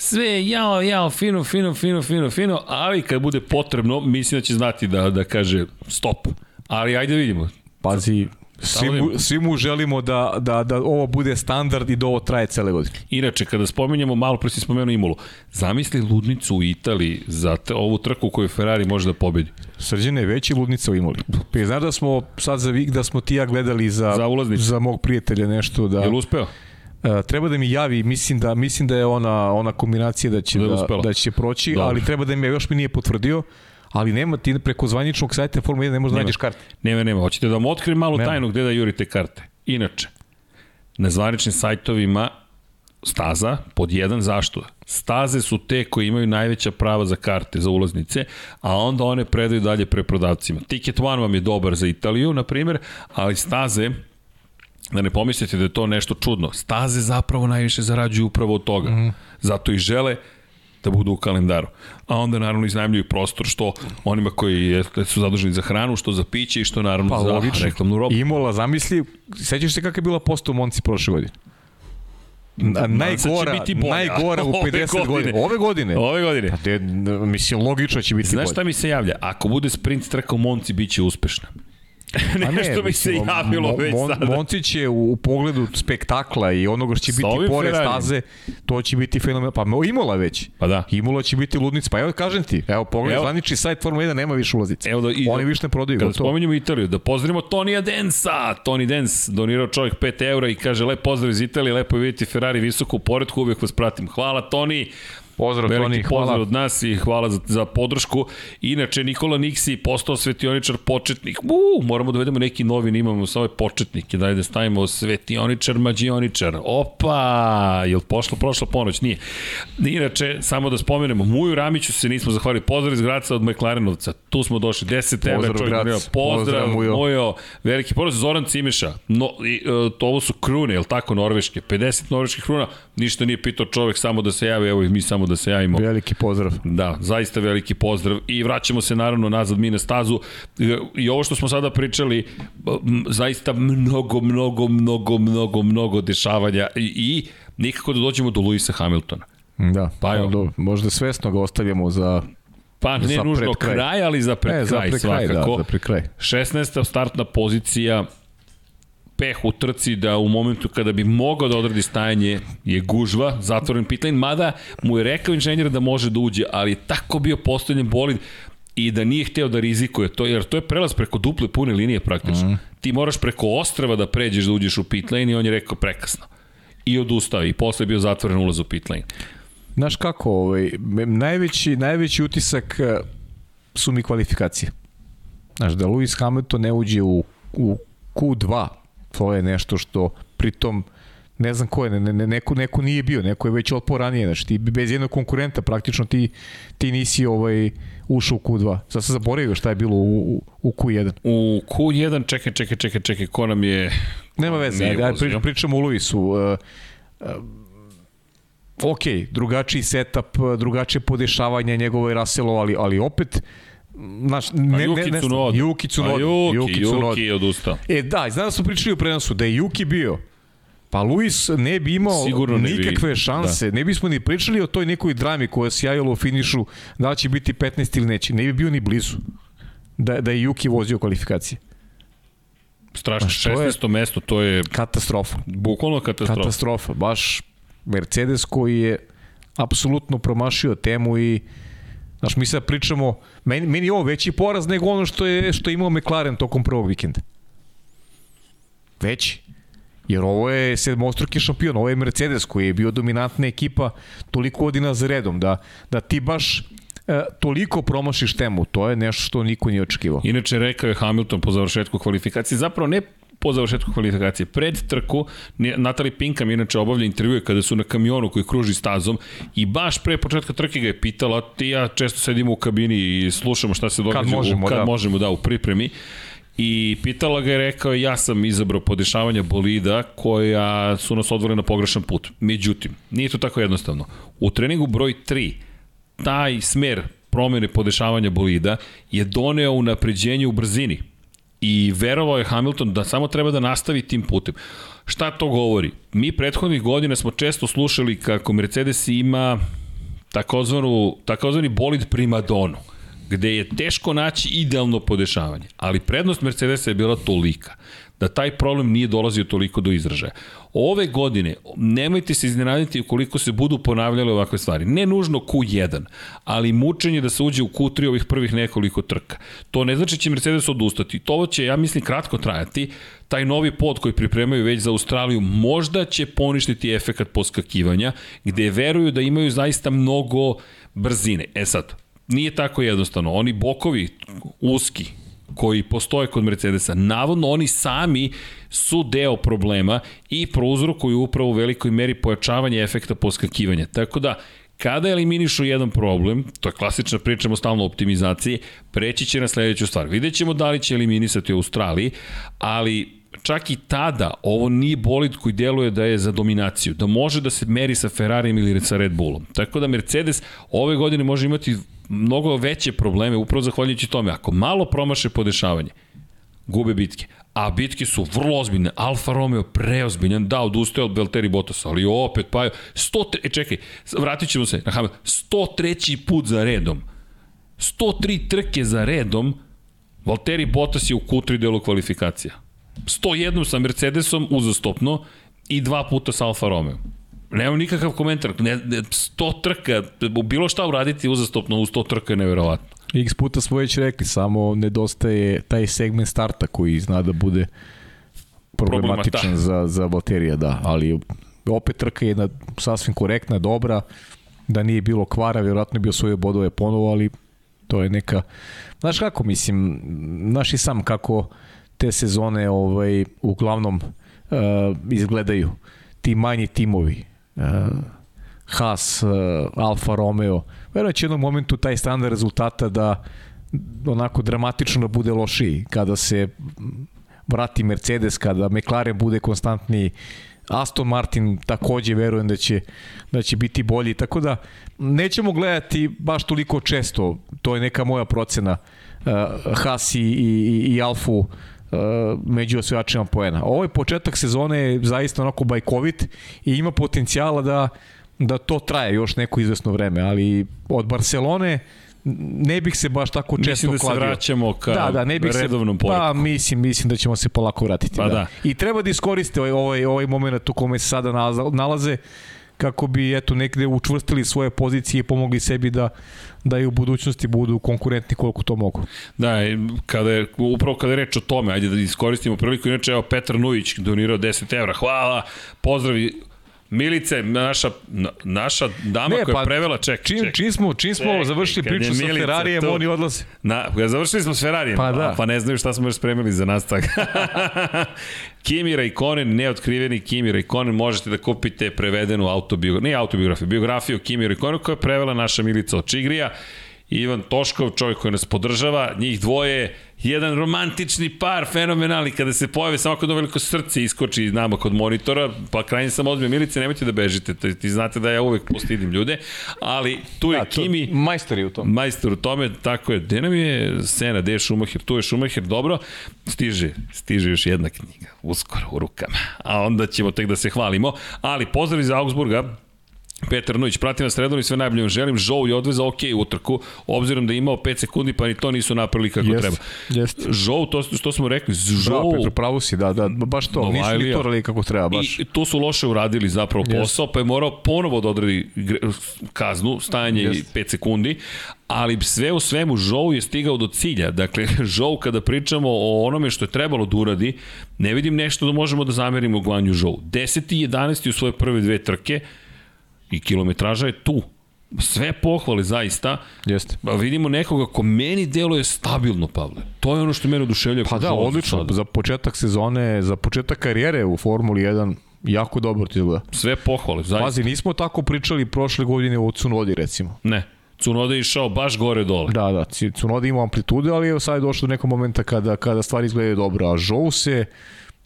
Sve jao, jao, fino, fino, fino, fino, fino, ali kad bude potrebno, mislim da će znati da, da kaže stop. Ali ajde vidimo. Pazi, Svi mu, svi mu želimo da, da, da ovo bude standard i da ovo traje cele godine. Inače, kada spomenjamo, malo pre si spomenuo Imulu, zamisli ludnicu u Italiji za te, ovu trku koju Ferrari može da pobedi. Srđene je veći ludnica u Imoli. Pa znaš da smo sad za vik da smo ti ja gledali za, za, za mog prijatelja nešto da... Je li uspeo? Uh, treba da mi javi, mislim da mislim da je ona ona kombinacija da će da, da, da će proći, Dobre. ali treba da mi još mi nije potvrdio ali nema ti preko zvaničnog sajta Formula 1 ne možeš da nađeš karte. Nema, nema. Hoćete da vam otkrijem malu nema. tajnu gde da jurite karte. Inače, na zvaničnim sajtovima staza, pod jedan, zašto? Staze su te koje imaju najveća prava za karte, za ulaznice, a onda one predaju dalje preprodavcima. Ticket One vam je dobar za Italiju, na primjer, ali staze da ne pomislite da je to nešto čudno. Staze zapravo najviše zarađuju upravo od toga. Mm. Zato i žele da budu u kalendaru. A onda naravno iznajmljuju prostor što onima koji su zaduženi za hranu, što za piće i što naravno pa, za logično. reklamnu robu. Imola, zamisli, sećaš se kakva je bila posta u Monci prošle godine? najgora, najgora u 50 godina. Ove godine? Ove godine. Pa te, mislim, logično će biti Znaš bolje. šta mi se javlja? Ako bude sprint trka u Monci, bit će uspešna. Nešto mi se javilo već mo, sada. Monci će u, u pogledu spektakla i onoga što će biti pored staze, to će biti fenomenalno. Pa Imola već. Pa da. Imola će biti ludnica. Pa evo kažem ti, evo pogledaj, zvanični sajt Formula 1 nema više ulazice. Evo da, i, Oni više ne prodaju. Kada spominjemo Italiju, da pozdravimo Tonija Densa. Toni Dens donirao čovjek 5 eura i kaže lep pozdrav iz Italije, lepo je vidjeti Ferrari visoko u poredku, uvijek vas pratim. Hvala Toni. Pozdrav Veliki Toni, hvala. pozdrav od nas i hvala za, za podršku. Inače, Nikola Niksi postao svetioničar početnik. Uu, moramo da vedemo neki novi, imamo sa ove početnike, daj da stavimo svetioničar, mađioničar. Opa, je li pošlo prošla ponoć? Nije. Inače, samo da spomenemo, Muju Ramiću se nismo zahvalili. Pozdrav iz Graca od McLarenovca. Tu smo došli 10 evra. Pozdrav, Grac. Pozdrav, pozdrav Mujo. Mujo. Veliki pozdrav Zoran Cimeša. No, i, uh, to ovo su krune, je li tako, norveške? 50 norveških kruna. Ništa nije pitao čovek samo da se javi, evo mi samo da se javimo. Veliki pozdrav. Da, zaista veliki pozdrav. I vraćamo se naravno nazad mi na stazu. I ovo što smo sada pričali, zaista mnogo, mnogo, mnogo, mnogo, mnogo dešavanja i, i nikako da dođemo do Luisa Hamiltona. Da, pa jo. možda svesno ga ostavljamo za Pa ne nužno kraj. kraj, ali za pred e, kraj, za pred kraj svakako. Da, za pred kraj. 16. startna pozicija, peh u trci da u momentu kada bi mogao da odradi stajanje je gužva, zatvoren pitlane, mada mu je rekao inženjer da može da uđe, ali je tako bio postavljen bolid i da nije hteo da rizikuje to, jer to je prelaz preko duple pune linije praktično. Mm. Ti moraš preko ostrava da pređeš da uđeš u pitlane i on je rekao prekasno. I odustao i posle je bio zatvoren ulaz u pitlane. Znaš kako, ovaj, najveći, najveći utisak eh, su mi kvalifikacije. Znaš, da Lewis Hamilton ne uđe u, u Q2 to je nešto što pritom ne znam ko je, ne, ne, neko, neko nije bio, neko je već otpao ranije, znači ti bez jednog konkurenta praktično ti, ti nisi ovaj, ušao u Q2. Sad se zaboravio šta je bilo u, u, u Q1. U Q1, čekaj, čekaj, čekaj, čekaj, ko nam je... Nema veze, ajde, ajde pri, pričamo u Luisu. Uh, uh, ok, drugačiji setup, drugačije podešavanje njegovo je Russellov, ali, ali opet Naš, ne, Juki ne, Tsunoda. Juki Tsunoda. Juki, Juki, Juki je odustao. E, da, znam da smo pričali u prenosu, da je Juki bio Pa Luis ne bi imao Sigurno ne nikakve bi. šanse. Da. Ne bismo ni pričali o toj nekoj drami koja se javila u finišu, da će biti 15 ili neće. Ne bi bio ni blizu da, da je Juki vozio kvalifikacije. Strašno, 16. Je mesto, to je... Katastrofa. Bukvalno katastrofa. Katastrofa, baš Mercedes koji je apsolutno promašio temu i Znaš, mi sad pričamo, meni, meni je ovo veći poraz nego ono što je, što je imao McLaren tokom prvog vikenda. Veći. Jer ovo je sedmostruki šampion, ovo je Mercedes koji je bio dominantna ekipa toliko godina za redom, da, da ti baš e, toliko promašiš temu, to je nešto što niko nije očekivao. Inače, rekao je Hamilton po završetku kvalifikacije, zapravo ne po završetku kvalifikacije. Pred trku, Natali Pinkam inače obavlja intervjue kada su na kamionu koji kruži stazom i baš pre početka trke ga je pitala, ti ja često sedimo u kabini i slušamo šta se događa, kad možemo, u, kad da. možemo da, u pripremi. I pitala ga je rekao, ja sam izabrao podešavanja bolida koja su nas odvore na pogrešan put. Međutim, nije to tako jednostavno. U treningu broj 3, taj smer promene podešavanja bolida je doneo u napređenje u brzini I verovao je Hamilton da samo treba da nastavi tim putem. Šta to govori? Mi prethodnih godina smo često slušali kako Mercedes ima takozvanu, takozvani bolid primadonu, gde je teško naći idealno podešavanje. Ali prednost Mercedesa je bila tolika da taj problem nije dolazio toliko do izražaja. Ove godine nemojte se iznenaditi ukoliko se budu ponavljale ovakve stvari. Ne nužno Q1, ali mučenje da se uđe u Q3 ovih prvih nekoliko trka. To ne znači da će Mercedes odustati. To će, ja mislim, kratko trajati. Taj novi pod koji pripremaju već za Australiju možda će poništiti efekat poskakivanja, gde veruju da imaju zaista mnogo brzine. E sad, nije tako jednostavno. Oni bokovi uski, koji postoje kod Mercedesa, navodno oni sami su deo problema i prouzrokuju upravo u velikoj meri pojačavanje efekta poskakivanja. Tako da, kada eliminišu jedan problem, to je klasična stalno o optimizaciji, preći će na sledeću stvar. Vidjet ćemo da li će eliminisati u Australiji, ali čak i tada ovo nije bolid koji djeluje da je za dominaciju, da može da se meri sa Ferrarijem ili sa Red Bullom. Tako da Mercedes ove godine može imati mnogo veće probleme upravo zahvaljujući tome. Ako malo promaše podešavanje, gube bitke. A bitke su vrlo ozbiljne. Alfa Romeo preozbiljan, da, odustaje od Belteri Bottas, ali opet pa je 100, e, čekaj, vratit ćemo se na Hamilton, 103. put za redom. 103 trke za redom, Valtteri Bottas je u Q3 delu kvalifikacija. 101 sa Mercedesom uzastopno i dva puta sa Alfa Romeo. Nema nikakav komentar. Ne, ne, 100 trka, bilo šta uraditi uzastopno u 100 trka je neverovatno. X puta smo već rekli, samo nedostaje taj segment starta koji zna da bude problematičan za, za baterija, da, ali opet trka je jedna sasvim korektna, dobra, da nije bilo kvara, vjerojatno je bio svoje bodove ponovo, ali to je neka, znaš kako mislim, znaš i sam kako te sezone ovaj, uglavnom uh, izgledaju, ti manji timovi, Haas, uh, Alfa Romeo, verujem da će jednom momentu taj standard rezultata da onako dramatično da bude lošiji, kada se vrati Mercedes, kada McLaren bude konstantni Aston Martin takođe verujem da će da će biti bolji. Tako da nećemo gledati baš toliko često. To je neka moja procena uh, Haas i, i, i Alfu među osvajačima poena. Ovaj početak sezone je zaista onako bajkovit i ima potencijala da da to traje još neko izvesno vreme, ali od Barcelone ne bih se baš tako često mislim da kladio. se vraćamo ka da, da, ne bih redovnom se, poreku. Pa mislim, mislim da ćemo se polako vratiti. Pa da. da. I treba da iskoriste ovaj, ovaj, ovaj moment u kome se sada nalaze kako bi eto negde učvrstili svoje pozicije i pomogli sebi da da i u budućnosti budu konkurentni koliko to mogu. Da, kada je, upravo kada je reč o tome, ajde da iskoristimo priliku, inače evo Petar Nujić donirao 10 evra, hvala, pozdravi Milice, naša, naša dama ne, koja pa, je prevela, ček, čim, ček. Čim smo, čim smo ček, završili priču sa Ferrarijem, tu, oni odlaze. Na, završili smo s Ferrarijem, pa, da. pa ne znaju šta smo još spremili za nas tako. Kimi Raikkonen, neotkriveni Kimi Raikkonen, možete da kupite prevedenu autobiografiju, ne autobiografiju, biografiju Kimi Raikkonen koja je prevela naša Milica Očigrija. Ivan Toškov, čovjek koji nas podržava, njih dvoje, jedan romantični par, fenomenalni, kada se pojave samo kod veliko srce iskoči nama kod monitora, pa krajnje sam odmio Milice, nemojte da bežite, to, ti znate da ja uvek postidim ljude, ali tu je da, Kimi... Majstor je u tome. Majstor u tome, tako je. Gde nam je scena, gde je Šumacher, tu je Šumacher, dobro, stiže, stiže još jedna knjiga, uskoro u rukama, a onda ćemo tek da se hvalimo, ali pozdrav iz Augsburga, Petar Nović, pratim vas redovno i sve najbolje vam želim. Žou je odvezao ok utrku, obzirom da je imao 5 sekundi, pa ni to nisu napravili kako yes, treba. Yes. Žou, to, to smo rekli, Žou... Da, Petru, pravo si, da, da, baš to, Novajlija. nisu ni to radili kako treba, baš. I tu su loše uradili zapravo yes. posao, pa je morao ponovo da odradi kaznu, stajanje yes. 5 sekundi, ali sve u svemu Žou je stigao do cilja. Dakle, Žou kada pričamo o onome što je trebalo da uradi, ne vidim nešto da možemo da zamerimo Glanju Žou. 10. i 11. u svoje prve dve trke, I kilometraža je tu. Sve pohvale zaista. Jeste. Pa vidimo nekoga ko meni deluje stabilno, Pavle. To je ono što mene oduševlja. Pa da, odlično. Sada. Za početak sezone, za početak karijere u Formuli 1 jako dobro ti izgleda. Sve pohvale, zaista. Pazi, nismo tako pričali prošle godine o Cunodi, recimo. Ne. Cunoda je išao baš gore dole. Da, da, Cunoda ima amplitude, ali je sad je došlo do nekog momenta kada, kada stvari izgledaju dobro, a Žou se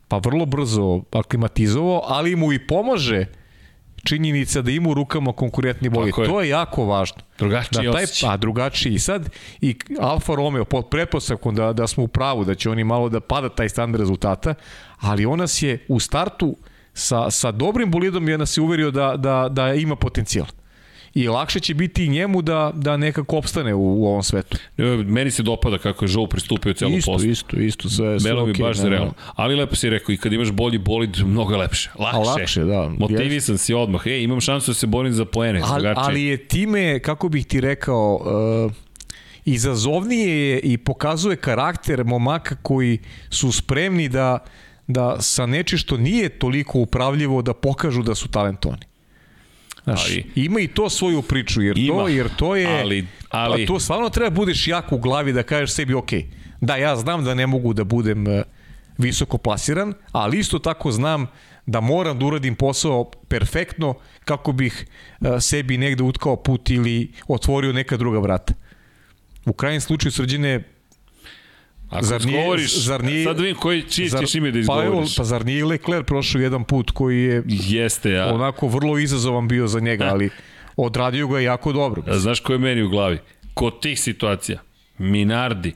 pa vrlo brzo aklimatizovao, ali mu i pomaže činjenica da ima u rukama konkurentni bolid. To je jako važno. Drugačiji da taj, A drugačiji. I sad i Alfa Romeo pod pretpostavkom da, da smo u pravu, da će oni malo da pada taj standard rezultata, ali on nas je u startu sa, sa dobrim bolidom je nas je uverio da, da, da ima potencijal i lakše će biti i njemu da, da nekako opstane u, u ovom svetu. Meni se dopada kako je Žou pristupio celu isto, poslu. Isto, isto, sve, sve Belo mi baš ne, realno. Ali lepo si rekao, i kad imaš bolji bolid, mnogo je lepše. Lakše. A lakše, da. Motivisan si odmah. Ej, imam šansu da se borim za poene. Ali, ali je time, kako bih ti rekao, uh, izazovnije je i pokazuje karakter momaka koji su spremni da da sa neči što nije toliko upravljivo da pokažu da su talentovani. Znaš, ali, ima i to svoju priču, jer ima, to, jer to je... Ali, ali... To stvarno treba da budeš jak u glavi da kažeš sebi, ok, da, ja znam da ne mogu da budem e, visoko plasiran, ali isto tako znam da moram da uradim posao perfektno kako bih e, sebi negde utkao put ili otvorio neka druga vrata. U krajnjem slučaju srđine Ako zar nije, govoriš, zar nije, sad vidim koji, čije zar, ćeš ime da izgovoriš. Pa, evo, pa zar nije Leclerc prošao jedan put koji je Jeste, ja. onako vrlo izazovan bio za njega, ali odradio ga jako dobro. A znaš ko je meni u glavi? Kod tih situacija, Minardi,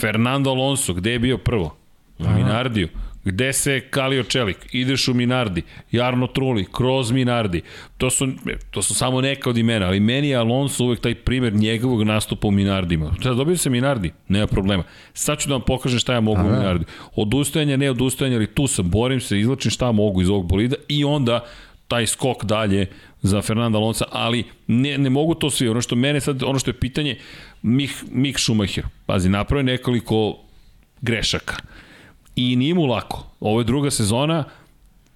Fernando Alonso, gde je bio prvo? U Minardiju. Gde se Kalio Čelik? Ideš u Minardi, Jarno Truli, kroz Minardi. To su, to su samo neka od imena, ali meni je Alonso uvek taj primer njegovog nastupa u Minardima. Treba dobio se Minardi, nema problema. Sad ću da vam pokažem šta ja mogu Aha. u Minardi. Odustajanje, ne odustajanje, ali tu sam, borim se, izlačim šta mogu iz ovog bolida i onda taj skok dalje za Fernanda Alonso, ali ne, ne mogu to svi. Ono što mene sad, ono što je pitanje, Mih, Mih Schumacher, pazi, napravi nekoliko grešaka i nije mu lako. Ovo je druga sezona,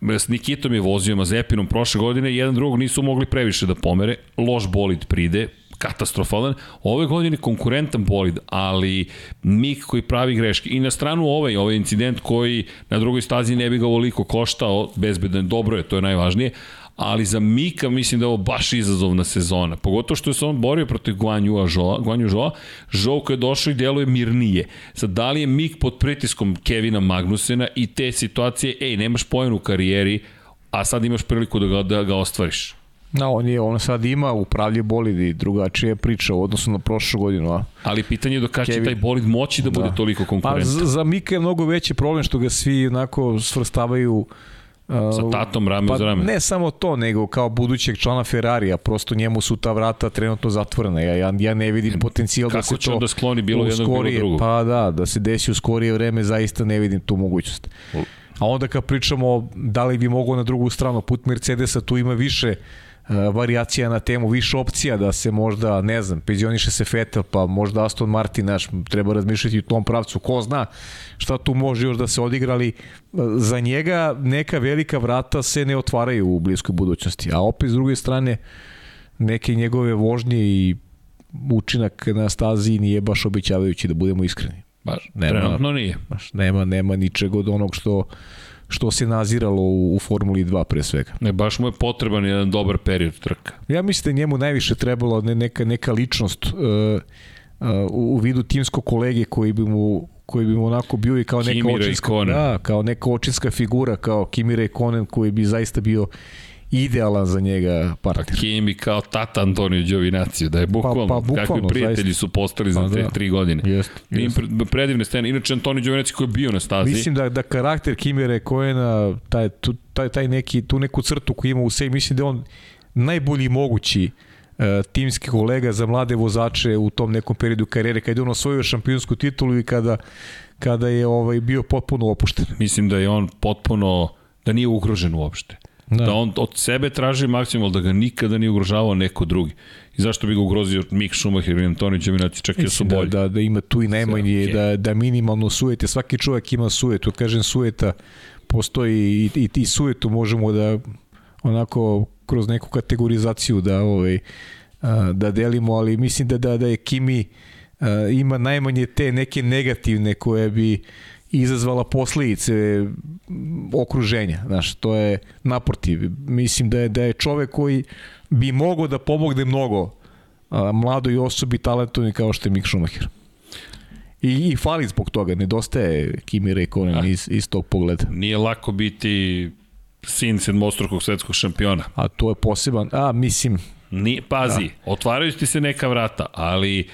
s Nikitom je vozio Mazepinom prošle godine, jedan drugog nisu mogli previše da pomere, loš bolid pride, katastrofalan. Ove godine konkurentan bolid, ali Mik koji pravi greške. I na stranu ovaj, ovaj incident koji na drugoj stazi ne bi ga ovoliko koštao, bezbedan, dobro je, to je najvažnije, ali za Mika mislim da je ovo baš izazovna sezona. Pogotovo što je se on borio protiv Guanju Žoa, Guanju Žoa, Žoa koji je došao i deluje mirnije. Sad, da li je Mik pod pritiskom Kevina Magnusena i te situacije, ej, nemaš pojen u karijeri, a sad imaš priliku da ga, da ga ostvariš. No, on, je, on sad ima upravlje bolid i drugačije priča u odnosu na prošlu godinu. A? Ali pitanje je do kada će taj bolid moći da, da. bude toliko konkurentan. Pa za, za Mika je mnogo veći problem što ga svi onako svrstavaju uh, Sa tatom rame pa, uz rame. Ne samo to, nego kao budućeg člana Ferrarija, prosto njemu su ta vrata trenutno zatvorena. Ja, ja, ja ne vidim potencijal Kako da se to... Kako će da skloni bilo jednog, skorije, bilo drugog? Pa da, da se desi u skorije vreme, zaista ne vidim tu mogućnost. A onda kad pričamo da li bi mogao na drugu stranu, put Mercedesa tu ima više uh, variacija na temu, više opcija da se možda, ne znam, penzioniše se Vettel, pa možda Aston Martin, naš, treba razmišljati u tom pravcu, ko zna šta tu može još da se odigrali. E, za njega neka velika vrata se ne otvaraju u bliskoj budućnosti, a opet s druge strane neke njegove vožnje i učinak na stazi nije baš obećavajući da budemo iskreni. Baš, nema, trenutno nije. Baš, nema, nema ničeg od onog što što se naziralo u, u Formuli 2 pre svega. Ne, baš mu je potreban jedan dobar period trka. Ja mislim da njemu najviše trebalo ne, neka, neka ličnost uh, uh, u vidu timskog kolege koji bi mu koji bi mu onako bio i kao neka Kimira očinska, da, kao neka očinska figura, kao Kimira i Konen koji bi zaista bio idealan za njega partner. Pa Kimi kao tata Antonio Giovinazio, da je bukvalno, pa, pa, bukvalno kakvi prijatelji zaista. su postali za pa, te da. tri godine. Jest, jest. Predivne scene. Inače, Antonio Giovinazio koji je bio na stazi. Mislim da, da karakter Kimi Rekoena, taj, tu, taj, taj neki, tu neku crtu koju ima u sebi, mislim da on najbolji mogući uh, timski kolega za mlade vozače u tom nekom periodu karijere, kada je on osvojio šampionsku titulu i kada, kada je ovaj bio potpuno opušten. Mislim da je on potpuno, da nije ugrožen uopšte. Da. da on od sebe traži maksimum, da ga nikada nije ugrožavao neko drugi. I zašto bi ga ugrozio Mik Schumacher ili Antonio Giovinazzi, čak i su da, bolji. Da, da, da ima tu i najmanje, okay. da, da minimalno sujete. Svaki čovjek ima sujetu, kažem sujeta, postoji i, i, i sujetu možemo da onako kroz neku kategorizaciju da ovaj da delimo, ali mislim da da da je Kimi ima najmanje te neke negativne koje bi izazvala posledice okruženja. Znaš, to je naprotiv. Mislim da je, da je čovek koji bi mogao da pomogne mnogo a, mladoj osobi talentovni kao što je Mick Schumacher. I, i fali zbog toga, nedostaje Kimi Rekonen iz, iz tog pogleda. Nije lako biti sin sedmostrukog svetskog šampiona. A to je poseban, a mislim... Ni, pazi, da. otvaraju ti se neka vrata, ali...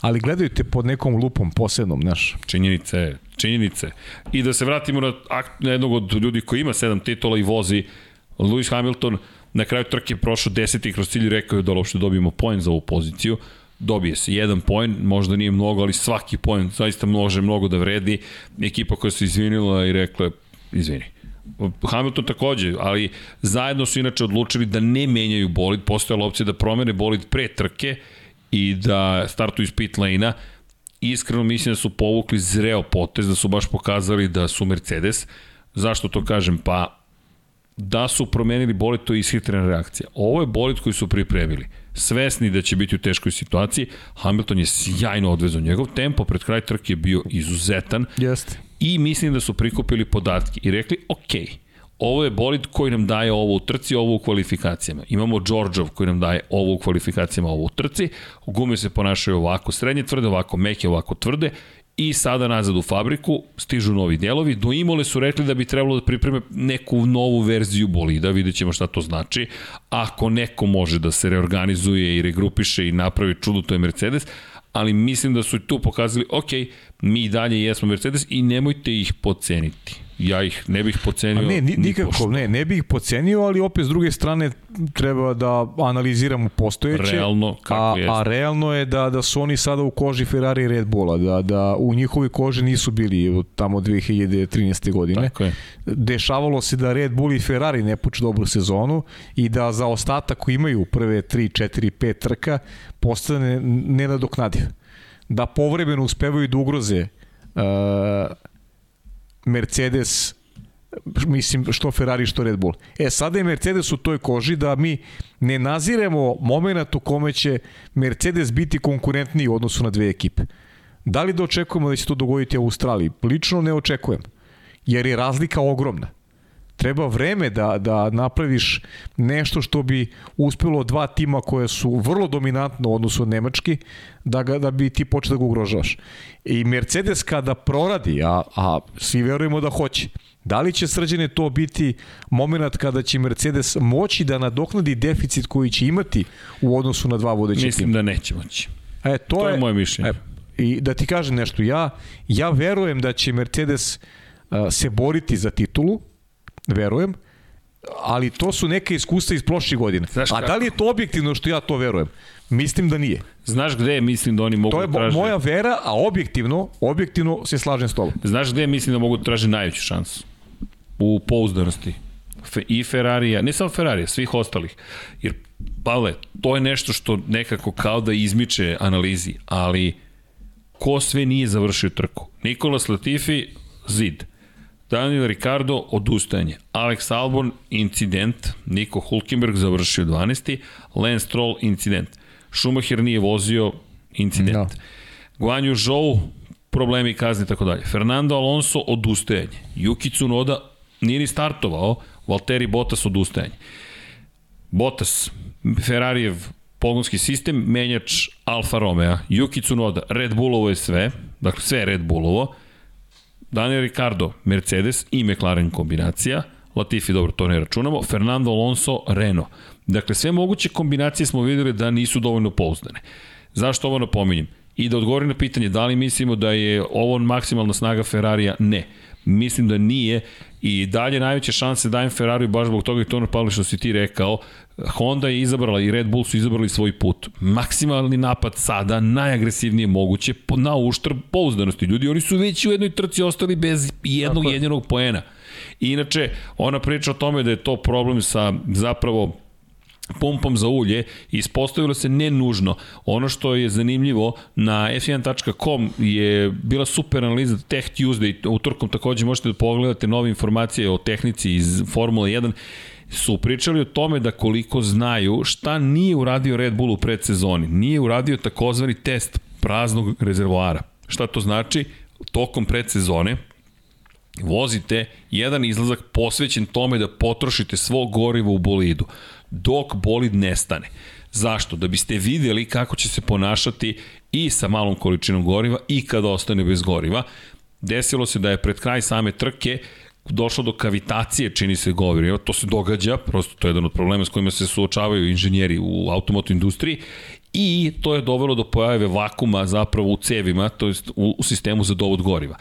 Ali gledaju te pod nekom lupom posebnom, znaš. Činjenica je, činjenice. I da se vratimo na, na jednog od ljudi koji ima sedam titula i vozi, Lewis Hamilton, na kraju trke prošao deseti kroz cilj i rekao je da uopšte dobijemo poen za ovu poziciju. Dobije se jedan poen, možda nije mnogo, ali svaki poen zaista može mnogo da vredi. Ekipa koja se izvinila i rekla, izvini. Hamilton takođe, ali zajedno su inače odlučili da ne menjaju bolid, postojala opcija da promene bolid pre trke i da startuju iz pit lane-a iskreno mislim da su povukli zreo potez, da su baš pokazali da su Mercedes. Zašto to kažem? Pa da su promenili bolid, to je ishitrena reakcija. Ovo je bolid koji su pripremili. Svesni da će biti u teškoj situaciji, Hamilton je sjajno odvezao. Njegov tempo pred kraj trke je bio izuzetan. Jeste. I mislim da su prikupili podatke i rekli, okej, okay, ovo je bolid koji nam daje ovo u trci, ovo u kvalifikacijama. Imamo Đorđov koji nam daje ovo u kvalifikacijama, ovo u trci. Gume se ponašaju ovako srednje tvrde, ovako meke, ovako tvrde i sada nazad u fabriku, stižu novi delovi. Do Imole su rekli da bi trebalo da pripreme neku novu verziju bolida, vidjet ćemo šta to znači. Ako neko može da se reorganizuje i regrupiše i napravi čudo, to je Mercedes, ali mislim da su tu pokazali, ok, mi dalje jesmo Mercedes i nemojte ih poceniti ja ih ne bih pocenio. A ne, ni, nikako, ne, ne bih ih pocenio, ali opet s druge strane treba da analiziramo postojeće. Realno, kako a, jest. A realno je da, da su oni sada u koži Ferrari i Red Bulla, da, da u njihovi koži nisu bili tamo 2013. godine. Tako je. Dešavalo se da Red Bull i Ferrari ne puče dobru sezonu i da za ostatak koji imaju prve 3, 4, 5 trka postane nenadoknadiv. Da povremeno uspevaju da ugroze uh, Mercedes mislim što Ferrari što Red Bull. E sada je Mercedes u toj koži da mi ne naziremo moment u kome će Mercedes biti konkurentniji u odnosu na dve ekipe. Da li da očekujemo da će to dogoditi u Australiji? Lično ne očekujem, jer je razlika ogromna. Treba vreme da, da napraviš nešto što bi uspelo dva tima koje su vrlo dominantno u odnosu od Nemački, da, ga, da bi ti počeo da ga ugrožavaš. I Mercedes kada proradi, a, a svi verujemo da hoće, Da li će srđene to biti moment kada će Mercedes moći da nadoknadi deficit koji će imati u odnosu na dva vodeće Mislim tima? da neće moći. E, to, to je, je moje mišljenje. E, I da ti kažem nešto, ja, ja verujem da će Mercedes se boriti za titulu, verujem, ali to su neke iskustva iz prošlih godina. Znaš A da li je to objektivno što ja to verujem? Mislim da nije. Znaš gde mislim da oni mogu da traže... To je moja vera, a objektivno, objektivno se slažem s tobom. Znaš gde mislim da mogu da traže najveću šansu? U pouzdanosti. I Ferrarija, ne samo Ferrarija, svih ostalih. Jer, Pavle, to je nešto što nekako kao da izmiče analizi, ali ko sve nije završio trku? Nikola Latifi, zid. Daniel Ricardo, odustajanje. Alex Albon, incident. Niko Hulkenberg završio 12. Lance Stroll, incident. Schumacher nije vozio, incident. No. Da. Guan Yu Zhou, problemi kazne i tako dalje. Fernando Alonso, odustajanje. Yuki Tsunoda nije ni startovao, Valtteri Bottas, odustajanje. Bottas, Ferrarijev pogonski sistem, menjač Alfa Romeo, Yuki Tsunoda, Red Bullovo je sve, dakle sve Red Bullovo, Daniel Ricardo, Mercedes i McLaren kombinacija, Latifi, dobro, to ne računamo, Fernando Alonso, Renault. Dakle, sve moguće kombinacije smo videli da nisu dovoljno pouzdane. Zašto ovo napominjem? I da odgovorim na pitanje da li mislimo da je ovo maksimalna snaga Ferrarija? Ne. Mislim da nije i dalje najveće šanse dajem Ferrariju baš zbog toga i to Pavle što si ti rekao. Honda je izabrala i Red Bull su izabrali svoj put. Maksimalni napad sada, najagresivnije moguće, na uštrb pouzdanosti. Ljudi, oni su već u jednoj trci ostali bez jednog Tako jedinog poena. I inače, ona priča o tome da je to problem sa zapravo pumpom za ulje ispostavilo se ne nužno. Ono što je zanimljivo na f1.com je bila super analiza Tech Tuesday, utorkom takođe možete da pogledate nove informacije o tehnici iz Formule 1 su pričali o tome da koliko znaju šta nije uradio Red Bull u predsezoni. Nije uradio takozvani test praznog rezervoara. Šta to znači? Tokom predsezone vozite jedan izlazak posvećen tome da potrošite svo gorivo u bolidu dok bolid nestane. Zašto? Da biste videli kako će se ponašati i sa malom količinom goriva i kada ostane bez goriva. Desilo se da je pred kraj same trke došlo do kavitacije, čini se govori, to se događa, prosto to je jedan od problema s kojima se suočavaju inženjeri u automoto industriji i to je dovelo do pojave vakuma zapravo u cevima, to jest u, u sistemu za dovod goriva.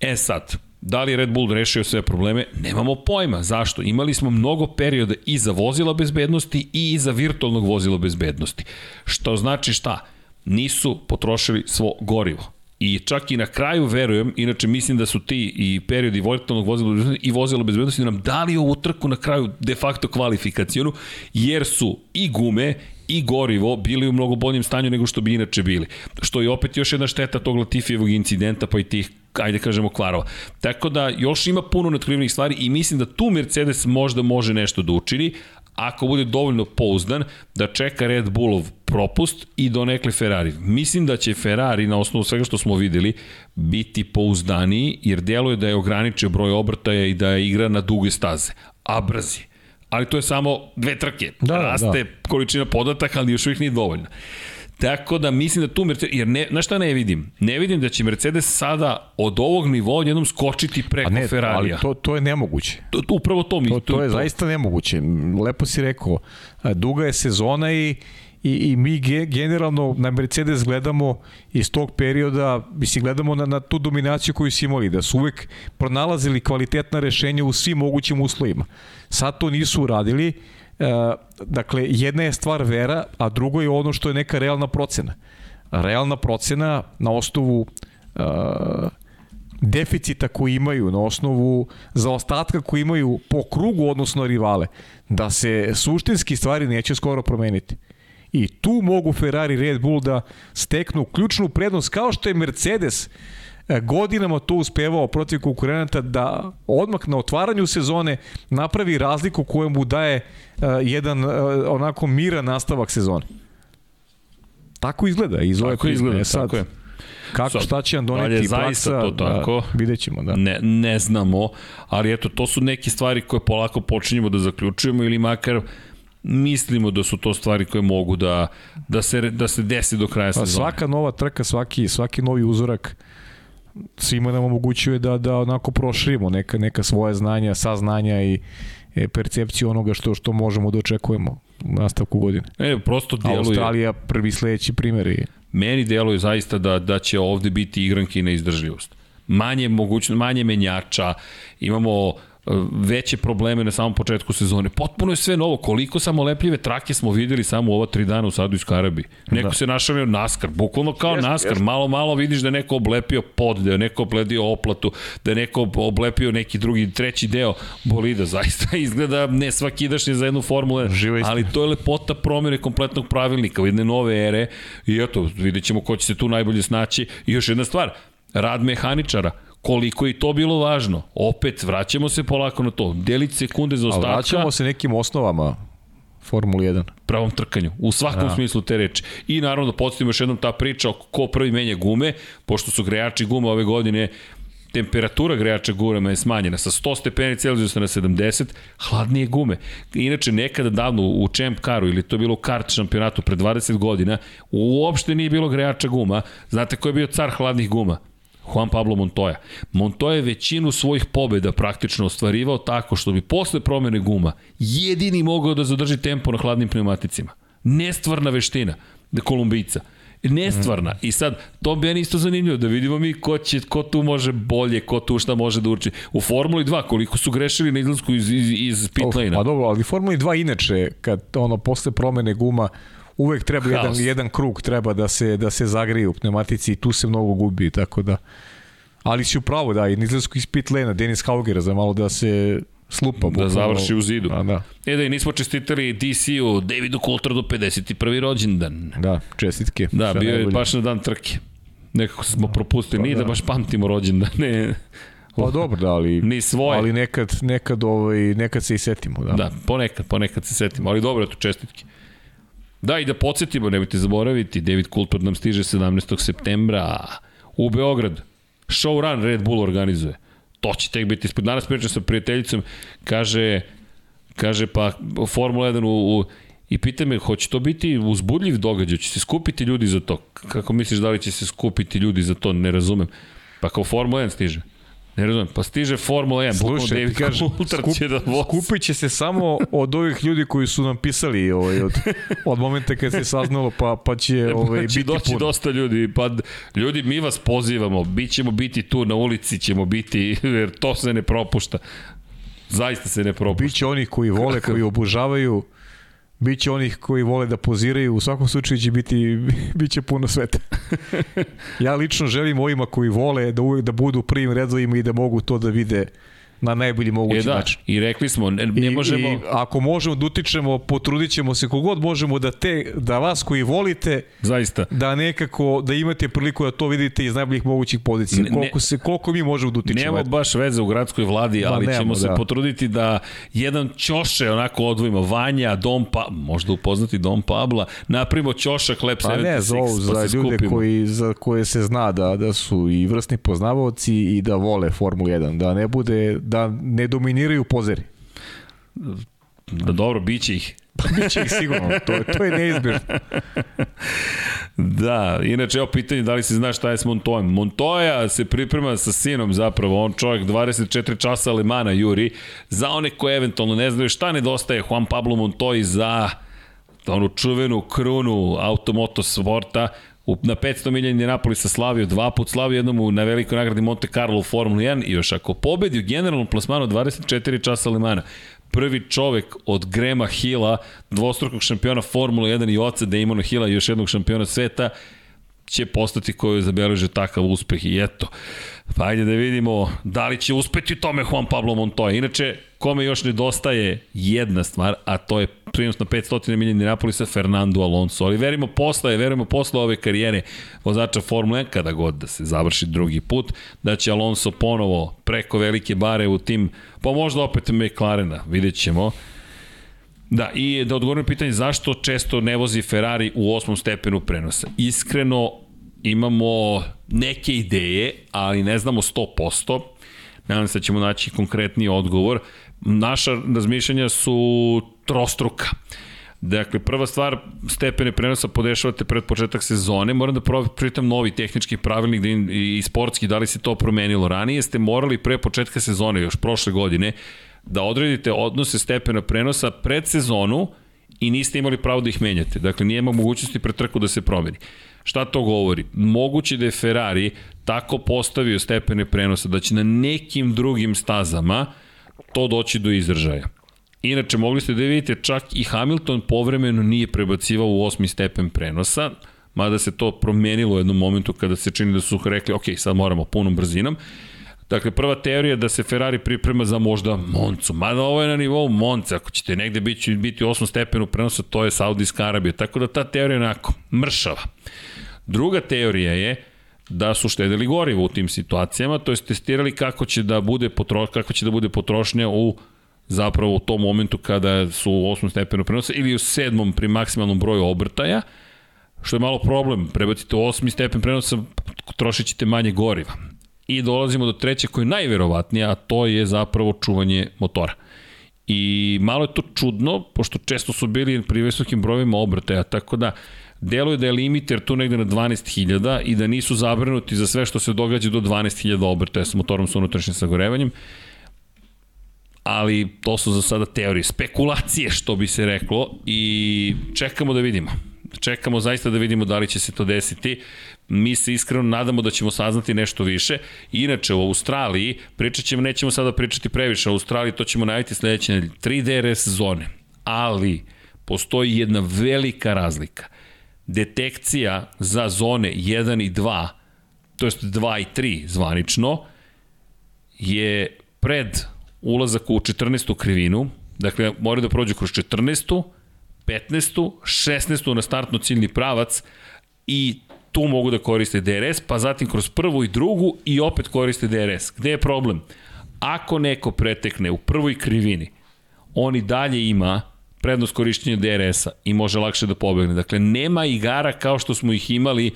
E sad, Da li je Red Bull rešio sve probleme? Nemamo pojma. Zašto? Imali smo mnogo perioda i za vozila bezbednosti i za virtualnog vozila bezbednosti. Što znači šta? Nisu potrošili svo gorivo. I čak i na kraju verujem, inače mislim da su ti i periodi virtualnog vozila bezbednosti i vozila bezbednosti nam dali ovu trku na kraju de facto kvalifikacijonu, jer su i gume i gorivo bili u mnogo boljem stanju nego što bi inače bili. Što je opet još jedna šteta tog Latifijevog incidenta pa i tih ajde kažemo kvarova. Tako da još ima puno netkrivnih stvari i mislim da tu Mercedes možda može nešto da učini, ako bude dovoljno pouzdan da čeka Red Bullov propust i donekle Ferrari. Mislim da će Ferrari na osnovu svega što smo videli biti pouzdaniji jer deluje da je ograničio broj obrtaja i da je igra na duge staze, a brzi. Ali to je samo dve trke. Da, Raste da. količina podataka, ali još uvijek nije dovoljna. Tako da mislim da tu Mercedes, jer ne, na šta ne vidim? Ne vidim da će Mercedes sada od ovog nivoa jednom skočiti preko ne, Ferrarija. Ali to, to je nemoguće. To, to, upravo to mi. To, to, to je to. zaista nemoguće. Lepo si rekao, duga je sezona i i, i mi ge, generalno na Mercedes gledamo iz tog perioda, mislim, gledamo na, na tu dominaciju koju su imali, da su uvek pronalazili kvalitetna rešenja u svim mogućim uslovima. Sad to nisu uradili, e, dakle, jedna je stvar vera, a drugo je ono što je neka realna procena. Realna procena na osnovu e, deficita koji imaju, na osnovu zaostatka koji imaju po krugu odnosno rivale, da se suštinski stvari neće skoro promeniti. I tu mogu Ferrari Red Bull da steknu ključnu prednost, kao što je Mercedes e, godinama to uspevao protiv konkurenata da odmah na otvaranju sezone napravi razliku koju mu daje uh, jedan uh, onako miran nastavak sezone. Tako izgleda iz ove tako izgleda, e, sad, tako je. Kako, šta će nam doneti praksa, to tako, da, vidjet ćemo, da. Ne, ne znamo, ali eto, to su neke stvari koje polako počinjemo da zaključujemo ili makar mislimo da su to stvari koje mogu da, da, se, da se desi do kraja pa sezone. Svaka nova trka, svaki, svaki novi uzorak svima nam omogućuje da, da onako proširimo neka, neka svoje znanja, saznanja i e, percepciju onoga što što možemo da očekujemo u nastavku godine. E, prosto djeluje... Australija prvi sledeći primer je. Meni deluje zaista da, da će ovde biti igranki na izdržljivost. Manje, mogućno, manje menjača, imamo veće probleme na samom početku sezone. Potpuno je sve novo. Koliko samo lepljive trake smo videli samo ova tri dana u Saudijskoj Arabiji. Neko da. se našavio NASCAR, bukvalno kao jest, NASCAR. Jest. Malo, malo vidiš da je neko oblepio pod, da je neko oblepio oplatu, da je neko oblepio neki drugi, treći deo bolida. Zaista izgleda ne svakidašnje za jednu formulu, ali to je lepota promjene kompletnog pravilnika u jedne nove ere i eto, vidjet ćemo ko će se tu najbolje snaći. I još jedna stvar, rad mehaničara koliko je to bilo važno. Opet, vraćamo se polako na to. Delić sekunde za ostatka. A vraćamo se nekim osnovama Formula 1. Pravom trkanju, u svakom ja. smislu te reči. I naravno da podsjetimo još jednom ta priča o ko prvi menja gume, pošto su grejači gume ove godine temperatura grejača gume je smanjena sa 100 stepeni Celzijusa na 70, hladnije gume. Inače, nekada davno u Champ Caru ili to je bilo u kart šampionatu pre 20 godina, uopšte nije bilo grejača guma. Znate ko je bio car hladnih guma? Juan Pablo Montoya. Montoya je većinu svojih pobeda praktično ostvarivao tako što bi posle promene guma jedini mogao da zadrži tempo na hladnim pneumaticima. Nestvarna veština Kolumbijca. Nestvarna. I sad, to bi meni isto zanimljivo, da vidimo mi ko, će, ko tu može bolje, ko tu šta može da uči. U Formuli 2, koliko su grešili na izlasku iz, iz, iz pit lane-a. Pa dobro, ali Formuli 2 inače, kad ono, posle promene guma, uvek treba Haos. jedan, jedan krug treba da se, da se zagrije u pneumatici i tu se mnogo gubi, tako da... Ali si upravo, da, i nizlasku iz pit lane Denis Haugera za malo da se slupa. Da završi u zidu. A, da. E da i nismo čestitali DC-u Davidu Coulthard do 51. rođendan. Da, čestitke. Da, bio je baš na dan trke. Nekako smo propustili, pa, nije da. da baš pamtimo rođendan, ne. Pa dobro, da, ali, Ni svoje. ali nekad, nekad, ovaj, nekad se i setimo. Da, da ponekad, ponekad se setimo, ali dobro, to čestitke. Da, i da podsjetimo, nemojte zaboraviti, David Coulthard nam stiže 17. septembra u Beograd. Showrun Red Bull organizuje. To će tek biti ispod. Danas pričam sa prijateljicom, kaže, kaže pa Formula 1 u, u I pita me, hoće to biti uzbudljiv događaj, će se skupiti ljudi za to? Kako misliš da li će se skupiti ljudi za to? Ne razumem. Pa kao Formula 1 stiže. Ne razumem, pa stiže Formula 1, Slušaj, David kažem, skup, će da vozi. Skupit će se samo od ovih ljudi koji su nam pisali ovaj, od, od momenta kad se saznalo, pa, pa će ovaj, znači, biti doći puno. dosta ljudi, pa ljudi, mi vas pozivamo, bit ćemo biti tu, na ulici ćemo biti, jer to se ne propušta. Zaista se ne propušta. Biće onih koji vole, koji obožavaju, Biće onih koji vole da poziraju, u svakom slučaju će biti, biće puno sveta. ja lično želim ovima koji vole da uvek da budu u prvim redovima i da mogu to da vide na najbolji mogući e da, način. I rekli smo, ne, ne I, možemo... I ako možemo da utičemo, potrudit ćemo se kogod možemo da te, da vas koji volite, Zaista. da nekako, da imate priliku da to vidite iz najboljih mogućih pozicija. Ne, koliko, se, koliko mi možemo da utičemo. Nema baš veze u gradskoj vladi, ali nemamo, ćemo se da. potruditi da jedan ćoše onako odvojimo. Vanja, Dom pa, možda upoznati Dom Pabla, napravimo ćošak Lab pa 76, ne, za, ovo, pa za ljude skupimo. koji, za koje se zna da, da su i vrstni poznavaoci i da vole Formulu 1, da ne bude, da ne dominiraju pozeri. Da dobro, bit će ih. Pa biće ih sigurno, to, to je neizbježno. da, inače, evo pitanje da li se zna šta je s Montojem. Montoya se priprema sa sinom zapravo, on čovjek 24 časa Alemana juri. Za one koje eventualno ne znaju šta nedostaje Juan Pablo Montoy za onu čuvenu krunu automoto sporta, U, na 500 milija Indianapolisa slavio dva put, slavio jednom u, na velikoj nagradi Monte Carlo u Formuli 1 i još ako pobedi u generalnom plasmanu 24 časa Lemana, prvi čovek od Grema Hilla, dvostrukog šampiona Formula 1 i oca Damona Hilla i još jednog šampiona sveta, će postati koju zabeleže takav uspeh i eto. Pa ajde da vidimo da li će uspeti u tome Juan Pablo Montoya. Inače, kome još nedostaje jedna stvar, a to je prinos na 500 milija Indianapolisa Fernando Alonso. Ali verimo posla je, verimo posla ove karijere vozača Formule 1, kada god da se završi drugi put, da će Alonso ponovo preko velike bare u tim, pa možda opet McLarena, vidjet ćemo. Da, i da odgovorim pitanje zašto često ne vozi Ferrari u osmom stepenu prenosa. Iskreno, imamo neke ideje, ali ne znamo 100%. Nadam se da ćemo naći konkretni odgovor. Naša razmišljanja su trostruka. Dakle, prva stvar, stepene prenosa podešavate pred početak sezone. Moram da pročitam novi tehnički pravilnik da i sportski, da li se to promenilo. Ranije ste morali pre početka sezone, još prošle godine, da odredite odnose stepena prenosa pred sezonu i niste imali pravo da ih menjate. Dakle, nije mogućnosti pre trku da se promeni. Šta to govori? Moguće da je Ferrari tako postavio stepene prenosa da će na nekim drugim stazama to doći do izražaja. Inače, mogli ste da vidite, čak i Hamilton povremeno nije prebacivao u osmi stepen prenosa, mada se to promenilo u jednom momentu kada se čini da su rekli, ok, sad moramo punom brzinom. Dakle, prva teorija da se Ferrari priprema za možda Moncu, mada ovo je na nivou Monca, ako ćete negde biti, biti u osmom stepenu prenosa, to je Saudijska Arabija, tako da ta teorija je onako mršava. Druga teorija je da su štedili gorivo u tim situacijama, to je testirali kako će da bude potro, kako će da bude potrošnja u zapravo u tom momentu kada su u osmom stepenu prenosa ili u sedmom pri maksimalnom broju obrtaja, što je malo problem, prebacite u osmi stepen prenosa, trošit ćete manje goriva. I dolazimo do treće koje je najverovatnije, a to je zapravo čuvanje motora. I malo je to čudno, pošto često su bili pri visokim brojevima obrtaja, tako da deluje da je limiter tu negde na 12.000 i da nisu zabrinuti za sve što se događa do 12.000 obrtaja sa motorom sa unutrašnjim sagorevanjem ali to su za sada teorije, spekulacije što bi se reklo i čekamo da vidimo. Čekamo zaista da vidimo da li će se to desiti. Mi se iskreno nadamo da ćemo saznati nešto više. Inače, u Australiji, pričat ćemo, nećemo sada pričati previše, u Australiji to ćemo najaviti sledeće nedelje. 3 DRS zone, ali postoji jedna velika razlika. Detekcija za zone 1 i 2, to jest 2 i 3 zvanično, je pred ulazak u 14. krivinu, dakle moraju da prođu kroz 14. 15. 16. na startno ciljni pravac i tu mogu da koriste DRS, pa zatim kroz prvu i drugu i opet koriste DRS. Gde je problem? Ako neko pretekne u prvoj krivini, on i dalje ima prednost korišćenja DRS-a i može lakše da pobegne. Dakle, nema igara kao što smo ih imali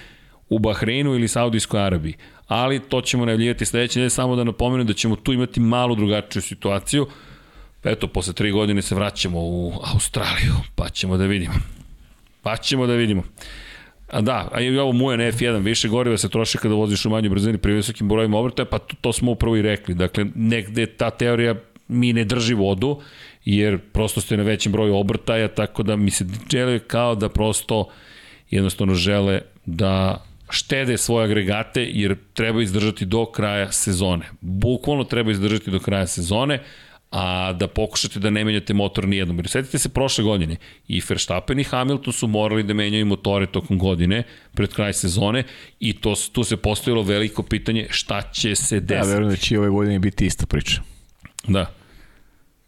u Bahreinu ili Saudijskoj Arabiji ali to ćemo najavljivati sledeće nedelje, samo da napomenu da ćemo tu imati malo drugačiju situaciju. Eto, posle tri godine se vraćamo u Australiju, pa ćemo da vidimo. Pa ćemo da vidimo. A da, a i ovo mu je F1, više goriva se troši kada voziš u manjoj brzini pri visokim brojima obrtaja, pa to, to smo upravo i rekli. Dakle, negde ta teorija mi ne drži vodu, jer prosto ste na većem broju obrtaja, tako da mi se žele kao da prosto jednostavno žele da štede svoje agregate jer treba izdržati do kraja sezone. Bukvalno treba izdržati do kraja sezone, a da pokušate da ne menjate motor nijednom. Jer setite se prošle godine, i Verstappen i Hamilton su morali da menjaju motore tokom godine, pred kraj sezone, i to, tu se postavilo veliko pitanje šta će se desiti. Ja verujem da će ove godine biti ista priča. Da.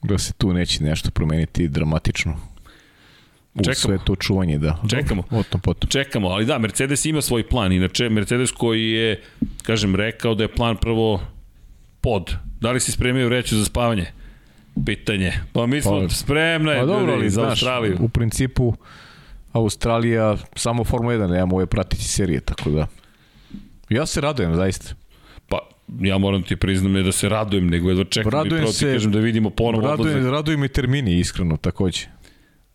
Da se tu neće nešto promeniti dramatično u Čekamo. sve to čuvanje, da. Čekamo. Potom, potom. Čekamo, ali da, Mercedes ima svoj plan. Inače, Mercedes koji je, kažem, rekao da je plan prvo pod. Da li si spremio reći za spavanje? Pitanje. Pa mi smo pa, spremne pa, dobro, ali, za znaš, Australiju. U principu, Australija samo Formula 1, nemamo ove pratiti serije, tako da. Ja se radujem, zaista. Pa, ja moram ti priznam ne da se radujem, nego jedva čekam radujem i prvo ti kažem da vidimo ponovo radujem, odlazak. Radujem i termini, iskreno, takođe.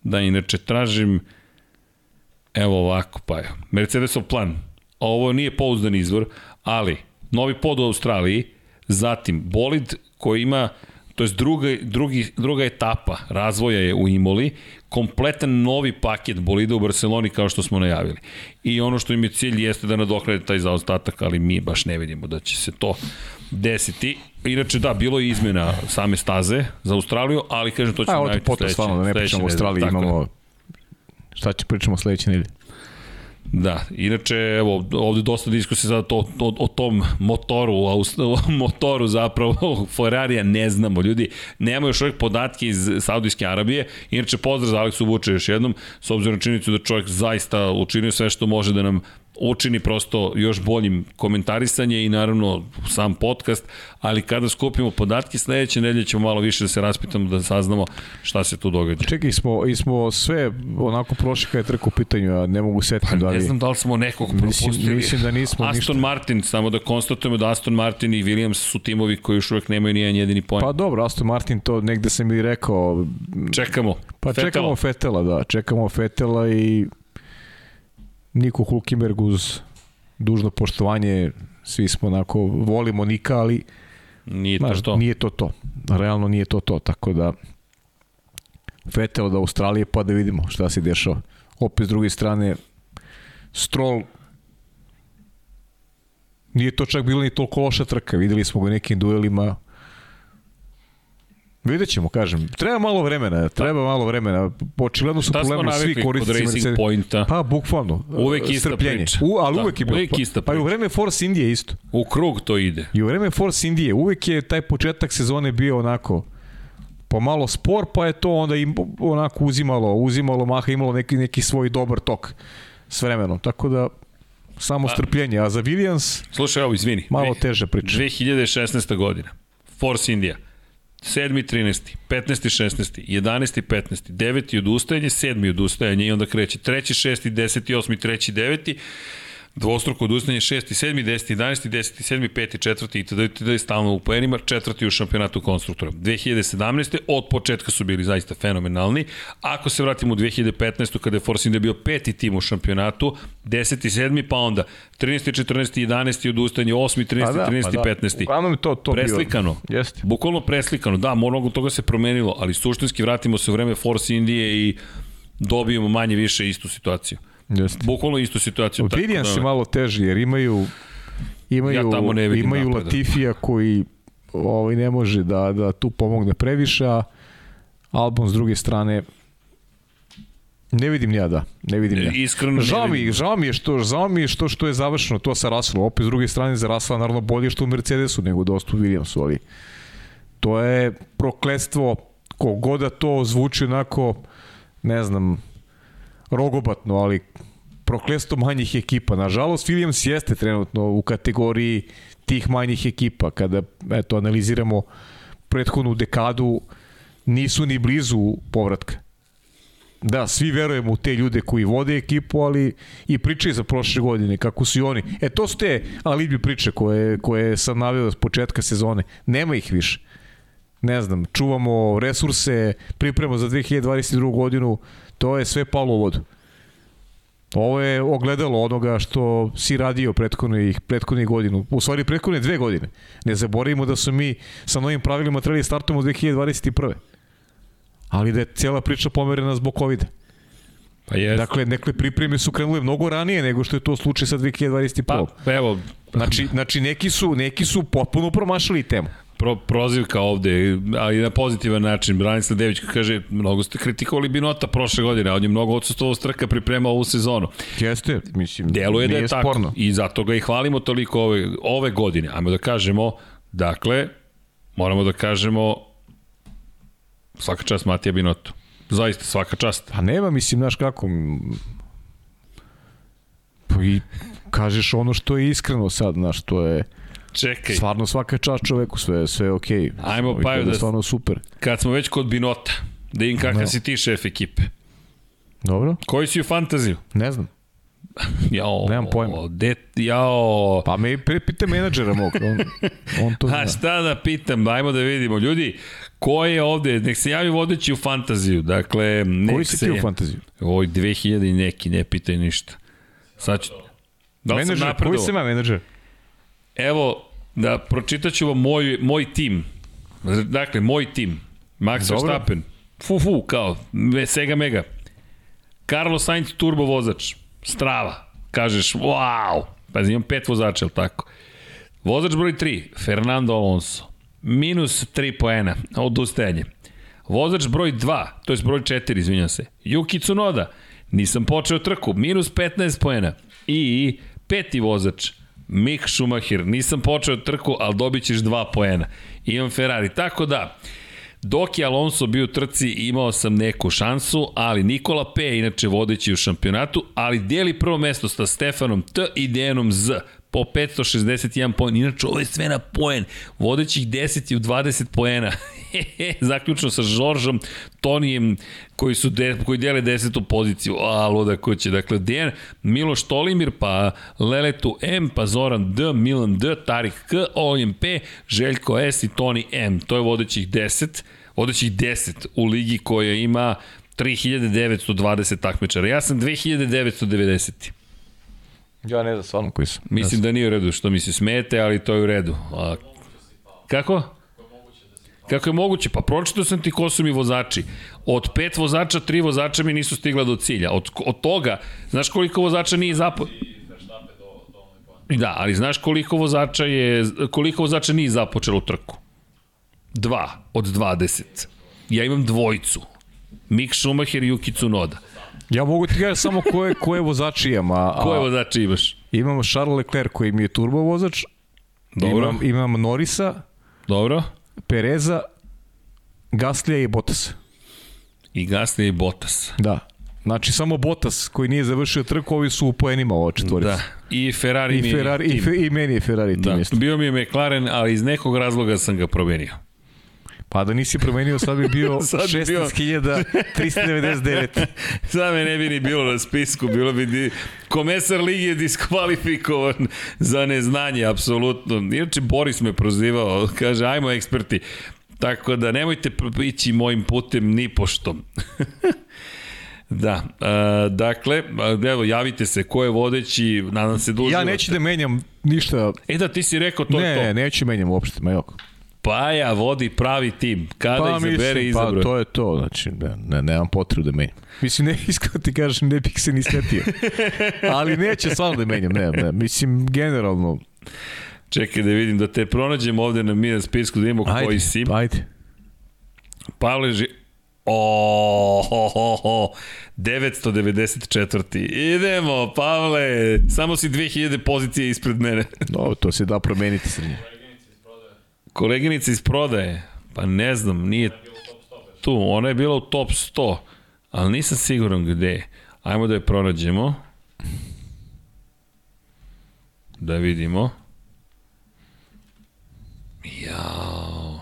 Da, inače, tražim, evo ovako, pa je, Mercedesov plan. Ovo nije pouzdan izvor, ali novi pod u Australiji, zatim bolid koji ima to je druga, drugi, druga etapa razvoja je u Imoli, kompletan novi paket bolida u Barceloni kao što smo najavili. I ono što im je cilj jeste da nadoknade taj zaostatak, ali mi baš ne vidimo da će se to desiti. Inače da, bilo je izmena same staze za Australiju, ali kažem to ćemo najaviti sledeće. Stvarno, da ne pričamo o Australiji, imamo... Šta će pričamo sledeće nedelje? Da, inače, evo, ovde dosta diskusije sada to, o, o tom motoru, o motoru zapravo Ferrarija ne znamo, ljudi, nemaju još uvijek podatke iz Saudijske Arabije, inače pozdrav za Aleksu Vuče još jednom, s obzirom činjenicu da čovjek zaista učinio sve što može da nam učini prosto još boljim komentarisanje i naravno sam podcast, ali kada skupimo podatke sledeće nedelje ćemo malo više da se raspitamo da saznamo šta se tu događa. Čekaj, smo, i smo sve onako prošli kada je trku u pitanju, a ne mogu setiti pa, da li... Ne znam da li smo nekog propustili. Mislim, mislim da nismo Aston ništa. Martin, samo da konstatujemo da Aston Martin i Williams su timovi koji još uvek nemaju nijedan jedini poen. Pa dobro, Aston Martin to negde sam i rekao. Čekamo. Pa Fetela. čekamo Fetela, da. Čekamo Fetela i Niko Hulkenberg uz dužno poštovanje, svi smo onako, volimo Nika, ali nije to znaš, to. Nije to to. Realno nije to to, tako da Vettel od Australije pa da vidimo šta se dešava. Opet s druge strane Stroll nije to čak bilo ni toliko loša trka. Videli smo ga nekim duelima Vidjet ćemo, kažem. Treba malo vremena, treba da. malo vremena. Očigledno su problemi svi korisnici Racing Pointa? Pa, bukvalno. Uvek ista strpljenje. priča. U, ali da, uvek je bilo. Uvek ista priča. Pa i u vreme Force Indije isto. U krug to ide. I u vreme Force Indije uvek je taj početak sezone bio onako pomalo spor, pa je to onda im onako uzimalo, uzimalo maha, imalo neki, neki svoj dobar tok s vremenom. Tako da, samo pa- strpljenje. A za Williams... Slušaj, ovo, izvini. Malo teže priča. 2016. godina. Force India 7. 13. 15. 16. 11. 15. 9. odustajanje, 7. odustajanje i onda kreće 3. 6. 10. 8. 3. 9 dvostruko odustanje 6. 7. 10. 11. 10. 7. 5. 4. itd. itd. stalno u poenima, četvrti u šampionatu konstruktora. 2017. od početka su bili zaista fenomenalni. Ako se vratimo u 2015. kada je Force India bio peti tim u šampionatu, 10. 7. pa onda 13. 14. 11. odustanje, 8. 13. Pa da, 13. Pa da. 15. Uglavnom to, to preslikano. Bio. Jeste. Bukvalno preslikano. Da, mnogo toga se promenilo, ali suštinski vratimo se u vreme Force Indije i dobijemo manje više istu situaciju. Jeste. Bukvalno istu situaciju. Williams da... je malo teži jer imaju imaju, ja tamo ne imaju napada. Latifija koji ovaj ne može da, da tu pomogne previše, a Albon s druge strane Ne vidim ja da, ne vidim ja. Iskreno žao mi, žao mi je što, žao mi je što što je završeno to sa Russellom. Opet s druge strane za Russella naravno bolje što u Mercedesu nego dosta u Williamsu, ali to je prokletstvo kogoda da to zvuči onako ne znam, rogobatno, ali proklesto manjih ekipa. Nažalost, Williams jeste trenutno u kategoriji tih manjih ekipa. Kada eto, analiziramo prethodnu dekadu, nisu ni blizu povratka. Da, svi verujemo u te ljude koji vode ekipu, ali i pričaju za prošle godine, kako su i oni. E, to su te alibi priče koje, koje sam navio s početka sezone. Nema ih više. Ne znam, čuvamo resurse, pripremamo za 2022. godinu, to je sve palo u vodu. Ovo je ogledalo onoga što si radio prethodnih, prethodnih godinu, u stvari prethodne dve godine. Ne zaboravimo da su mi sa novim pravilima trebali startujemo u 2021. Ali da je cijela priča pomerena zbog covid -a. Pa jest. Dakle, nekle pripreme su krenule mnogo ranije nego što je to slučaj sa 2021. Pa, evo. Znači, znači neki, su, neki su potpuno promašali temu pro, prozivka ovde, ali na pozitivan način. Branislav Dević kaže, mnogo ste kritikovali Binota prošle godine, a on je mnogo odsustvo strka pripremao ovu sezonu. Jeste, mislim, Deluje da je tako. Sporno. I zato ga i hvalimo toliko ove, ove godine. Ajmo da kažemo, dakle, moramo da kažemo svaka čast Matija Binotu. Zaista, svaka čast. Pa nema, mislim, znaš kako, pa i kažeš ono što je iskreno sad, znaš, to je Čekaj. Stvarno svaka čast čoveku, sve, sve okej. Okay. Ajmo pa da... Stvarno super. Kad smo već kod Binota, da im kakav no. si ti šef ekipe. Dobro. Koji si u fantaziju? Ne znam. Jao, Nemam pojma. Det, jao. Pa me pita menadžera mog, on, on to zna. A šta da pitam, ajmo da vidimo. Ljudi, ko je ovde, nek se javi vodeći u fantaziju, dakle... Nek Koji si se, ti u fantaziju? Oj, 2000 i neki, ne pitaj ništa. Sad ću... Da li menadžer, sam koji si ima menadžer? Evo, da pročitaću vam moj, moj tim. Dakle, moj tim. Max Verstappen. Fu, fu, kao, Sega Mega. Carlos Sainz turbo vozač. Strava. Kažeš, wow. Pa imam pet vozača, ili tako? Vozač broj 3, Fernando Alonso. Minus 3 poena, odustajanje. Vozač broj 2, to je broj 4, izvinjam se. Yuki Tsunoda. Nisam počeo trku, minus 15 poena. I peti vozač, Mick Schumacher. Nisam počeo trku, ali dobit ćeš 2 poena. Imam Ferrari. Tako da, Dok je Alonso bio u trci, imao sam neku šansu, ali Nikola P. inače vodeći u šampionatu, ali dijeli prvo mesto sa Stefanom T i Dejanom Z po 561 poen. Inače, ovo je sve na poen. Vodećih 10 i u 20 poena. Zaključno sa Žoržom, Tonijem, koji, su de, koji dele desetu poziciju. A, luda kuće. Dakle, Dejan, Miloš Tolimir, pa Leletu M, pa Zoran D, Milan D, Tarik K, Oljem P, Željko S i Toni M. To je vodećih 10. Vodećih 10 u ligi koja ima 3920 takmičara. Ja sam 2990. Ja ne znam stvarno koji su. Mislim da nije u redu što mi se smete, ali to je u redu. A, kako? Kako je moguće? Pa pročitao sam ti ko su mi vozači. Od pet vozača, tri vozača mi nisu stigla do cilja. Od, od toga, znaš koliko vozača nije zapo... Da, ali znaš koliko vozača je koliko vozača nije započelo trku? Dva od 20. Ja imam dvojicu. Mick Schumacher i Yuki Tsunoda. Ja mogu ti gledati samo koje, koje vozače imam. A, a, koje vozače imaš? Imam Charles Leclerc koji mi je turbo vozač. Dobro. Imam, imam Norisa. Dobro. Pereza, Gaslija i Bottas. I Gaslija i Bottas. Da. Znači samo Bottas koji nije završio trku, ovi su u poenima ova četvorica. Da. I Ferrari I, mi Ferrari, je i, fe, I meni je Ferrari da. tim isto. Bio mi je McLaren, ali iz nekog razloga sam ga promenio. Pa da nisi promenio, sad bi bio Sad bi bio- 16.399. Sad me ne bi ni bilo na spisku, bilo bi di... Komesar ligi je diskvalifikovan za neznanje, apsolutno. Inače, Boris me prozivao, kaže, ajmo eksperti. Tako da nemojte ići mojim putem ni pošto. da, a, dakle, evo, javite se ko je vodeći, nadam se duže. Ja neću da menjam ništa. E da, ti si rekao to ne, je to. ne, neću menjam uopšte, ma jok. Paja vodi pravi tim. Kada Pa izabere, mislim, izabere. pa to je to, znači ne, ne, nemam potrebu da menjam. Mislim, ne, iskreno ti kažem, ne bih se ni setio. Ali neće stvarno da menjam, ne, ne. Mislim, generalno, Čekaj da vidim, da te pronađemo ovde na mi na spisku, da vidimo ajde, koji si. ajde. Pavle Ži... O, ho, ho, ho. 994. Idemo, Pavle. Samo si 2000 pozicije ispred mene. No, to se da promeniti srednje. Koleginica iz prodaje. Pa ne znam, nije tu. Ona je bila u top 100, ali nisam siguran gde. Ajmo da je pronađemo. Da vidimo. Jao.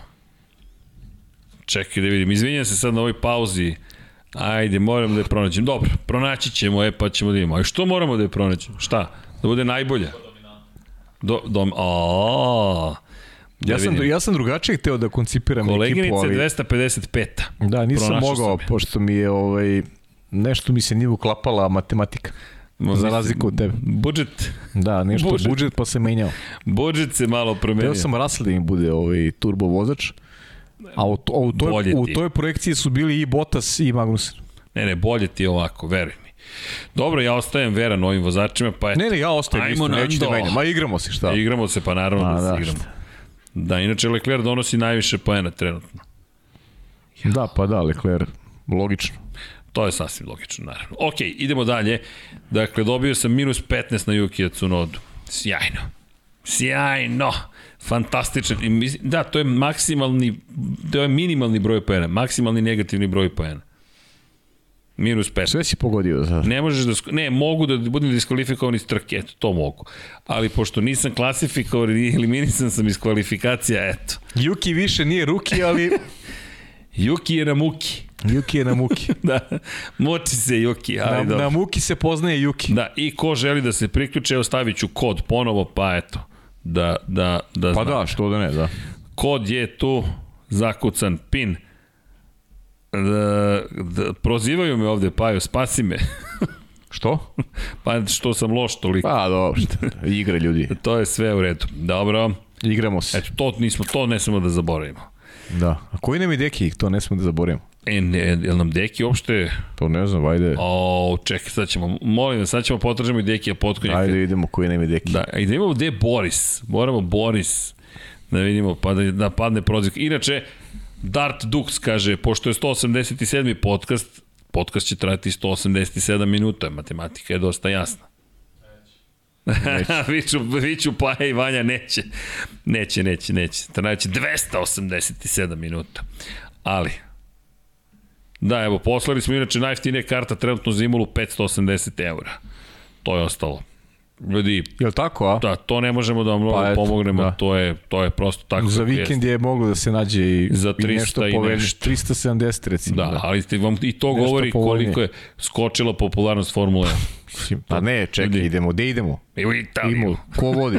Čekaj da vidim. Izvinjam se sad na ovoj pauzi. Ajde, moram da je pronađem. Dobro, pronaći ćemo, e, pa ćemo da vidimo. A što moramo da je pronađemo? Šta? Da bude najbolja? Do, dom, a, Ja sam, vidim. ja sam drugačije hteo da koncipiram ekipu, Koleginica ali... 255. Da, nisam Pronašao mogao, pošto mi je ovaj, nešto mi se nije uklapala matematika. Ma, Za razliku od tebe. Budžet, Da, nešto Budžet. budžet, pa se menjao. budžet se malo promenio. Teo sam Russell da mi bude ovaj turbo vozač. A u, to, u, toj, u toj projekciji su bili i Bottas i Magnussen. Ne, ne, bolje ti ovako, veruj mi. Dobro, ja ostajem veran ovim vozačima, pa eto. Ne, ne, ja ostajem Ajmo, isto, neću da Nando. menjam. Ma igramo se, šta? Igramo se, pa naravno A, da se da, igramo. šta? Da, inače Leclerc donosi najviše poena trenutno. Da, pa da, Leclerc, logično. To je sasvim logično, naravno. Ok, idemo dalje. Dakle, dobio sam minus 15 na Yukija Tsunodu. Sjajno. Sjajno. Fantastičan. Mislim- Da, to je maksimalni, to je minimalni broj poena. Maksimalni negativni broj poena. Minus 15. Sve si pogodio sad. Ne možeš da, ne, mogu da budem diskvalifikovan iz trke, eto, to mogu. Ali pošto nisam klasifikovan i eliminisan sam iz kvalifikacija, eto. Juki više nije ruki, ali... Juki je na muki. Juki je na muki. da, moči se Juki, ali na, dobro. Na muki se poznaje Juki. Da, i ko želi da se priključi, evo stavit ću kod ponovo, pa eto, da, da, da Pa da, što da ne, da. Kod je tu, zakucan pin. Da, da, prozivaju me ovde, Pajo, spasi me. Što? pa što sam loš toliko. Pa dobro, igra ljudi. To je sve u redu. Dobro. Igramo se. Eto, to nismo, to ne smemo da zaboravimo. Da. A koji nam je deki? To ne smemo da zaboravimo. E, ne, je nam Deki uopšte... To ne znam, ajde. O, čekaj, sad ćemo, molim da, sad ćemo potražimo i Dekija potkonjaka. Ajde vidimo koji nam je Deki. Da, i da imamo gde Boris. Moramo Boris da vidimo, pa da, da padne prozivka. Inače, Dart Dux kaže, pošto je 187. podcast, podcast će trajati 187 minuta, matematika je dosta jasna. Neće. viću, viću Paja i Vanja neće. Neće, neće, neće. Trajaće 287 minuta. Ali, da, evo, poslali smo inače najftinije karta trenutno za Imolu 580 eura. To je ostalo. Ljudi, je tako, a? Da, to ne možemo da vam mnogo pa pomognemo, da. to je to je prosto tako. Za vikend je. moglo da se nađe i za 300 i nešto, i nešto. 370 recimo. Da, da. ali ste vam i to nešto govori povoljnije. koliko je skočila popularnost Formule 1. Pa ne, čekaj, Ljudi. idemo, gde idemo? I u Italiju. Imo, ko vodi?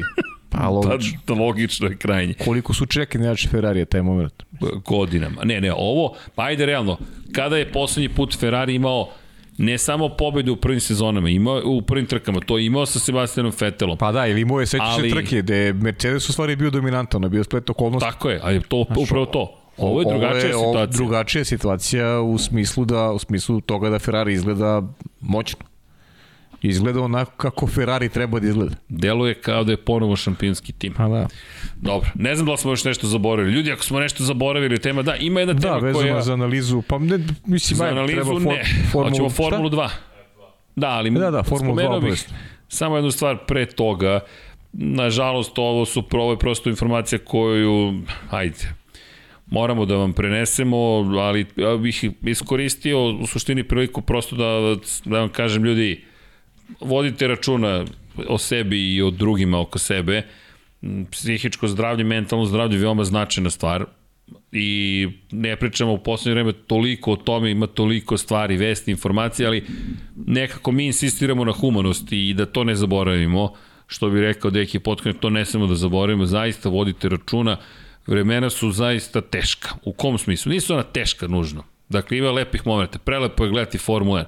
Pa logično. Pa, logično je krajnje. Koliko su čekali znači Ferrari taj moment? Godinama. Ne, ne, ovo, pa ajde realno, kada je poslednji put Ferrari imao ne samo pobedu u prvim sezonama, imao u prvim trkama, to je imao sa Sebastianom Vettelom. Pa da, ili imao je sećaš ali... trke gde je Mercedes u stvari bio dominantan, bio splet okolnosti. Tako je, ali to znači, upravo to. Ovo je drugačija ovo je, situacija. drugačija situacija u smislu da u smislu toga da Ferrari izgleda moćno. Izgleda onako kako Ferrari treba da izgleda. Deluje kao da je ponovo šampionski tim. Pa da. Dobro, ne znam da li smo još nešto zaboravili. Ljudi, ako smo nešto zaboravili tema, da, ima jedna tema koja... Da, vezano za analizu, pa ne, mislim, za analizu treba for, ne, formulu, hoćemo Formulu 2. Da, ali da, da, Formulu 2 bih samo jednu stvar pre toga. Nažalost, ovo su ovo je prosto informacija koju, ajde, moramo da vam prenesemo, ali ja bih iskoristio u suštini priliku prosto da, da vam kažem ljudi, vodite računa o sebi i o drugima oko sebe. Psihičko zdravlje, mentalno zdravlje je veoma značajna stvar i ne pričamo u poslednje vreme toliko o tome, ima toliko stvari, vesti, informacije, ali nekako mi insistiramo na humanosti i da to ne zaboravimo, što bi rekao Deki Potkonek, to ne samo da zaboravimo, zaista vodite računa, vremena su zaista teška. U kom smislu? Nisu ona teška nužno. Dakle, ima lepih momenta, prelepo je gledati Formula 1,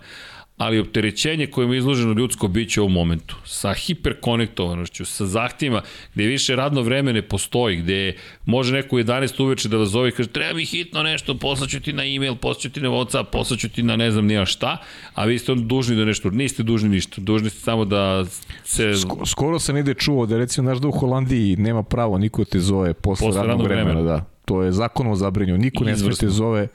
ali opterećenje kojima je izloženo ljudsko biće u momentu, sa hiperkonektovanošću, sa zahtjevima, gde više radno vreme ne postoji, gde može neko u 11 uveče da vas zove i kaže treba mi hitno nešto, poslaću ti na e-mail, poslaću ti na Whatsapp, poslaću ti na ne znam nija šta, a vi ste dužni da nešto, niste dužni ništa, dužni ste samo da se... Skoro sam ide čuo da recimo, znaš da u Holandiji nema pravo niko te zove posle, posle radnog vremena, vremena, da. To je zakonom zabrinio, niko ne smije te zove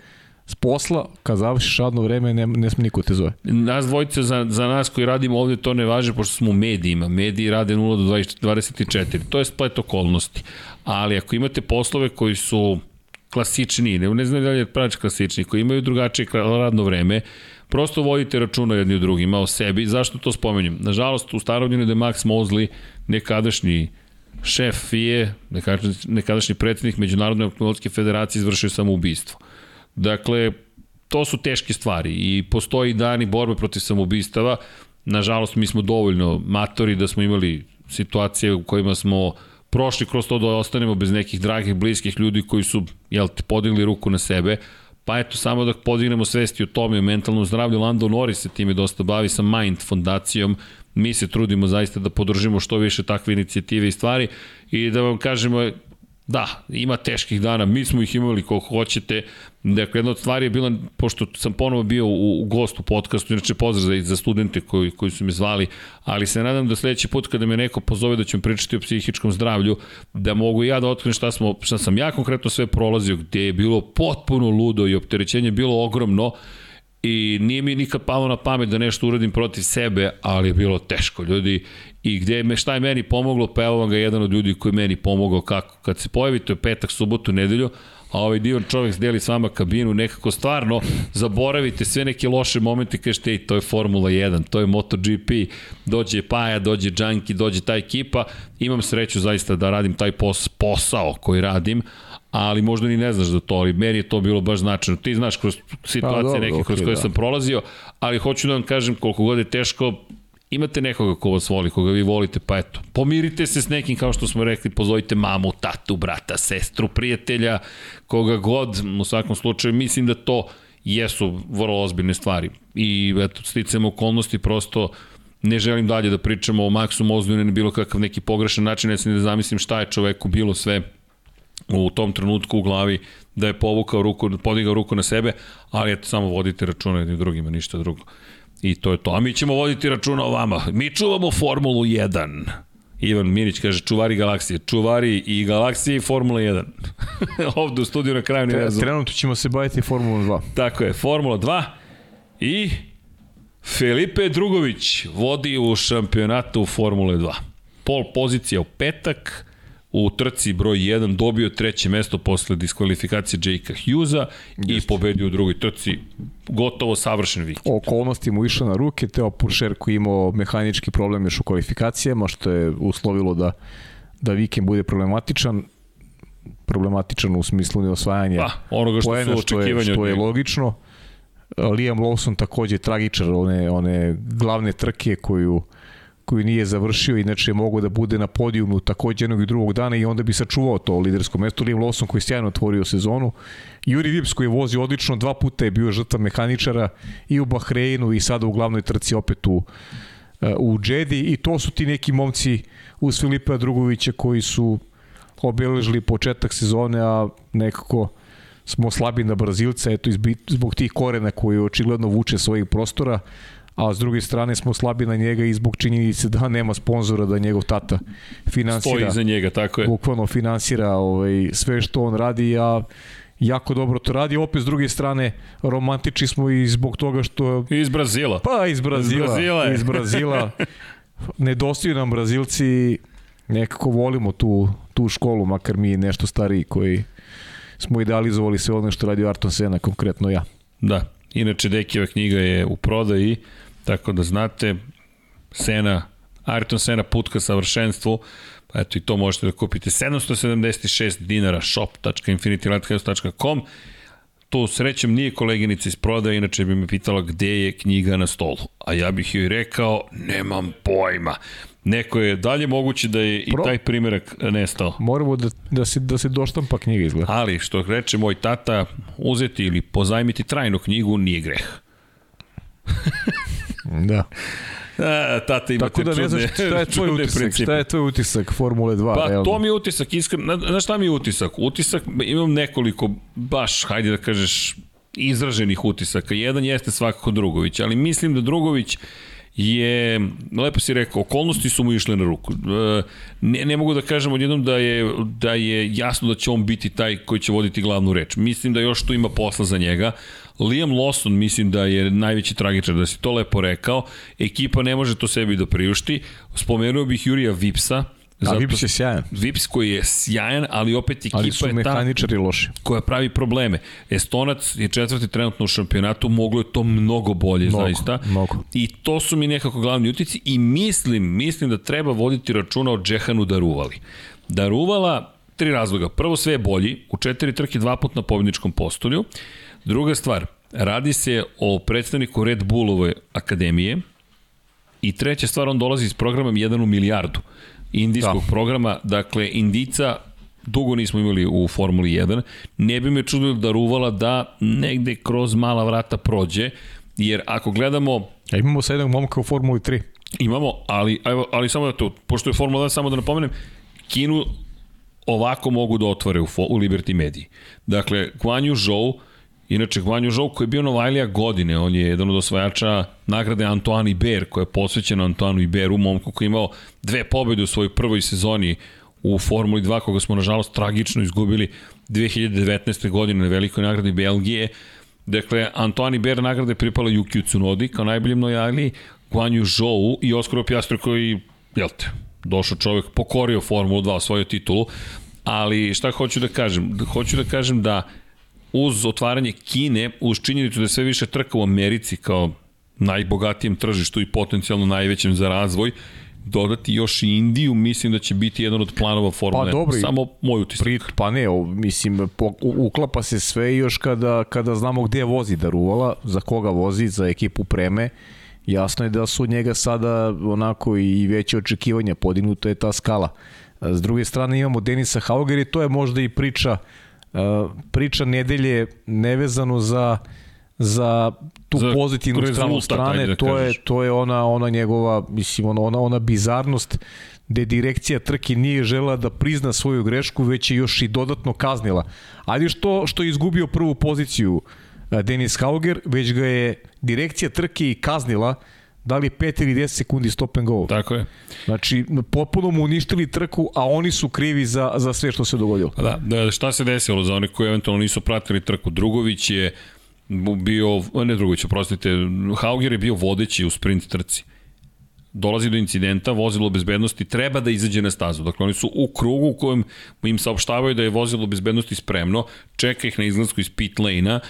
s posla, kad završiš radno vreme, ne, ne sme niko te zove. Nas dvojice, za, za nas koji radimo ovde, to ne važe, pošto smo u medijima. Mediji rade 0 do 20, 24. To je splet okolnosti. Ali ako imate poslove koji su klasični, ne, ne znam da li je pravič klasični, koji imaju drugačije radno vreme, prosto vodite računa jedni u drugima o sebi. Zašto to spomenjem? Nažalost, u starovnjenu da je Max Mosley, nekadašnji šef FIE, nekadašnji predsednik Međunarodne automobilske federacije, izvršio samoubistvo. Dakle, to su teške stvari i postoji dani borbe protiv samoubistava. Nažalost, mi smo dovoljno matori da smo imali situacije u kojima smo prošli kroz to da ostanemo bez nekih dragih, bliskih ljudi koji su jel, podigli ruku na sebe. Pa eto, samo da podignemo svesti o tome, o mentalnom zdravlju. Lando Norris se time dosta bavi sa Mind fondacijom. Mi se trudimo zaista da podržimo što više takve inicijative i stvari i da vam kažemo Da, ima teških dana, mi smo ih imali koliko hoćete. Dakle, jedna od stvari je bila, pošto sam ponovo bio u, u gostu podcastu, inače pozdrav za, za studente koji, koji su me zvali, ali se nadam da sledeći put kada me neko pozove da ću pričati o psihičkom zdravlju, da mogu ja da otkrijem šta, smo, šta sam ja konkretno sve prolazio, gde je bilo potpuno ludo i opterećenje bilo ogromno, i nije mi nikad palo na pamet da nešto uradim protiv sebe, ali je bilo teško, ljudi. I gde me, šta je meni pomoglo, pa evo vam ga jedan od ljudi koji je meni pomogao kako. Kad se pojavite u petak, subotu, nedelju, a ovaj divan čovjek deli s vama kabinu, nekako stvarno zaboravite sve neke loše momente, kažete, ej, to je Formula 1, to je MotoGP, dođe Paja, dođe Džanki, dođe ta ekipa, imam sreću zaista da radim taj pos, posao koji radim, ali možda ni ne znaš za to, ali meni je to bilo baš značajno. Ti znaš kroz situacije pa, neke kroz koje da. sam prolazio, ali hoću da vam kažem koliko god je teško, imate nekoga ko vas voli, koga vi volite, pa eto, pomirite se s nekim, kao što smo rekli, pozovite mamu, tatu, brata, sestru, prijatelja, koga god, u svakom slučaju, mislim da to jesu vrlo ozbiljne stvari. I eto, sticamo okolnosti, prosto ne želim dalje da pričamo o Maxu Mozdu na bilo kakav neki pogrešan način, ne sam da zamislim šta je čoveku bilo sve u tom trenutku u glavi da je povukao ruku, podigao ruku na sebe, ali eto, samo vodite računa jednim drugima, ništa drugo. I to je to. A mi ćemo voditi računa o vama. Mi čuvamo Formulu 1. Ivan Minić kaže čuvari galaksije. Čuvari i galaksije i Formula 1. Ovde u studiju na kraju ne razum. Trenutno ćemo se baviti Formula 2. Tako je, Formula 2 i Felipe Drugović vodi u šampionatu Formule 2. Pol pozicija u petak, u trci broj 1 dobio treće mesto posle diskvalifikacije Jakea Hughesa i pobedio u drugoj trci gotovo savršen vikend. Okolnosti mu išao na ruke, Teo Puršer koji imao mehanički problem još u kvalifikacijama, što je uslovilo da, da vikend bude problematičan problematičan u smislu neosvajanja pa, onoga što poena, su što je, što je logično. Liam Lawson takođe tragičar one, one glavne trke koju koju nije završio, inače mogu da bude na podijumu takođe jednog i drugog dana i onda bi sačuvao to lidersko mesto. Liam Lawson koji je sjajno otvorio sezonu. Juri Vips koji je vozio odlično, dva puta je bio žrtva mehaničara i u Bahreinu i sada u glavnoj trci opet u, u Džedi i to su ti neki momci uz Filipa Drugovića koji su obeležili početak sezone, a nekako smo slabi na Brazilca, eto zbog tih korena koji očigledno vuče svojih prostora, a s druge strane smo slabi na njega i zbog činjenice da nema sponzora da njegov tata finansira. Stoji za njega, tako je. Bukvalno finansira ovaj, sve što on radi, a jako dobro to radi. Opet s druge strane, romantični smo i zbog toga što... Iz Brazila. Pa, iz Brazila. Iz Brazila. Iz Brazila. Nedostaju nam Brazilci, nekako volimo tu, tu školu, makar mi nešto stariji koji smo idealizovali sve ono što radi Arton Sena, konkretno ja. Da, inače Dekijeva knjiga je u prodaji, tako da znate, Sena, Ayrton Sena put ka savršenstvu, eto i to možete da kupite 776 dinara shop.infinitylighthouse.com to srećem nije koleginica iz prodaje, inače bi me pitala gde je knjiga na stolu. A ja bih joj rekao, nemam pojma. Neko je dalje moguće da je Pro... i taj primjerak nestao. Moramo da, da, se, da se doštampa knjiga izgleda. Ali, što reče moj tata, uzeti ili pozajmiti trajnu knjigu nije greh. da. A, tata ima Tako da ne znaš šta je tvoj utisak, principe. šta je tvoj utisak Formule 2? Pa evo. to mi je utisak, iskreno, znaš šta mi je utisak? Utisak, imam nekoliko, baš, hajde da kažeš, izraženih utisaka. Jedan jeste svakako Drugović, ali mislim da Drugović je, lepo si rekao, okolnosti su mu išle na ruku. E, ne, ne mogu da kažem odjednom da je, da je jasno da će on biti taj koji će voditi glavnu reč. Mislim da još tu ima posla za njega. Liam Lawson mislim da je najveći tragičar, da si to lepo rekao. Ekipa ne može to sebi da priušti. Spomenuo bih Jurija Vipsa, Zato, A Vips je sjajan. Vips koji je sjajan, ali opet ekipa ali su je ta loši. koja pravi probleme. Estonac je četvrti trenutno u šampionatu, moglo je to mnogo bolje mnogo, zaista. Mnogo. I to su mi nekako glavni utici i mislim, mislim da treba voditi računa o Džehanu Daruvali. Daruvala, tri razloga. Prvo, sve je bolji, u četiri trke dva put na pobjedničkom postolju. Druga stvar, radi se o predstavniku Red Bullove akademije, I treća stvar, on dolazi iz programa 1 u milijardu indijskog da. programa. Dakle, Indica dugo nismo imali u Formuli 1. Ne bi me čudilo da Ruvala da negde kroz mala vrata prođe, jer ako gledamo... A imamo sa jednog momka u Formuli 3. Imamo, ali, evo, ali samo da to, pošto je Formula 1, samo da napomenem, Kinu ovako mogu da otvore u, u Liberty Mediji. Dakle, Guan Yu Zhou, Inače, Guanju Zhou koji je bio Novajlija godine, on je jedan od osvajača nagrade Antoine Iber, koja je posvećena Antoine Iberu, momku koji je imao dve pobjede u svojoj prvoj sezoni u Formuli 2, koga smo nažalost tragično izgubili 2019. godine na velikoj nagradi Belgije. Dakle, Antoine Iber nagrade pripala Yuki Tsunodi kao najboljem Novajliji, Guanju Zhou i Oskar Piastro koji, jel te, došao čovjek, pokorio Formulu 2, osvojio titulu, ali šta hoću da kažem? Hoću da kažem da uz otvaranje Kine, uz činjenicu da je sve više trka u Americi kao najbogatijem tržištu i potencijalno najvećem za razvoj, dodati još i Indiju, mislim da će biti jedan od planova Formule pa, dobro, Samo moj utisak. Pri, pa ne, o, mislim, po, uklapa se sve još kada, kada znamo gde vozi Daruvala, za koga vozi, za ekipu Preme. Jasno je da su njega sada onako i veće očekivanja, podignuto je ta skala. S druge strane imamo Denisa Hauger i to je možda i priča priča nedelje nevezano za za tu za pozitivnu stranu strane, da to je to je ona ona njegova mislim ona ona, ona bizarnost gde direkcija trke nije žela da prizna svoju grešku, već je još i dodatno kaznila. Ali što što je izgubio prvu poziciju Denis Hauger, već ga je direkcija trke i kaznila da li 5 ili 10 sekundi stop and go. Tako je. Znači, potpuno mu uništili trku, a oni su krivi za, za sve što se dogodilo. Da, da, šta se desilo za one koji eventualno nisu pratili trku? Drugović je bio, ne Drugović, oprostite, Hauger je bio vodeći u sprint trci dolazi do incidenta, vozilo bezbednosti treba da izađe na stazu. Dakle, oni su u krugu u kojem im saopštavaju da je vozilo bezbednosti spremno, čeka ih na izlasku iz pit lane-a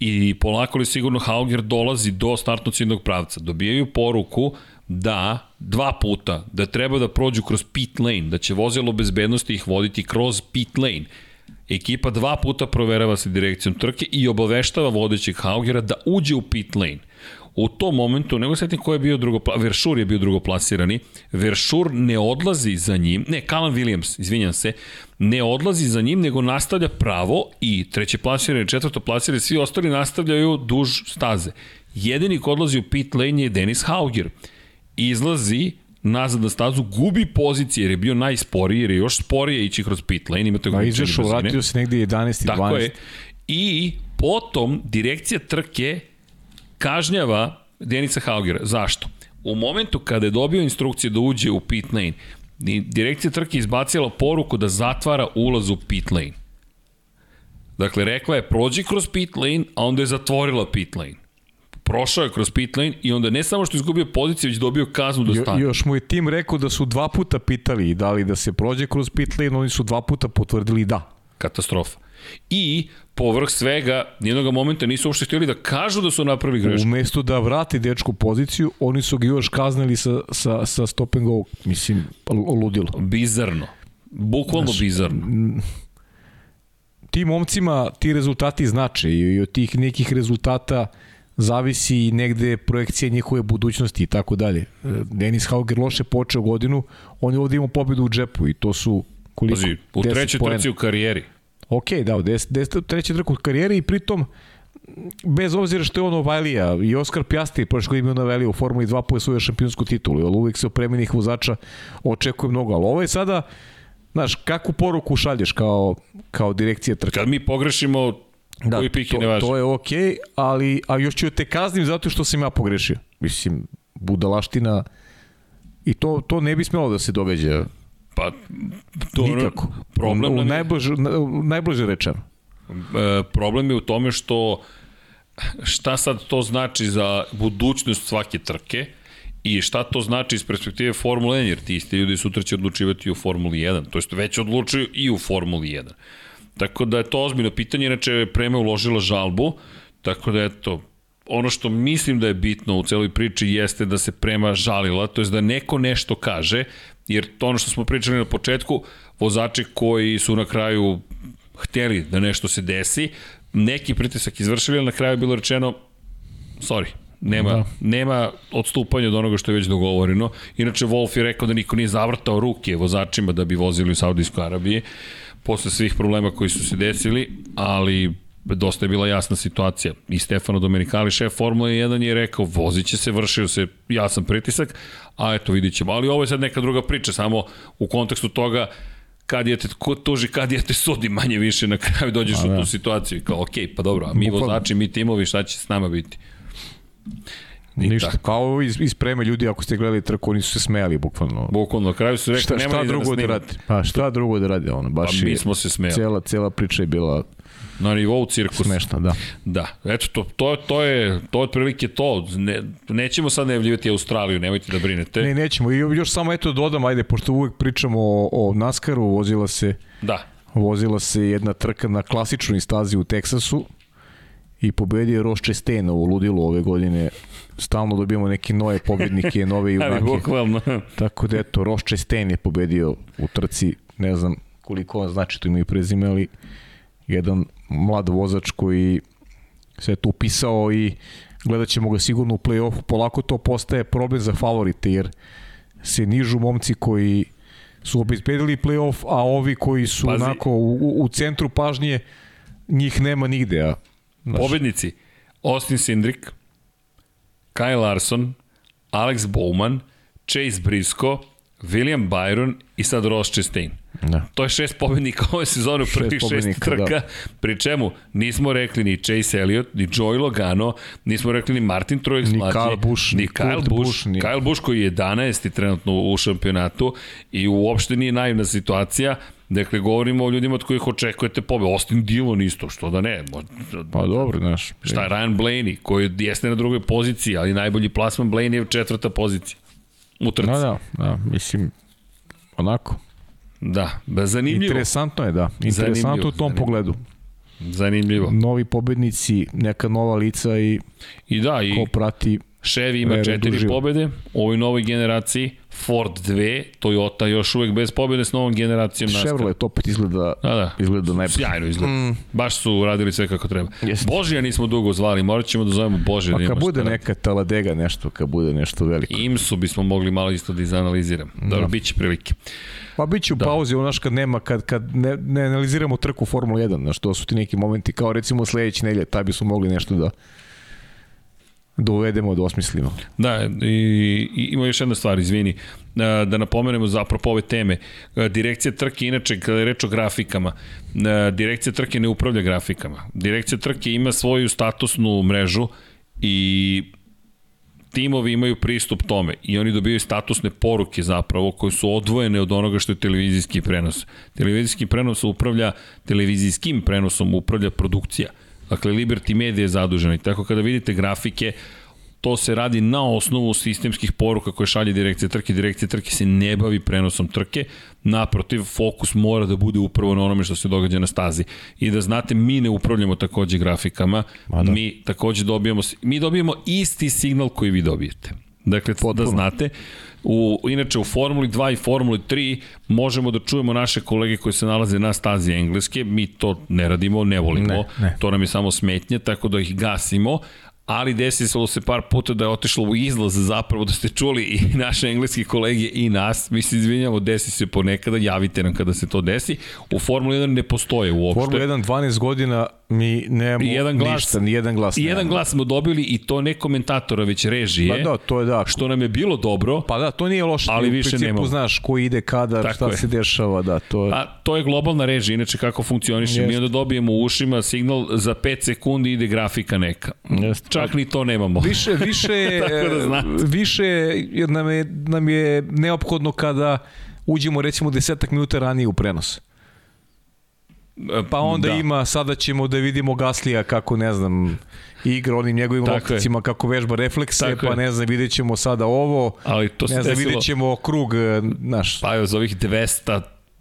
i polako li sigurno Hauger dolazi do startnog ciljnog pravca. Dobijaju poruku da dva puta, da treba da prođu kroz pit lane, da će vozilo bezbednosti ih voditi kroz pit lane. Ekipa dva puta proverava se direkcijom trke i obaveštava vodećeg Haugera da uđe u pit lane. U tom momentu, nego setim ko je bio drugo, Veršur je bio drugoplasirani, Veršur ne odlazi za njim, ne, Callum Williams, izvinjam se, ne odlazi za njim, nego nastavlja pravo i treće plasirani, četvrto plasirani, svi ostali nastavljaju duž staze. Jedini ko odlazi u pit lane je Denis Hauger. Izlazi nazad na stazu, gubi pozicije jer je bio najsporiji, jer je još sporije ići kroz pit lane. Imate Ma izašao, vratio se negde 11 i 12. Tako je. I potom direkcija trke kažnjava Denisa Haugera. Zašto? U momentu kada je dobio instrukcije da uđe u pit lane, direkcija trke izbacila poruku da zatvara ulaz u pit lane. Dakle, rekla je prođi kroz pit lane, a onda je zatvorila pit lane. Prošao je kroz pit lane i onda ne samo što izgubio poziciju, već dobio kaznu da stane. Jo, još mu je tim rekao da su dva puta pitali da li da se prođe kroz pit lane, oni su dva puta potvrdili da. Katastrofa. I povrh svega, nijednog momenta nisu uopšte htjeli da kažu da su napravili grešku. Umesto da vrati dečku poziciju, oni su ga još kaznili sa, sa, sa stop and go. Mislim, ludilo. Bizarno. Bukvalno Znaš, bizarno. Ti momcima ti rezultati znače i od tih nekih rezultata zavisi i negde projekcija njihove budućnosti i tako dalje. Denis Hauger loše počeo godinu, on je ovde imao pobedu u džepu i to su koliko? Pazi, u trećoj trci u karijeri. Ok, da, des, des, treći trk u karijeri i pritom bez obzira što je on Ovalija i Oskar Pjasti prošle godine na Ovalija u Formuli 2 po svoju šampionsku titulu, jer uvijek se opremenih vozača očekuje mnogo, ali ovo je sada Znaš, kakvu poruku šalješ kao, kao direkcija trka? Kad mi pogrešimo, da, koji pik je ne važi. To je okej, okay, ali a još ću te kaznim zato što sam ja pogrešio. Mislim, budalaština i to, to ne bi smelo da se događa Pa, to Nikako. Problem u, u najbliže, najbliže rečeno. E, problem je u tome što šta sad to znači za budućnost svake trke i šta to znači iz perspektive Formule 1, jer ti isti ljudi sutra će odlučivati u Formuli 1, to jest već odlučuju i u Formuli 1. Tako da je to ozbiljno pitanje, inače Prema uložila žalbu, tako da eto, ono što mislim da je bitno u celoj priči jeste da se Prema žalila, to jest da neko nešto kaže, jer to ono što smo pričali na početku, vozači koji su na kraju hteli da nešto se desi, neki pritisak izvršili, ali na kraju je bilo rečeno sorry, nema, da. nema odstupanja od onoga što je već dogovoreno. Inače, Wolf je rekao da niko nije zavrtao ruke vozačima da bi vozili u Saudijskoj Arabiji posle svih problema koji su se desili, ali dosta je bila jasna situacija. I Stefano Domenicali, šef Formule 1, je rekao, vozit će se, vršio se jasan pritisak, a eto vidit ćemo. Ali ovo je sad neka druga priča, samo u kontekstu toga kad je te ko tuži, kad je te sudi manje više na kraju dođeš a, u tu da. situaciju. Kao, ok, pa dobro, a mi Bukvalno. vozači, mi timovi, šta će s nama biti? I Ništa, tako. kao iz, iz preme ljudi, ako ste gledali trku, oni su se smejali, bukvalno. Bukvalno, na kraju su rekli, šta, šta da drugo da, da radi? Pa šta drugo da radi, ono, baš pa, mi smo se smejali. Cela, cela priča je bila na nivou cirkusa. Smešno, da. Da, eto, to, to, to je to je otprilike to. Ne, nećemo sad najavljivati Australiju, nemojte da brinete. Ne, nećemo. I još samo eto dodam, ajde, pošto uvek pričamo o, o NASCAR-u, vozila se da. vozila se jedna trka na klasičnoj stazi u Teksasu i pobedio Ross Chastain u ludilu ove godine. Stalno dobijamo neke nove pobednike, nove junake. Bukvalno. Tako da eto, Ross Chastain je pobedio u trci, ne znam koliko on znači to imaju prezime, ali jedan mlad vozač koji se je tu upisao i gledat ćemo ga sigurno u play-offu. Polako to postaje problem za favorite, jer se nižu momci koji su obezbedili play-off, a ovi koji su Pazi. onako u, u centru pažnje, njih nema nigde. A, znaš. Pobednici, Austin Sindrik, Kyle Larson, Alex Bowman, Chase Briscoe, William Byron i sad Ross Chastain. Da. To je šest pobednika ove sezone u prvih šest, šest trka, da. pri čemu nismo rekli ni Chase Elliott, ni Joey Logano, nismo rekli ni Martin Truex ni Kyle Busch, ni, ni Kyle Busch, Busch ni... Kyle Busch koji je 11. trenutno u šampionatu i uopšte nije naivna situacija, Dakle, govorimo o ljudima od kojih očekujete pobe. Austin Dillon isto, što da ne. Pa dobro, znaš. Šta je Ryan Blaney, koji jeste na drugoj poziciji, ali najbolji plasman Blaney je četvrta pozicija. U trci. Da, da, da, mislim, onako. Da, zanimljivo. Interesantno je, da. Interesantno zanimljivo, u tom zanimljivo. pogledu. Zanimljivo. Novi pobednici, neka nova lica i, I da, i ko prati Chevy ima četiri duživo. pobede u ovoj novoj generaciji, Ford 2, Toyota još uvek bez pobede s novom generacijom NASCAR. Chevrolet opet izgleda, da, da. izgleda najbolje. Sjajno izgleda. Mm. Baš su radili sve kako treba. Jest. Božija nismo dugo zvali, morat ćemo da zovemo Božija. Pa da kad bude neka taladega nešto, kad bude nešto veliko. Imsu bismo mogli malo isto da izanaliziramo. Dobro, da. bit će prilike. Pa bit će u da. pauzi, onaš kad nema, kad, kad ne, ne analiziramo trku Formula 1, znaš, to su ti neki momenti, kao recimo sledeće nelje, taj bi smo mogli nešto da da uvedemo, da osmislimo. Da, i, i ima još jedna stvar, izvini, da, da napomenemo zapravo ove teme. Direkcija trke, inače, kada je reč o grafikama, direkcija trke ne upravlja grafikama. Direkcija trke ima svoju statusnu mrežu i timovi imaju pristup tome i oni dobijaju statusne poruke zapravo koje su odvojene od onoga što je televizijski prenos. Televizijski prenos upravlja, televizijskim prenosom upravlja produkcija. Dakle, Liberty Media je zadužena i tako kada vidite grafike, to se radi na osnovu sistemskih poruka koje šalje direkcija trke. Direkcija trke se ne bavi prenosom trke, naprotiv, fokus mora da bude upravo na onome što se događa na stazi. I da znate, mi ne upravljamo takođe grafikama, da. mi takođe dobijamo, mi dobijamo isti signal koji vi dobijete. Dakle, da Potpuno. da znate, U, inače, u Formuli 2 i Formuli 3 možemo da čujemo naše kolege koji se nalaze na stazi engleske. Mi to ne radimo, ne volimo. Ne, ne. To nam je samo smetnje, tako da ih gasimo ali desilo se par puta da je otišlo u izlaz zapravo da ste čuli i naše engleski kolege i nas. Mi se izvinjamo, desi se ponekada, javite nam kada se to desi. U Formula 1 ne postoje uopšte. Formula 1 12 godina mi nemamo jedan glas, ništa, ni jedan glas. I jedan glas smo dobili i to ne komentatora, već režije. Pa da, to je da. Što nam je bilo dobro. Pa da, to nije loše. Ali više principu nemamo. znaš ko ide kada, Tako šta je. se dešava, da. To je... A to je globalna režija, inače kako funkcioniše. Jest. Mi onda dobijemo u ušima signal za 5 sekundi ide grafika neka. Jest. Čak ni to nemamo. Više, više, da više nam je, nam je neophodno kada uđemo recimo desetak minuta ranije u prenos. Pa onda da. ima, sada ćemo da vidimo Gaslija kako, ne znam, igra onim njegovim lopticima, kako vežba reflekse, Tako pa ne znam, vidjet ćemo sada ovo, Ali to ne znam, vidjet ćemo krug, naš. Pa je za ovih 200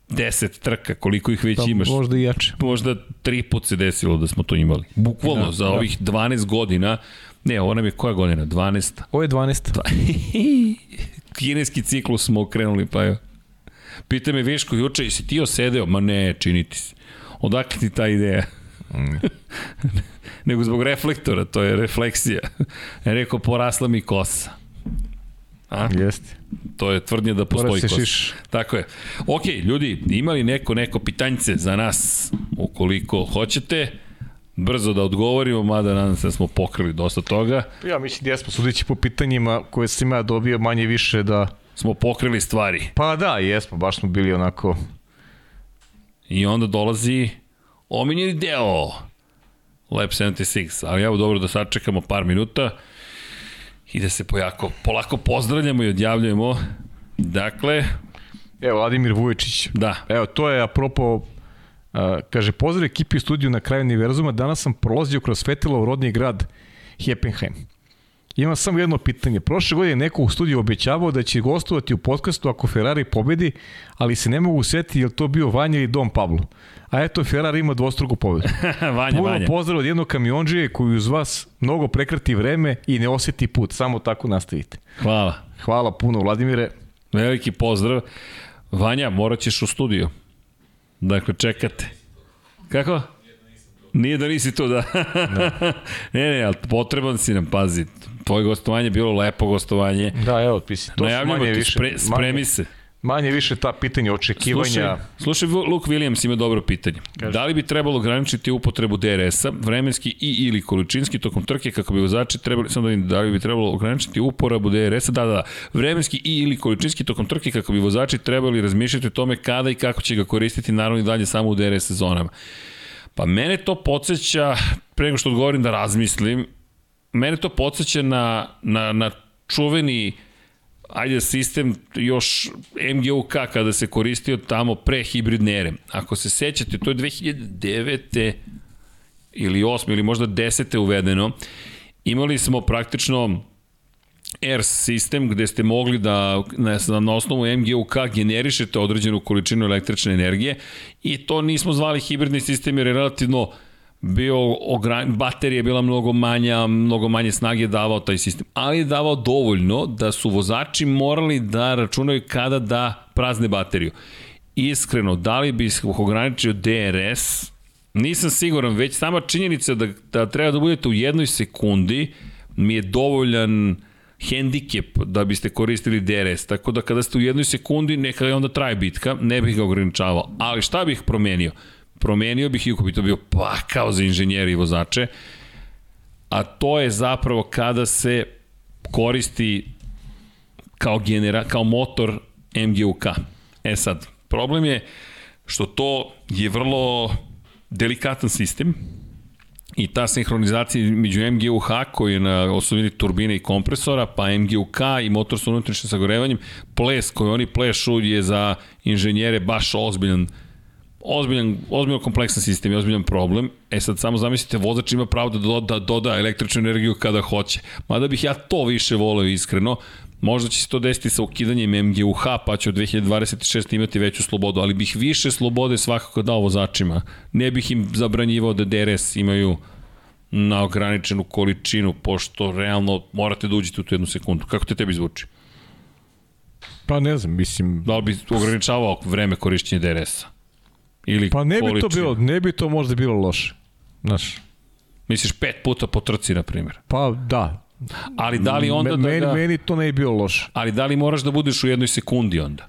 10 trka, koliko ih već pa, imaš. Možda i jače. Možda tri put se desilo da smo to imali. Bukvalno, da, za da. ovih 12 godina, ne, ovo nam je koja godina? 12. Ovo je 12. Kineski ciklus smo okrenuli, pa je. Pita me Viško juče, jesi ti osedeo? Ma ne, čini ti se. Odakle ti ta ideja? Mm. Nego zbog reflektora, to je refleksija. Ja rekao, porasla mi kosa. A? Jeste. To je tvrdnje da postoji kosa. Šiš. Tako je. Ok, ljudi, imali neko neko pitanjce za nas, ukoliko hoćete, brzo da odgovorimo, mada nadam se da smo pokrili dosta toga. Ja mislim da jesmo sudići po pitanjima koje sam ja dobio manje više da... Smo pokrili stvari. Pa da, jesmo, baš smo bili onako I onda dolazi omiljeni deo Lab 76, ali evo dobro da sačekamo par minuta i da se pojako, polako pozdravljamo i odjavljujemo. Dakle... Evo, Vladimir Vuječić. Da. Evo, to je apropo uh, kaže, pozdrav ekipi u studiju na kraju univerzuma, danas sam prolazio kroz Fetilov rodni grad Heppenheim. Imam samo jedno pitanje. Prošle godine neko u studiju obećavao da će gostovati u podcastu ako Ferrari pobedi, ali se ne mogu setiti je to bio Vanja ili Dom Pablo. A eto, Ferrari ima dvostruku pobedu. Vanja, Puno Vanja. pozdrav od jednog kamionđije koji uz vas mnogo prekrati vreme i ne osjeti put. Samo tako nastavite. Hvala. Hvala puno, Vladimire. Veliki pozdrav. Vanja, morat ćeš u studiju. Dakle, čekate. Kako? Nije da nisi tu, da. da. ne, ne, ali potreban si nam, pazi. Tvoje gostovanje je bilo lepo gostovanje. Da, evo, pisi. To Najavljamo ti, više, spre, spremi manje, se. Manje više ta pitanja očekivanja. Slušaj, slušaj Luke Williams ima dobro pitanje. Kaži. Da li bi trebalo ograničiti upotrebu DRS-a, vremenski i ili količinski tokom trke kako bi vozači trebali, samo da vidim, da li bi trebalo ograničiti uporabu DRS-a, da, da, da, vremenski i ili količinski tokom trke kako bi vozači trebali razmišljati o tome kada i kako će ga koristiti naravno i dalje samo u DRS zonama. Pa mene to podsjeća, pre nego što odgovorim da razmislim, mene to podsjeća na, na, na čuveni ajde sistem još MGUK kada se koristio tamo pre hibridne ere. Ako se sećate, to je 2009. ili 8. ili možda 10. uvedeno. Imali smo praktično ERS sistem gde ste mogli da na, na osnovu MGUK generišete određenu količinu električne energije i to nismo zvali hibridni sistem jer je relativno bio ogran... baterija je bila mnogo manja, mnogo manje snage davao taj sistem, ali je davao dovoljno da su vozači morali da računaju kada da prazne bateriju. Iskreno, da li bi ograničio DRS, nisam siguran, već sama činjenica da, da treba da budete u jednoj sekundi mi je dovoljan hendikep da biste koristili DRS, tako da kada ste u jednoj sekundi, neka je onda traje bitka, ne bih ga ograničavao. Ali šta bih promenio? Promenio bih, iako bi to bio pakao za inženjeri i vozače, a to je zapravo kada se koristi kao, genera, kao motor MGUK. E sad, problem je što to je vrlo delikatan sistem, i ta sinhronizacija među MGUH koji je na osnovini turbine i kompresora, pa MGUK i motor sa unutrašnjim sagorevanjem, ples koji oni plešu je za inženjere baš ozbiljan ozbiljan, ozbiljno kompleksan sistem i ozbiljan problem. E sad samo zamislite, vozač ima pravo da doda, doda električnu energiju kada hoće. Mada bih ja to više voleo iskreno, Možda će se to desiti sa ukidanjem MGUH, pa će od 2026 imati veću slobodu, ali bih više slobode svakako dao vozačima. Ne bih im zabranjivao da DRS imaju na ograničenu količinu, pošto realno morate da uđete u tu jednu sekundu. Kako te tebi zvuči? Pa ne znam, mislim... Da li bi ograničavao vreme korišćenja DRS-a? Ili pa ne bi to bilo, ne bi to možda bilo loše. Znaš. Misliš pet puta po trci, na primjer? Pa da, Ali da li onda meni, da ga... Meni to ne je bilo loše. Ali da li moraš da budeš u jednoj sekundi onda?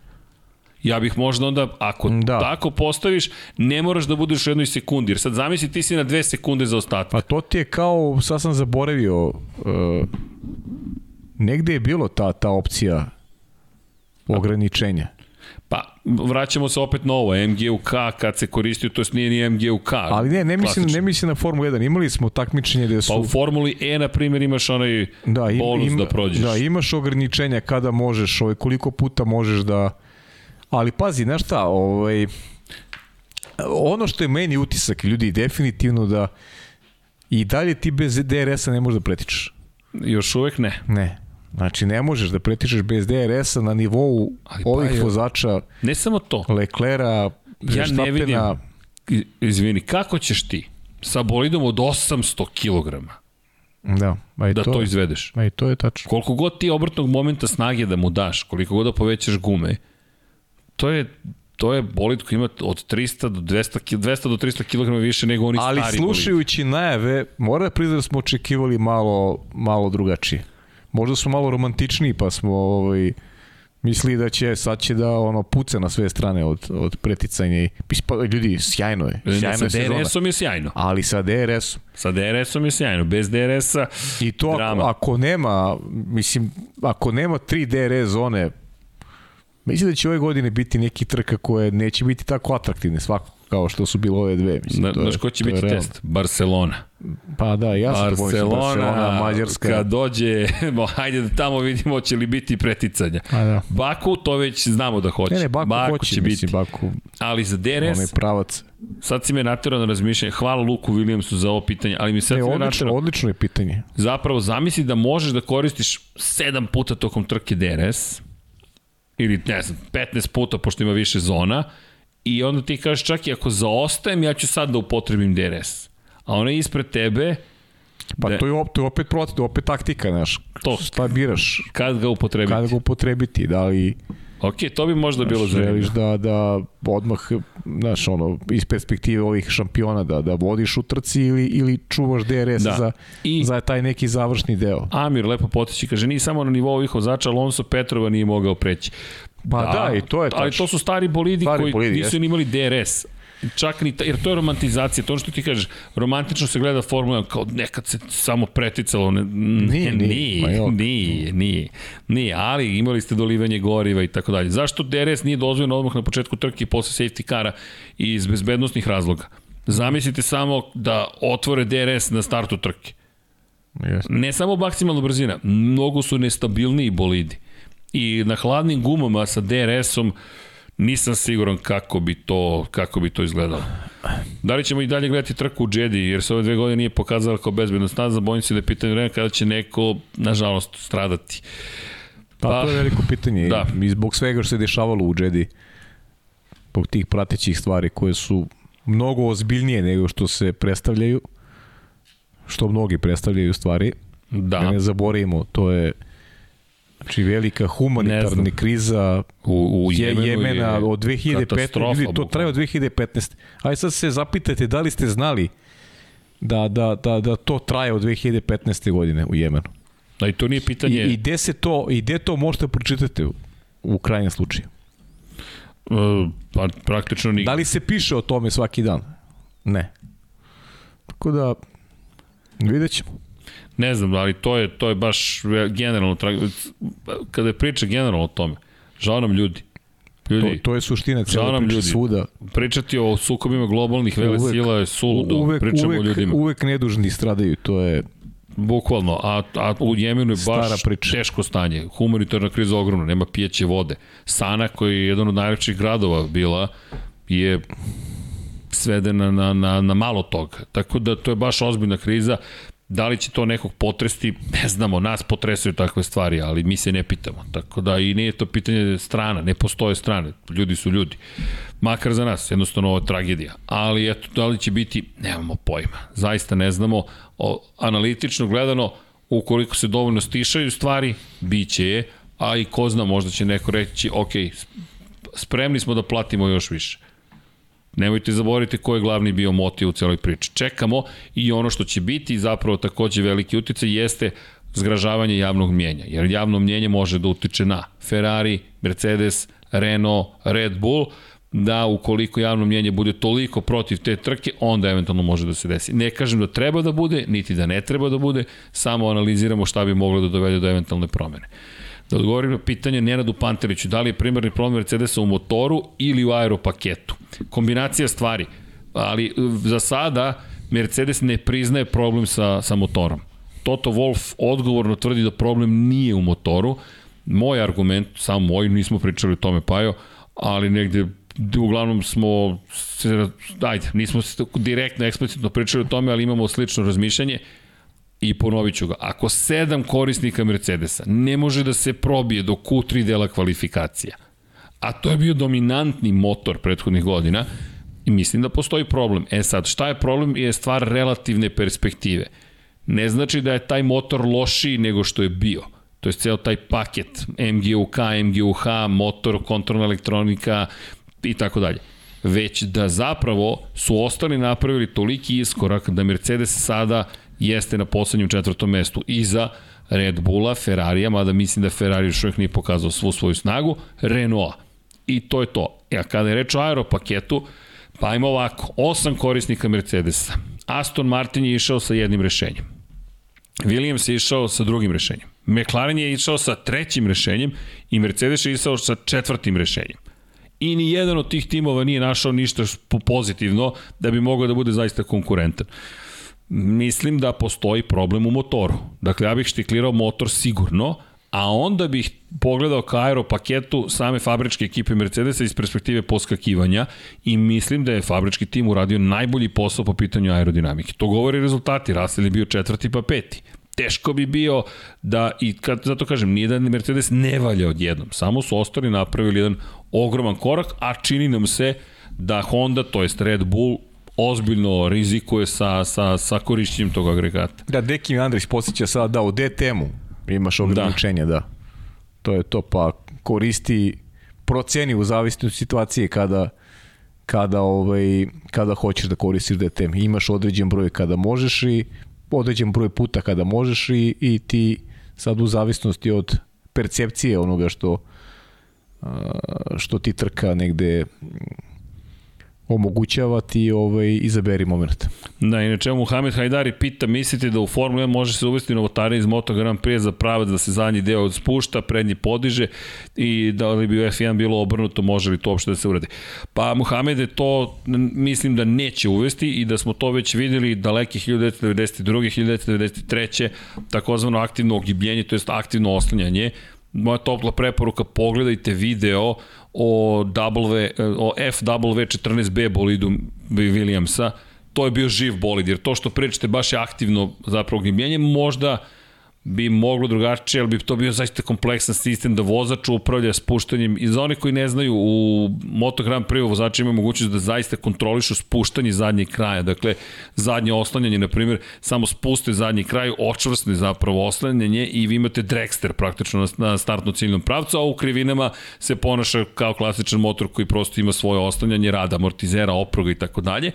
Ja bih možda onda, ako da. tako postaviš, ne moraš da budeš u jednoj sekundi. Jer sad zamisli ti si na dve sekunde za ostatak. Pa to ti je kao, sad sam zaboravio, uh, negde je bilo ta, ta opcija ograničenja. Pa, vraćamo se opet na ovo, MGUK kad se koristio, to nije ni MGUK. Ali ne, ne mislim, ne mislim na Formulu 1, imali smo takmičenje gde su... Pa u Formuli E, na primjer, imaš onaj da, im, bonus ima, da prođeš. Da, imaš ograničenja kada možeš, ovaj, koliko puta možeš da... Ali pazi, znaš šta, ovaj, ono što je meni utisak, ljudi, definitivno da i dalje ti bez DRS-a ne možeš da pretičeš. Još uvek ne. Ne. Znači, ne možeš da pretičeš bez DRS-a na nivou Ali pa ovih je, vozača. Ne samo to. Leklera, ja ne vidim, izvini, kako ćeš ti sa bolidom od 800 kg da, a i da to, to izvedeš? A i to je tačno. Koliko god ti obrtnog momenta snage da mu daš, koliko god da povećaš gume, to je to je bolid koji ima od 300 do 200, 200 do 300 kg više nego oni Ali stari Ali slušajući bolid. najave, mora da priznam da smo očekivali malo, malo drugačije možda smo malo romantičniji pa smo ovaj, misli da će, sad će da ono puca na sve strane od, od preticanja i pa, ljudi, sjajno je. Sjajno sa DRS-om je sjajno. Ali sa DRS-om. Sa DRS-om je sjajno, bez DRS-a I to drama. Ako, ako nema, mislim, ako nema 3 DRS zone, mislim da će ove godine biti neki trka koje neće biti tako atraktivne svakako kao što su bilo ove dve. Mislim, Na, znaš ko će biti realno. test? Barcelona. Pa da, ja sam Barcelona, Barcelona, Mađarska. Kad dođe, hajde da tamo vidimo će li biti preticanja. A da. Baku to već znamo da hoće. Ne, ne, Baku, Baku hoće, će biti. Baku, Ali za DRS... Onaj pravac. Sad si me naterao na razmišljanje. Hvala Luku Williamsu za ovo pitanje, ali mi sad ne, odlično, naterao. Odlično je pitanje. Zapravo, zamisli da možeš da koristiš 7 puta tokom trke DRS, ili ne znam, 15 puta pošto ima više zona, i onda ti kažeš čak i ako zaostajem, ja ću sad da upotrebim DRS. A ona je ispred tebe, Pa to je, op, to je opet protiv, to je opet taktika, znaš. To. Šta biraš? Kad ga upotrebiti? Kad ga upotrebiti, da li... Ok, to bi možda bilo zanimljivo. Želiš da, da odmah, znaš, ono, iz perspektive ovih šampiona da, da vodiš u trci ili, ili čuvaš DRS da. za, I, za taj neki završni deo. Amir lepo potiči, kaže, nije samo na nivou ovih vozača, Alonso Petrova nije mogao preći. Pa da, da i to je tačno. Ali to su stari bolidi stari koji bolidi, nisu imali DRS. Čak ni, ta, jer to je romantizacija, to što ti kažeš, romantično se gleda Formula kao nekad se samo preticalo, ne, nije, nije, nije, nije, nije, nije, ali imali ste dolivanje goriva i tako dalje. Zašto DRS nije dozvoljeno odmah na početku trke posle safety kara i iz bezbednostnih razloga? Zamislite samo da otvore DRS na startu trke. Yes. Ne samo maksimalna brzina, mnogo su nestabilniji bolidi. I na hladnim gumama sa DRS-om nisam siguran kako bi to kako bi to izgledalo. Da li ćemo i dalje gledati trku u Jedi, jer se ove dve godine nije pokazala kao bezbedna staza, bojim se da je pitanje vremena kada će neko, nažalost, stradati. Pa, pa to je veliko pitanje. Da. I zbog svega što se dešavalo u Jedi, zbog tih pratećih stvari koje su mnogo ozbiljnije nego što se predstavljaju, što mnogi predstavljaju stvari. Da. Da ne zaboravimo, to je Znači velika humanitarna kriza u, u Jemenu Jemena je od 2015. Ljudi, to traje od 2015. Aj sad se zapitajte da li ste znali da, da, da, da to traje od 2015. godine u Jemenu. Da i to nije pitanje... I, i gde se to, i gde to možete pročitati u, u krajnjem slučaju? Uh, pa praktično ni... Da li se piše o tome svaki dan? Ne. Tako da, vidjet ćemo. Ne znam, ali to je, to je baš generalno, kada je priča generalno o tome, žao nam ljudi. Ljudi, to, to je suština cijela priče ljudi. svuda. Pričati o sukobima globalnih vele uvek, sila je suludo. Uvek, Pričamo uvek, o ljudima. Uvek nedužni stradaju, to je Bukvalno, a, a u Jemenu je baš priča. teško stanje. Humanitarna kriza ogromna, nema pijeće vode. Sana, koji je jedan od najvećih gradova bila, je svedena na, na, na malo toga. Tako da to je baš ozbiljna kriza. Da li će to nekog potresti, ne znamo, nas potresaju takve stvari, ali mi se ne pitamo. Tako da i nije to pitanje strana, ne postoje strane, ljudi su ljudi. Makar za nas, jednostavno ovo je tragedija. Ali eto, da li će biti, nemamo pojma. Zaista ne znamo, o, analitično gledano, ukoliko se dovoljno stišaju stvari, bit će je, a i ko zna, možda će neko reći, ok, spremni smo da platimo još više. Nemojte zaboraviti ko je glavni bio motiv u celoj priči. Čekamo i ono što će biti zapravo takođe veliki uticaj jeste zgražavanje javnog mnjenja. Jer javno mnjenje može da utiče na Ferrari, Mercedes, Renault, Red Bull, da ukoliko javno mnjenje bude toliko protiv te trke, onda eventualno može da se desi. Ne kažem da treba da bude, niti da ne treba da bude, samo analiziramo šta bi moglo da dovede do eventualne promene. Da odgovorim na pitanje Nenadu Panteriću, da li je primarni problem Mercedesa u motoru ili u aeropaketu. Kombinacija stvari, ali e, za sada Mercedes ne priznaje problem sa, sa motorom. Toto Wolf odgovorno tvrdi da problem nije u motoru. Moj argument, samo moj, nismo pričali o tome, Pajo, ali negde uglavnom smo ajde, nismo direktno, eksplicitno pričali o tome, ali imamo slično razmišljanje i ponovit ću ga, ako sedam korisnika Mercedesa ne može da se probije do Q3 dela kvalifikacija, a to je bio dominantni motor prethodnih godina, i mislim da postoji problem. E sad, šta je problem je stvar relativne perspektive. Ne znači da je taj motor lošiji nego što je bio. To je ceo taj paket MGUK, MGUH, motor, kontrolna elektronika i tako dalje već da zapravo su ostali napravili toliki iskorak da Mercedes sada jeste na poslednjem četvrtom mestu iza Red Bulla, Ferrarija, mada mislim da Ferrari još uvijek nije pokazao svu svoju snagu, Renaulta. I to je to. E, a kada je reč o aeropaketu, pa ima ovako, osam korisnika Mercedesa. Aston Martin je išao sa jednim rešenjem. Williams je išao sa drugim rešenjem. McLaren je išao sa trećim rešenjem i Mercedes je išao sa četvrtim rešenjem. I ni jedan od tih timova nije našao ništa pozitivno da bi mogao da bude zaista konkurentan mislim da postoji problem u motoru. Dakle, ja bih štiklirao motor sigurno, a onda bih pogledao ka aero paketu same fabričke ekipe Mercedesa iz perspektive poskakivanja i mislim da je fabrički tim uradio najbolji posao po pitanju aerodinamike. To govori rezultati, Russell je bio četvrti pa peti teško bi bio da, i kad, zato kažem, nijedan Mercedes ne valja odjednom, samo su ostali napravili jedan ogroman korak, a čini nam se da Honda, to jest Red Bull, ozbiljno rizikuje sa, sa, sa korišćenjem tog agregata. Da, Dekim Andrić posjeća sada da u DTM-u imaš ograničenje, da. da. To je to, pa koristi proceni u zavisnosti od situacije kada kada ovaj kada hoćeš da koristiš DTM. Imaš određen broj kada možeš i određen broj puta kada možeš i, i ti sad u zavisnosti od percepcije onoga što što ti trka negde omogućava ti ovaj, izaberi moment. Da, inače Muhamed Hajdari pita, mislite da u Formula 1 može se uvesti novotare iz Moto Grand Prix za pravac da se zadnji deo spušta, prednji podiže i da li bi u F1 bilo obrnuto, može li to uopšte da se uradi? Pa Muhamede to mislim da neće uvesti i da smo to već videli daleke 1992. 1993. takozvano aktivno ogibljenje, to je aktivno oslanjanje, moja topla preporuka, pogledajte video o, w, o FW14B bolidu Williamsa, to je bio živ bolid, jer to što pričate baš je aktivno zapravo gnjebljenje, možda bi moglo drugačije, ali bi to bio zaista kompleksan sistem da vozač upravlja spuštanjem i za one koji ne znaju u Moto Grand Prix vozači imaju mogućnost da zaista kontrolišu spuštanje zadnjeg kraja, dakle zadnje oslanjanje, na primjer, samo spuste zadnji kraj, očvrsne zapravo oslanjanje i vi imate dragster praktično na startno ciljnom pravcu, a u krivinama se ponaša kao klasičan motor koji prosto ima svoje oslanjanje, rada, amortizera, oproga i tako dalje.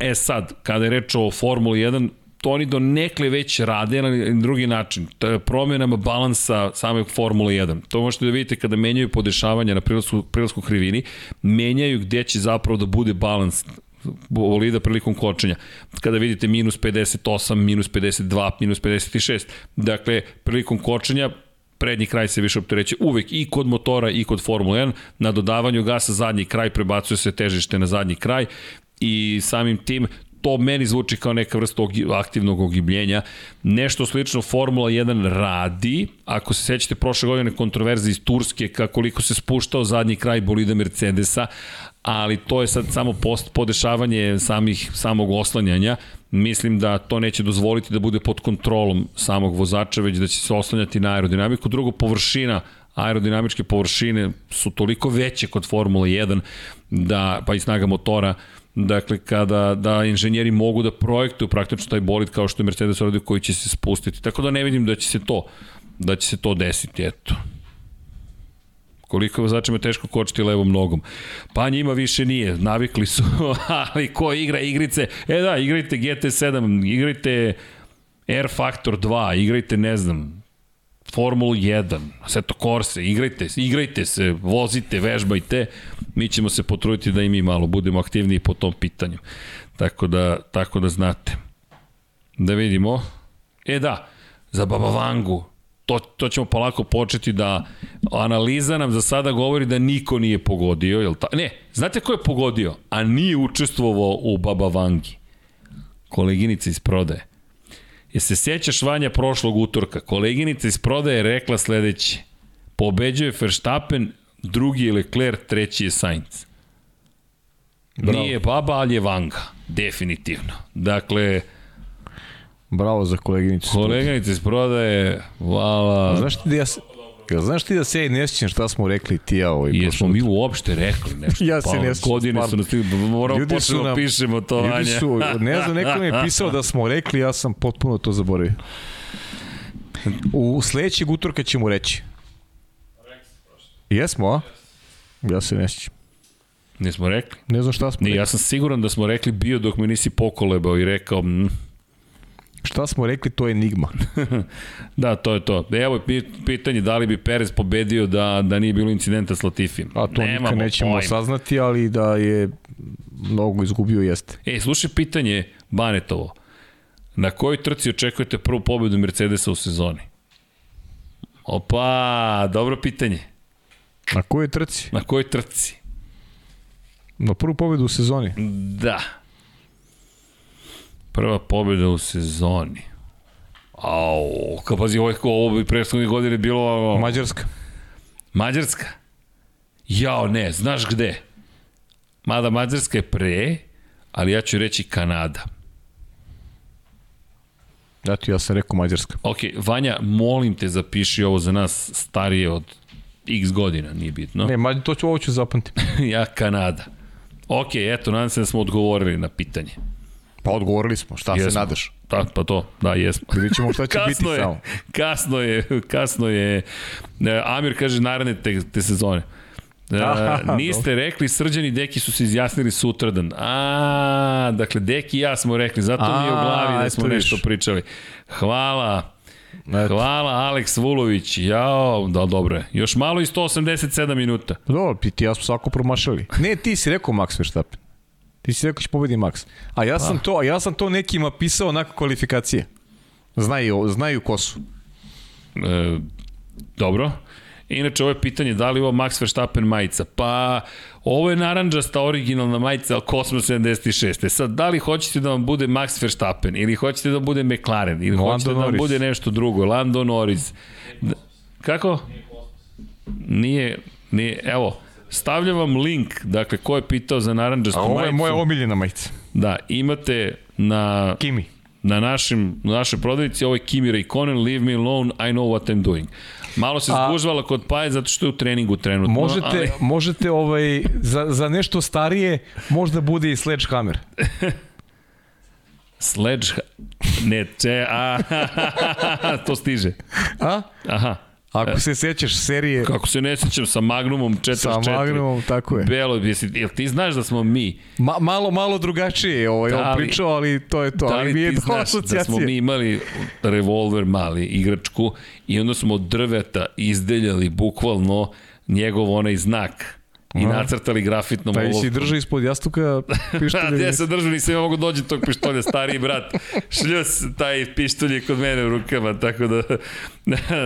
E sad, kada je reč o Formuli 1, to oni do nekle već rade na drugi način. Promjenama balansa same Formule 1. To možete da vidite kada menjaju podešavanja na prilasku, prilasku krivini, menjaju gde će zapravo da bude balans bolida prilikom kočenja. Kada vidite minus 58, minus 52, minus 56. Dakle, prilikom kočenja prednji kraj se više optereće uvek i kod motora i kod Formule 1. Na dodavanju gasa zadnji kraj prebacuje se težište na zadnji kraj i samim tim to meni zvuči kao neka vrsta aktivnog ogibljenja. Nešto slično Formula 1 radi, ako se sećate prošle godine kontroverze iz Turske, koliko se spuštao zadnji kraj bolida Mercedesa, ali to je sad samo post, podešavanje samih, samog oslanjanja. Mislim da to neće dozvoliti da bude pod kontrolom samog vozača, već da će se oslanjati na aerodinamiku. Drugo, površina aerodinamičke površine su toliko veće kod Formula 1 da, pa i snaga motora Dakle, kada da inženjeri mogu da projektuju praktično taj bolid kao što je Mercedes uradio koji će se spustiti. Tako da ne vidim da će se to da će se to desiti, eto. Koliko vozačima teško kočiti levom nogom. Pa njima više nije, navikli su, ali ko igra igrice? E da, igrajte GT7, igrajte Air Factor 2, igrajte, ne znam, Formulu 1, Seto Corse, igrajte, igrajte se, vozite, vežbajte, mi ćemo se potruditi da i mi malo budemo aktivniji po tom pitanju. Tako da, tako da znate. Da vidimo. E da, za Baba Vangu, to, to ćemo polako početi da analiza nam za sada govori da niko nije pogodio. Jel ta, ne, znate ko je pogodio, a nije učestvovao u Baba Vangi? Koleginica iz prodaje. Je se sjećaš Vanja prošlog utorka? Koleginica iz prodaje rekla sledeće. Pobeđuje Verstappen, drugi je Leclerc, treći je Sainz. Bravo. Nije baba, ali je Vanga. Definitivno. Dakle, Bravo za koleginicu. Koleginice iz prodaje, hvala. Znaš ti da ja, Ja, znaš ti da se ne sjećam šta smo rekli ti ja ovaj Jesmo mi uopšte rekli nešto. ja se pa, ne sjećam. Godine su nas moramo početi da pišemo to. Ljudi su, ne znam, neko mi je pisao da smo rekli, ja sam potpuno to zaboravio. U sledećeg utorka ćemo reći. Jesmo, a? Ja se ne sjećam. Nismo rekli? Ne znam šta smo rekli. Ja sam siguran da smo rekli bio dok me nisi pokolebao i rekao... Mm, Šta smo rekli, to je enigma. da, to je to. Evo pitanje da li bi Perez pobedio da, da nije bilo incidenta s Latifijem. A to Nemamo nikad nećemo pojma. saznati, ali da je mnogo izgubio jeste. E, slušaj pitanje Banetovo. Na kojoj trci očekujete prvu pobedu Mercedesa u sezoni? Opa, dobro pitanje. Na kojoj trci? Na kojoj trci? Na prvu pobedu u sezoni? Da. Prva pobjeda u sezoni. Au, kao pazi, ovo, ovo bi prethodne godine bilo... Mađarska. Mađarska? Jao, ne, znaš gde? Mada Mađarska je pre, ali ja ću reći Kanada. Ja ti ja sam rekao Mađarska. Ok, Vanja, molim te zapiši ovo za nas starije od x godina, nije bitno. Ne, to ću, ovo ću zapamtiti. ja, Kanada. Ok, eto, nadam se da smo odgovorili na pitanje. Pa odgovorili smo, šta jesmo. se nadaš? Da, pa to, da, jesmo. Vidjet ćemo šta će biti je, samo. Kasno je, kasno je. E, Amir kaže naredne te, te sezone. Uh, niste rekli, srđani deki su se izjasnili sutradan. A, dakle, deki i ja smo rekli, zato A, mi je u glavi da smo nešto pričali. Hvala. Eto. Hvala Aleks Vulović. Jao, da dobro je. Još malo i 187 minuta. Dobro, ti ja smo svako promašali. Ne, ti si rekao Max Verstappen. Ti si rekao da će pobedi Max. A ja sam, ah. to, ja sam to nekima pisao nakon kvalifikacije. Znaju, znaju ko su. E, dobro. Inače, ovo je pitanje da li ovo Max Verstappen majica? Pa, ovo je naranđasta originalna majica Cosmos 76. E sad, da li hoćete da vam bude Max Verstappen ili hoćete da bude McLaren ili Lando hoćete da vam bude nešto drugo? Lando Norris. Kako? Nije, nije, evo, stavljam vam link, dakle, ko je pitao za naranđastu majicu. A ovo je moja omiljena majica. Da, imate na... Kimi na našem, na našoj prodavnici, ovo je Kimi Raikkonen, leave me alone, I know what I'm doing. Malo se zgužvala kod Paje zato što je u treningu trenutno. Možete, ali... možete ovaj, za, za nešto starije možda bude i Sledgehammer. Sledge... Ne, če... A, to stiže. A? Aha. Ako se sećaš serije... Kako se ne sećam, sa Magnumom 44. Sa Magnumom, tako je. Belo, jesi, jel ti znaš da smo mi... Ma, malo, malo drugačije ovaj, da li, pričao, ali to je to. Da li ali ti znaš da smo mi imali revolver mali, igračku, i onda smo od drveta izdeljali bukvalno njegov onaj znak i nacrtali grafitnom olovkom. Pa si držao ispod jastuka pištolja? Gde se držao, nisam ja mogu dođi tog pištolja, stariji brat. Šljus, taj pištolj kod mene u rukama, tako da,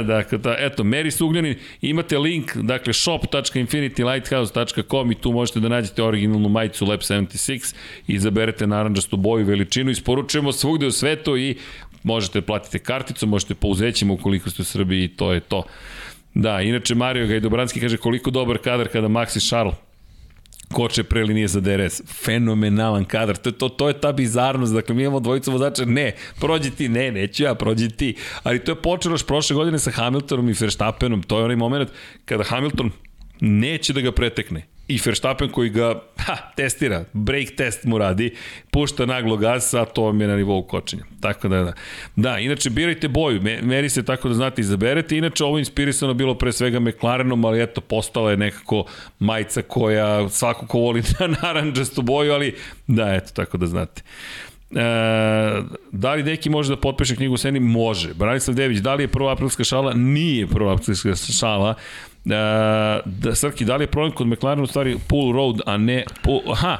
dakle, da, eto, Meri Sugljanin, imate link, dakle, shop.infinitylighthouse.com i tu možete da nađete originalnu majicu Lab 76 i izaberete naranđastu boju veličinu, isporučujemo svugde u svetu i možete platiti karticu, možete po uzećima ukoliko ste u Srbiji i to je to. Da, inače Mario Gajdobranski kaže koliko dobar kadar kada Maxi Charles koče pre linije za DRS. Fenomenalan kadar. To, to, to je ta bizarnost. Dakle, mi imamo dvojicu vozača. Ne, prođi ti. Ne, neću ja, prođi ti. Ali to je počelo još prošle godine sa Hamiltonom i Verstappenom. To je onaj moment kada Hamilton neće da ga pretekne i Verstappen koji ga ha, testira, break test mu radi, pušta naglo gasa, a to vam je na nivou kočenja. Tako da, da. Da, inače, birajte boju, meri se tako da znate izaberete, inače ovo inspirisano bilo pre svega McLarenom, ali eto, postala je nekako majica koja svako ko voli na naranđastu boju, ali da, eto, tako da znate. E, da li neki može da potpiše knjigu Seni? Može. Branislav Dević, da li je prva aprilska šala? Nije prva aprilska šala. E, da, Srki, da li je problem kod McLaren u stvari pull road, a ne pull, aha,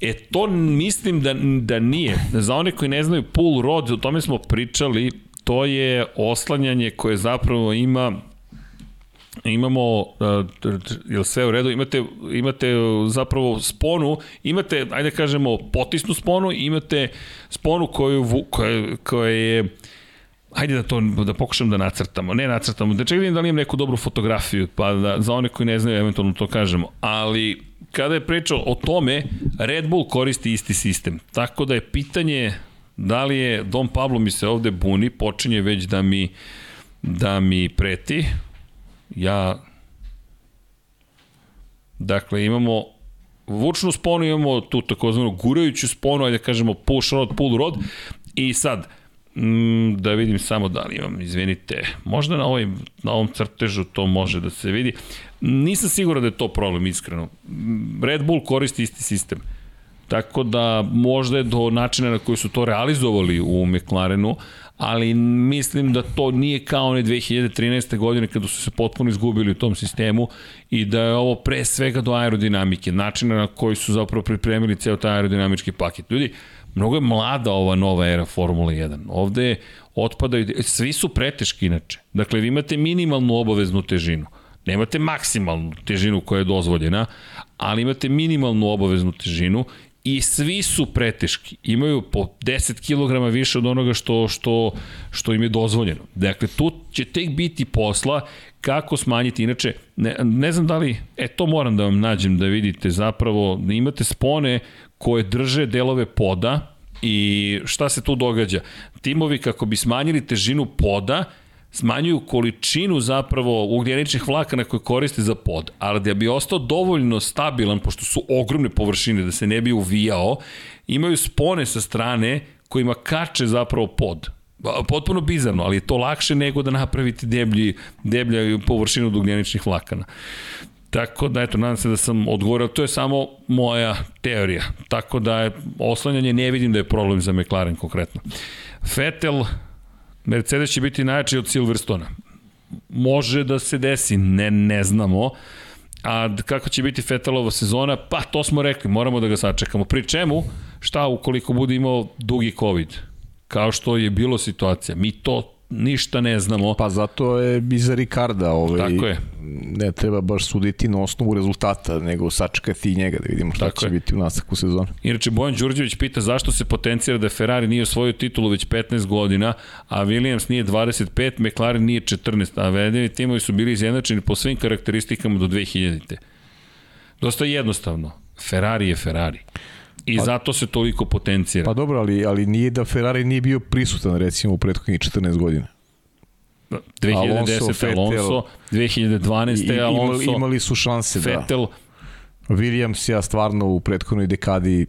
E to mislim da, da nije. Za one koji ne znaju pull road, o tome smo pričali, to je oslanjanje koje zapravo ima imamo, uh, je sve u redu, imate, imate zapravo sponu, imate, ajde da kažemo, potisnu sponu, imate sponu koju, koja, koja je Hajde da to da pokušam da nacrtamo. Ne nacrtamo, da čekam da li imam neku dobru fotografiju, pa da za one koji ne znaju eventualno to kažemo. Ali kada je pričao o tome, Red Bull koristi isti sistem. Tako da je pitanje da li je Dom Pablo mi se ovde buni, počinje već da mi da mi preti. Ja Dakle, imamo vučnu sponu, imamo tu takozvanu gurajuću sponu, ajde da kažemo push rod, pull rod. I sad, Mm, da vidim samo da li imam, izvinite, možda na, ovoj, na ovom crtežu to može da se vidi. Nisam siguran da je to problem, iskreno. Red Bull koristi isti sistem. Tako da možda je do načina na koji su to realizovali u McLarenu, ali mislim da to nije kao one 2013. godine kada su se potpuno izgubili u tom sistemu i da je ovo pre svega do aerodinamike, načina na koji su zapravo pripremili ceo taj aerodinamički paket. Ljudi, Mnogo je mlada ova nova era Formula 1. Ovde otpadaju, svi su preteški inače. Dakle, vi imate minimalnu obaveznu težinu. Nemate maksimalnu težinu koja je dozvoljena, ali imate minimalnu obaveznu težinu i svi su preteški. Imaju po 10 kg više od onoga što, što, što im je dozvoljeno. Dakle, tu će tek biti posla kako smanjiti. Inače, ne, ne znam da li, e to moram da vam nađem da vidite zapravo, da imate spone koje drže delove poda i šta se tu događa? Timovi kako bi smanjili težinu poda, smanjuju količinu zapravo ugljeničnih vlakana koje koriste za pod, ali da bi ostao dovoljno stabilan, pošto su ogromne površine, da se ne bi uvijao, imaju spone sa strane kojima kače zapravo pod. Potpuno bizarno, ali je to lakše nego da napravite deblji, deblja površinu od ugljeničnih vlakana. Tako da, eto, nadam se da sam odgovorio, to je samo moja teorija. Tako da je oslanjanje, ne vidim da je problem za McLaren konkretno. Vettel, Mercedes će biti najjači od Silverstona. Može da se desi, ne, ne znamo. A kako će biti Fetelova sezona? Pa to smo rekli, moramo da ga sačekamo. Pri čemu, šta ukoliko bude imao dugi COVID? Kao što je bilo situacija. Mi to ništa ne znamo. Pa zato je iza Ricarda ovaj, Tako je. ne treba baš suditi na osnovu rezultata, nego sačekati i njega da vidimo šta Tako će je. biti u nastavku sezona. Inače, Bojan Đurđević pita zašto se potencira da Ferrari nije osvojio titulu već 15 godina, a Williams nije 25, McLaren nije 14, a vedeni timovi su bili izjednačeni po svim karakteristikama do 2000. Dosta jednostavno. Ferrari je Ferrari. I pa, zato se toliko potencira. Pa dobro, ali, ali nije da Ferrari nije bio prisutan recimo u prethodnih 14 godina. 2010. Alonso, Alonso 2012. I, Alonso, imali, imali su šanse, da. Vettel, da. Williams ja stvarno u prethodnoj dekadi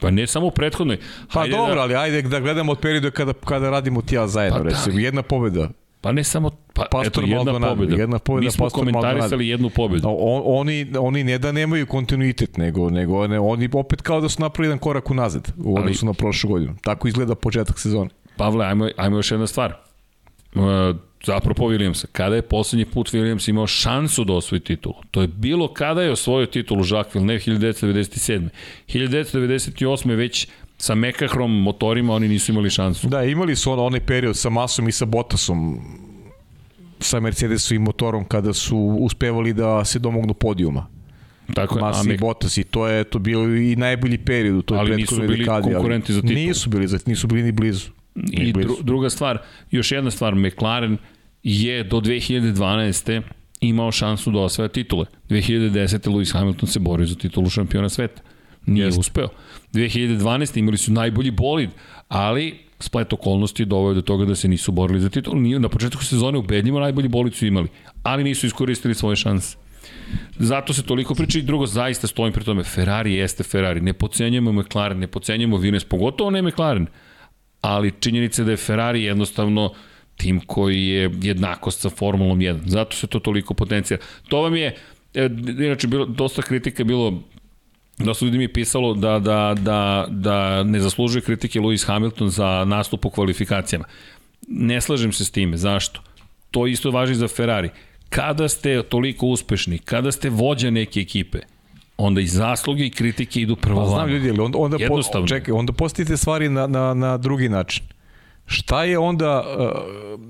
Pa ne samo u prethodnoj. Pa Hajde dobro, da... ali ajde da gledamo od perioda kada, kada radimo ti ja zajedno, pa recimo. Da. Jedna pobeda. Pa ne samo pa Pastor eto, jedna Maldonado, pobeda. Jedna pobeda Mi smo Pastor komentarisali Maldonado. jednu pobedu. On, oni, oni ne da nemaju kontinuitet, nego, nego ne, oni opet kao da su napravili jedan korak unazad u odnosu na prošlu godinu. Tako izgleda početak sezone. Pavle, ajmo, ajmo još jedna stvar. Uh, zapropo Williamsa, kada je poslednji put Williams imao šansu da osvoji titulu? To je bilo kada je osvojio titulu Jacques Villeneuve 1997. 1998. već sa Mekahrom motorima oni nisu imali šansu. Da, imali su on, onaj period sa Masom i sa Bottasom sa Mercedesom i motorom kada su uspevali da se domognu podijuma. Tako je, Masi i Bottas i to je to bilo i najbolji period u toj ali nisu bili dekadi, konkurenti za titul. Nisu bili, za, nisu bili ni blizu. I dru, druga stvar, još jedna stvar, McLaren je do 2012 imao šansu da osvaja titule. 2010. Lewis Hamilton se borio za titulu šampiona sveta. Nije Jest. uspeo. 2012. imali su najbolji bolid, ali splet okolnosti doveo do toga da se nisu borili za titul. Na početku sezone ubedljivo najbolji bolid su imali, ali nisu iskoristili svoje šanse. Zato se toliko priča i drugo, zaista stojim pri tome. Ferrari jeste Ferrari. Ne pocenjujemo McLaren, ne pocenjujemo Vines, pogotovo ne McLaren. Ali činjenica da je Ferrari jednostavno tim koji je jednakost sa Formulom 1. Zato se to toliko potencija. To vam je, e, inače, bilo, dosta kritika bilo da su ljudi mi pisalo da, da, da, da ne zaslužuje kritike Lewis Hamilton za nastup u kvalifikacijama. Ne slažem se s time. Zašto? To isto važi za Ferrari. Kada ste toliko uspešni, kada ste vođa neke ekipe, onda i zasluge i kritike idu prvo pa, znam ljudi, onda, onda, po, čekaj, onda postavite stvari na, na, na drugi način. Šta je onda, uh,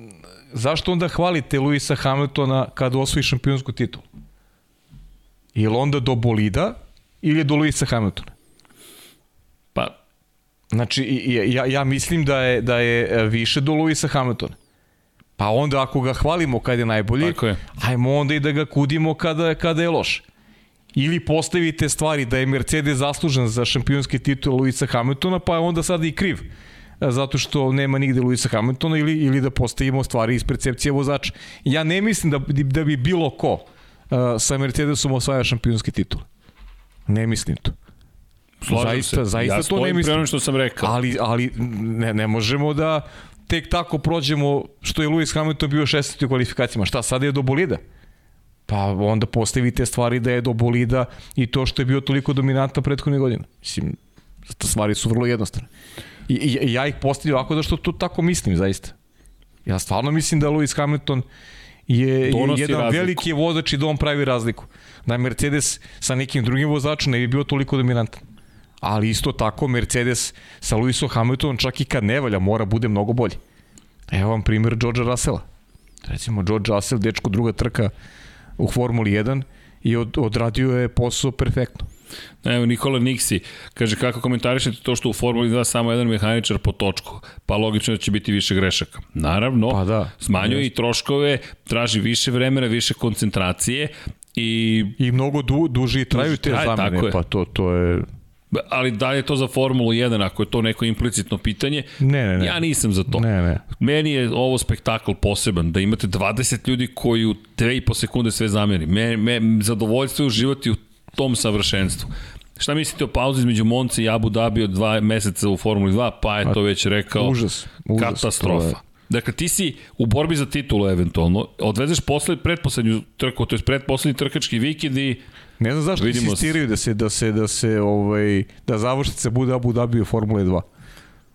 zašto onda hvalite Luisa Hamiltona kada osvoji šampionsku titulu? Ili onda do bolida ili do Luisa Hamiltona? Pa, Znači, ja, ja mislim da je, da je e, više do Luisa Hamiltona. Pa onda ako ga hvalimo kada je najbolji, Tako je. ajmo onda i da ga kudimo kada, kada je loš. Ili postavite stvari da je Mercedes zaslužen za šampionski titul Luisa Hamiltona, pa je onda sada i kriv e, zato što nema nigde Luisa Hamiltona ili, ili da postavimo stvari iz percepcije vozača. Ja ne mislim da, da bi bilo ko uh, sa Mercedesom osvaja šampionski titul. Ne mislim to. Slažem zaista, se. zaista ja to ne mislim. što sam rekao. Ali, ali ne, ne možemo da tek tako prođemo što je Lewis Hamilton bio 16. u kvalifikacijama. Šta, sada je do bolida? Pa onda postavite stvari da je do bolida i to što je bio toliko dominantan prethodne godine. Mislim, stvari su vrlo jednostavne. I, i, ja ih postavljam ovako da što to tako mislim, zaista. Ja stvarno mislim da Lewis Hamilton je, Donosi jedan razliku. veliki vozač i da on pravi razliku. Da Mercedes sa nekim drugim vozačom ne bi bio toliko dominantan. Ali isto tako Mercedes sa Lewisom Hamiltonom čak i kad ne valja mora bude mnogo bolji. Evo vam primjer Georgea Russella. Recimo George Russell, dečko druga trka u Formuli 1 i od, odradio je posao perfektno. Evo, Nikola Niksi kaže kako komentarišete to što u Formuli 2 samo jedan mehaničar po točku, pa logično da će biti više grešaka. Naravno, pa da, smanjuje i troškove, traži više vremena, više koncentracije i... I mnogo du, duži traju te zamene, pa to, to je ali da li je to za Formulu 1 ako je to neko implicitno pitanje? Ne, ne, ne. Ja nisam za to. Ne, ne. Meni je ovo spektakl poseban, da imate 20 ljudi koji u 2,5 sekunde sve zameni. Me, me, zadovoljstvo je uživati u tom savršenstvu. Šta mislite o pauzi između Monce i Abu Dhabi od dva meseca u Formuli 2? Pa je to već rekao. Užas. užas katastrofa. Dakle, ti si u borbi za titulu eventualno, odvezeš posle, predposlednju trku, to je predposlednji trkački vikend i Ne znam zašto Vidimo insistiraju da se, da se, da se, ovaj, da završnica bude Abu Dhabi u Formule 2.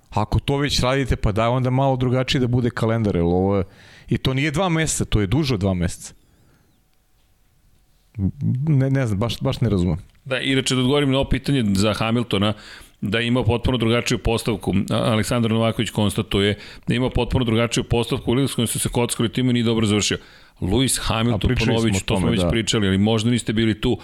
Ako to već radite, pa daj onda malo drugačije da bude kalendar, jer ovo je, i to nije dva meseca, to je duže od dva meseca. Ne, ne znam, baš, baš ne razumem. Da, i reče da odgovorim na ovo pitanje za Hamiltona, da ima potpuno drugačiju postavku. Aleksandar Novaković konstatuje da ima potpuno drugačiju postavku u s kojom su se kockali time nije dobro završio. Lewis Hamilton, ponović, to smo već da. pričali, ali možda niste bili tu,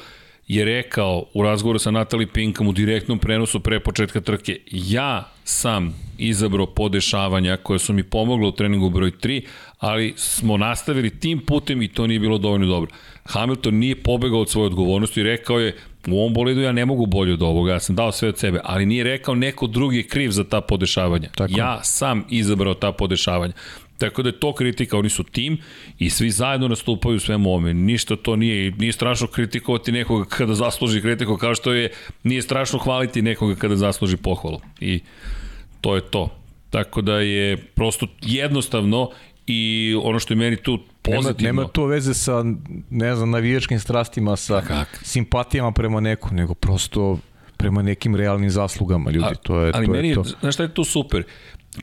je rekao u razgovoru sa Natalie Pinkom u direktnom prenosu pre početka trke, ja sam izabrao podešavanja koje su mi pomoglo u treningu broj 3, ali smo nastavili tim putem i to nije bilo dovoljno dobro. Hamilton nije pobegao od svoje odgovornosti i rekao je u ovom bolidu ja ne mogu bolje od ovoga, ja sam dao sve od sebe, ali nije rekao neko drugi kriv za ta podešavanja. Tako. Ja sam izabrao ta podešavanja. Tako da je to kritika, oni su tim i svi zajedno nastupaju u svemu ovome. Ništa to nije, nije strašno kritikovati nekoga kada zasluži kritiku, kao što je nije strašno hvaliti nekoga kada zasluži pohvalu. I to je to. Tako da je prosto jednostavno i ono što je meni tu pozitivno. Nema, nema to veze sa, ne znam, navijačkim strastima, sa Kak? simpatijama prema neku, nego prosto prema nekim realnim zaslugama ljudi. A, to je, ali to meni, je to. znaš šta je tu super?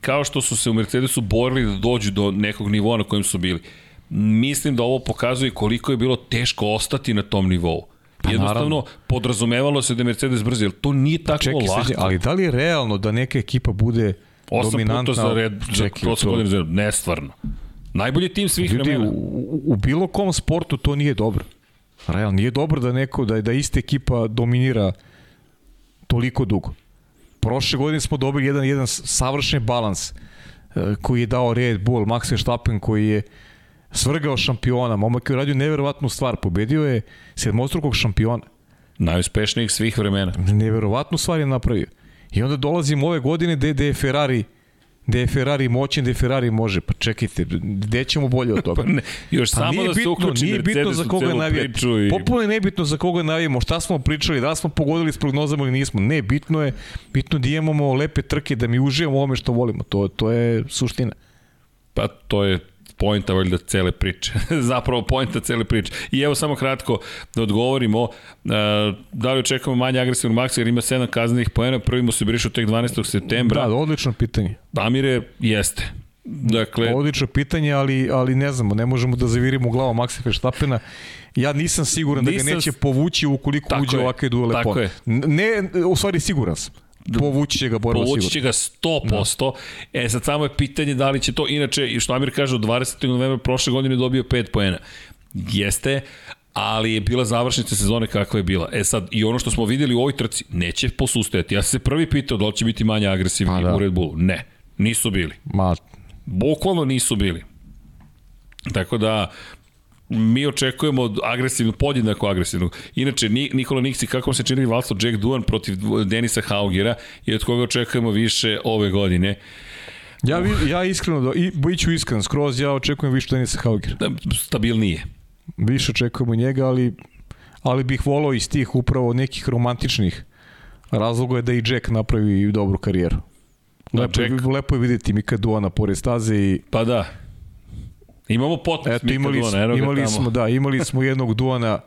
Kao što su se u Mercedesu borili da dođu do nekog nivoa na kojem su bili. Mislim da ovo pokazuje koliko je bilo teško ostati na tom nivou. Pa Jednostavno, naravno. podrazumevalo se da je Mercedes brzi, jer to nije tako Čekaj, lako. Sređe, ali da li je realno da neka ekipa bude Osam dominantna? puta za red, za prosek godine nestvarno. Najbolji tim svih Ljudi, vremena. U, u bilo kom sportu to nije dobro. Realno, nije dobro da neko, da, da ista ekipa dominira toliko dugo. Prošle godine smo dobili jedan, jedan savršen balans e, koji je dao Red Bull, Max Verstappen koji je svrgao šampiona, momak je uradio neverovatnu stvar, pobedio je sedmostrukog šampiona. Najuspešnijih svih vremena. Neverovatnu stvar je napravio. I onda dolazimo ove godine gde, gde je Ferrari gde je Ferrari moćen, gde je Ferrari može. Pa čekajte, gde ćemo bolje od toga? pa ne, još pa samo da se uključi nije bitno za koga navijamo. I... Popuno je nebitno za koga navijamo, šta smo pričali, da smo pogodili s prognozama ili nismo. Ne, bitno je, bitno da imamo lepe trke, da mi uživamo u ome što volimo. To, to je suština. Pa to je poenta valjda cele priče. Zapravo poenta cele priče. I evo samo kratko da odgovorimo, uh, da li očekujemo manje agresivnog maksa jer ima 7 kaznenih poena, prvi mu se brišu tek 12. septembra. Da, odlično pitanje. Damire, jeste. Dakle, odlično pitanje, ali ali ne znamo, ne možemo da zavirimo u glavu Maxa Verstappena. Ja nisam siguran nisam... da ga neće povući ukoliko tako uđe u ovakve duele je. Ne, u stvari siguran sam. Povući će ga borba sigurno. Povući će ga 100%. Da. E sad samo je pitanje da li će to, inače, i što Amir kaže, od 20. novembra prošle godine dobio 5 poena. Jeste, ali je bila završnica sezone kakva je bila. E sad, i ono što smo videli u ovoj trci, neće posustajati. Ja sam se prvi pitao da li će biti manje agresivni pa da. u Red Bullu. Ne, nisu bili. Ma... Bukvalno nisu bili. Tako da, mi očekujemo agresivno, podjednako agresivnog. Inače, Nikola Niksi, kako se čini valstvo Jack Duan protiv Denisa Haugera i od koga očekujemo više ove godine. Ja, ja iskreno, da, i, ću iskren, skroz ja očekujem više Denisa Haugera. Da, stabilnije. Više očekujemo njega, ali, ali bih volao iz tih upravo nekih romantičnih razloga je da i Jack napravi dobru karijeru. Da, lepo, Jack... lepo je videti Mika Duana pored staze i... Pa da, Imamo potpis Eto, imali, Duana, imali smo, da, imali smo jednog Duana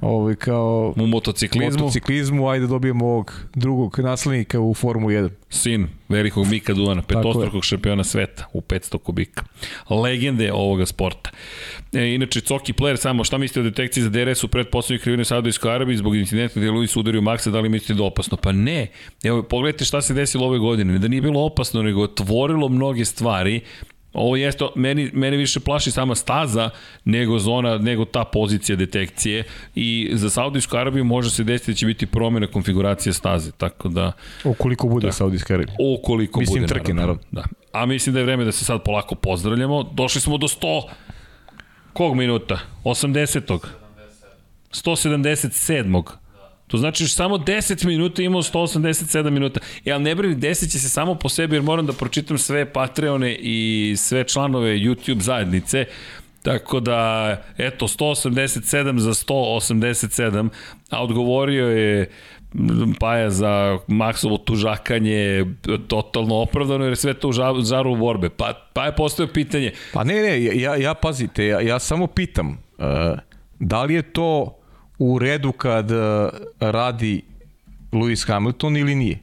ovaj, kao... U motociklizmu. motociklizmu, ajde dobijemo ovog drugog naslednika u Formu 1. Sin velikog Mika Duana, petostrukog šampiona sveta u 500 kubika. Legende ovoga sporta. E, inače, Coki Player, samo šta mislite o detekciji za DRS u predposlednjoj krivine Saudijskoj Arabiji zbog incidenta gde Luis udario Maxa, da li mislite da je opasno? Pa ne. Evo, pogledajte šta se desilo ove godine. Da nije bilo opasno, nego otvorilo mnoge stvari Ovo jeste, meni, meni više plaši sama staza nego zona, nego ta pozicija detekcije i za Saudijsku Arabiju može se desiti da će biti promjena konfiguracije staze, tako da... Ukoliko bude da, Saudijska Arabija. Ukoliko Mislim, bude, trke, naravno. Da. A mislim da je vreme da se sad polako pozdravljamo. Došli smo do 100... Kog minuta? 80. 177. To znači još samo 10 minuta imamo 187 minuta. Ja ne brini, desit će se samo po sebi jer moram da pročitam sve Patreone i sve članove YouTube zajednice. Tako da, eto, 187 za 187, a odgovorio je Paja za Maksovo tužakanje totalno opravdano jer sve to u žaru borbe. Pa, pa je postoje pitanje. Pa ne, ne, ja, ja pazite, ja, ja samo pitam, uh, da li je to u redu kad uh, radi Lewis Hamilton ili nije?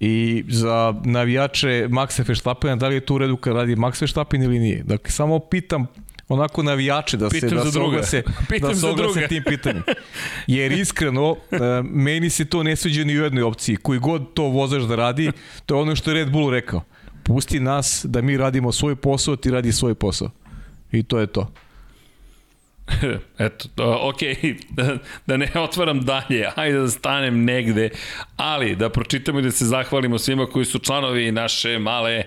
I za navijače Maxa Verstappena, da li je to u redu kad radi Max Verstappen ili nije? Dakle, samo pitam onako navijače da se da se oglase, da se oglase tim pitanjem. Jer iskreno, uh, meni se to ne sviđa ni u jednoj opciji. Koji god to vozač da radi, to je ono što je Red Bull rekao. Pusti nas da mi radimo svoj posao, ti radi svoj posao. I to je to. Eto, ok, da, da ne otvaram dalje, ajde da stanem negde, ali da pročitamo i da se zahvalimo svima koji su članovi naše male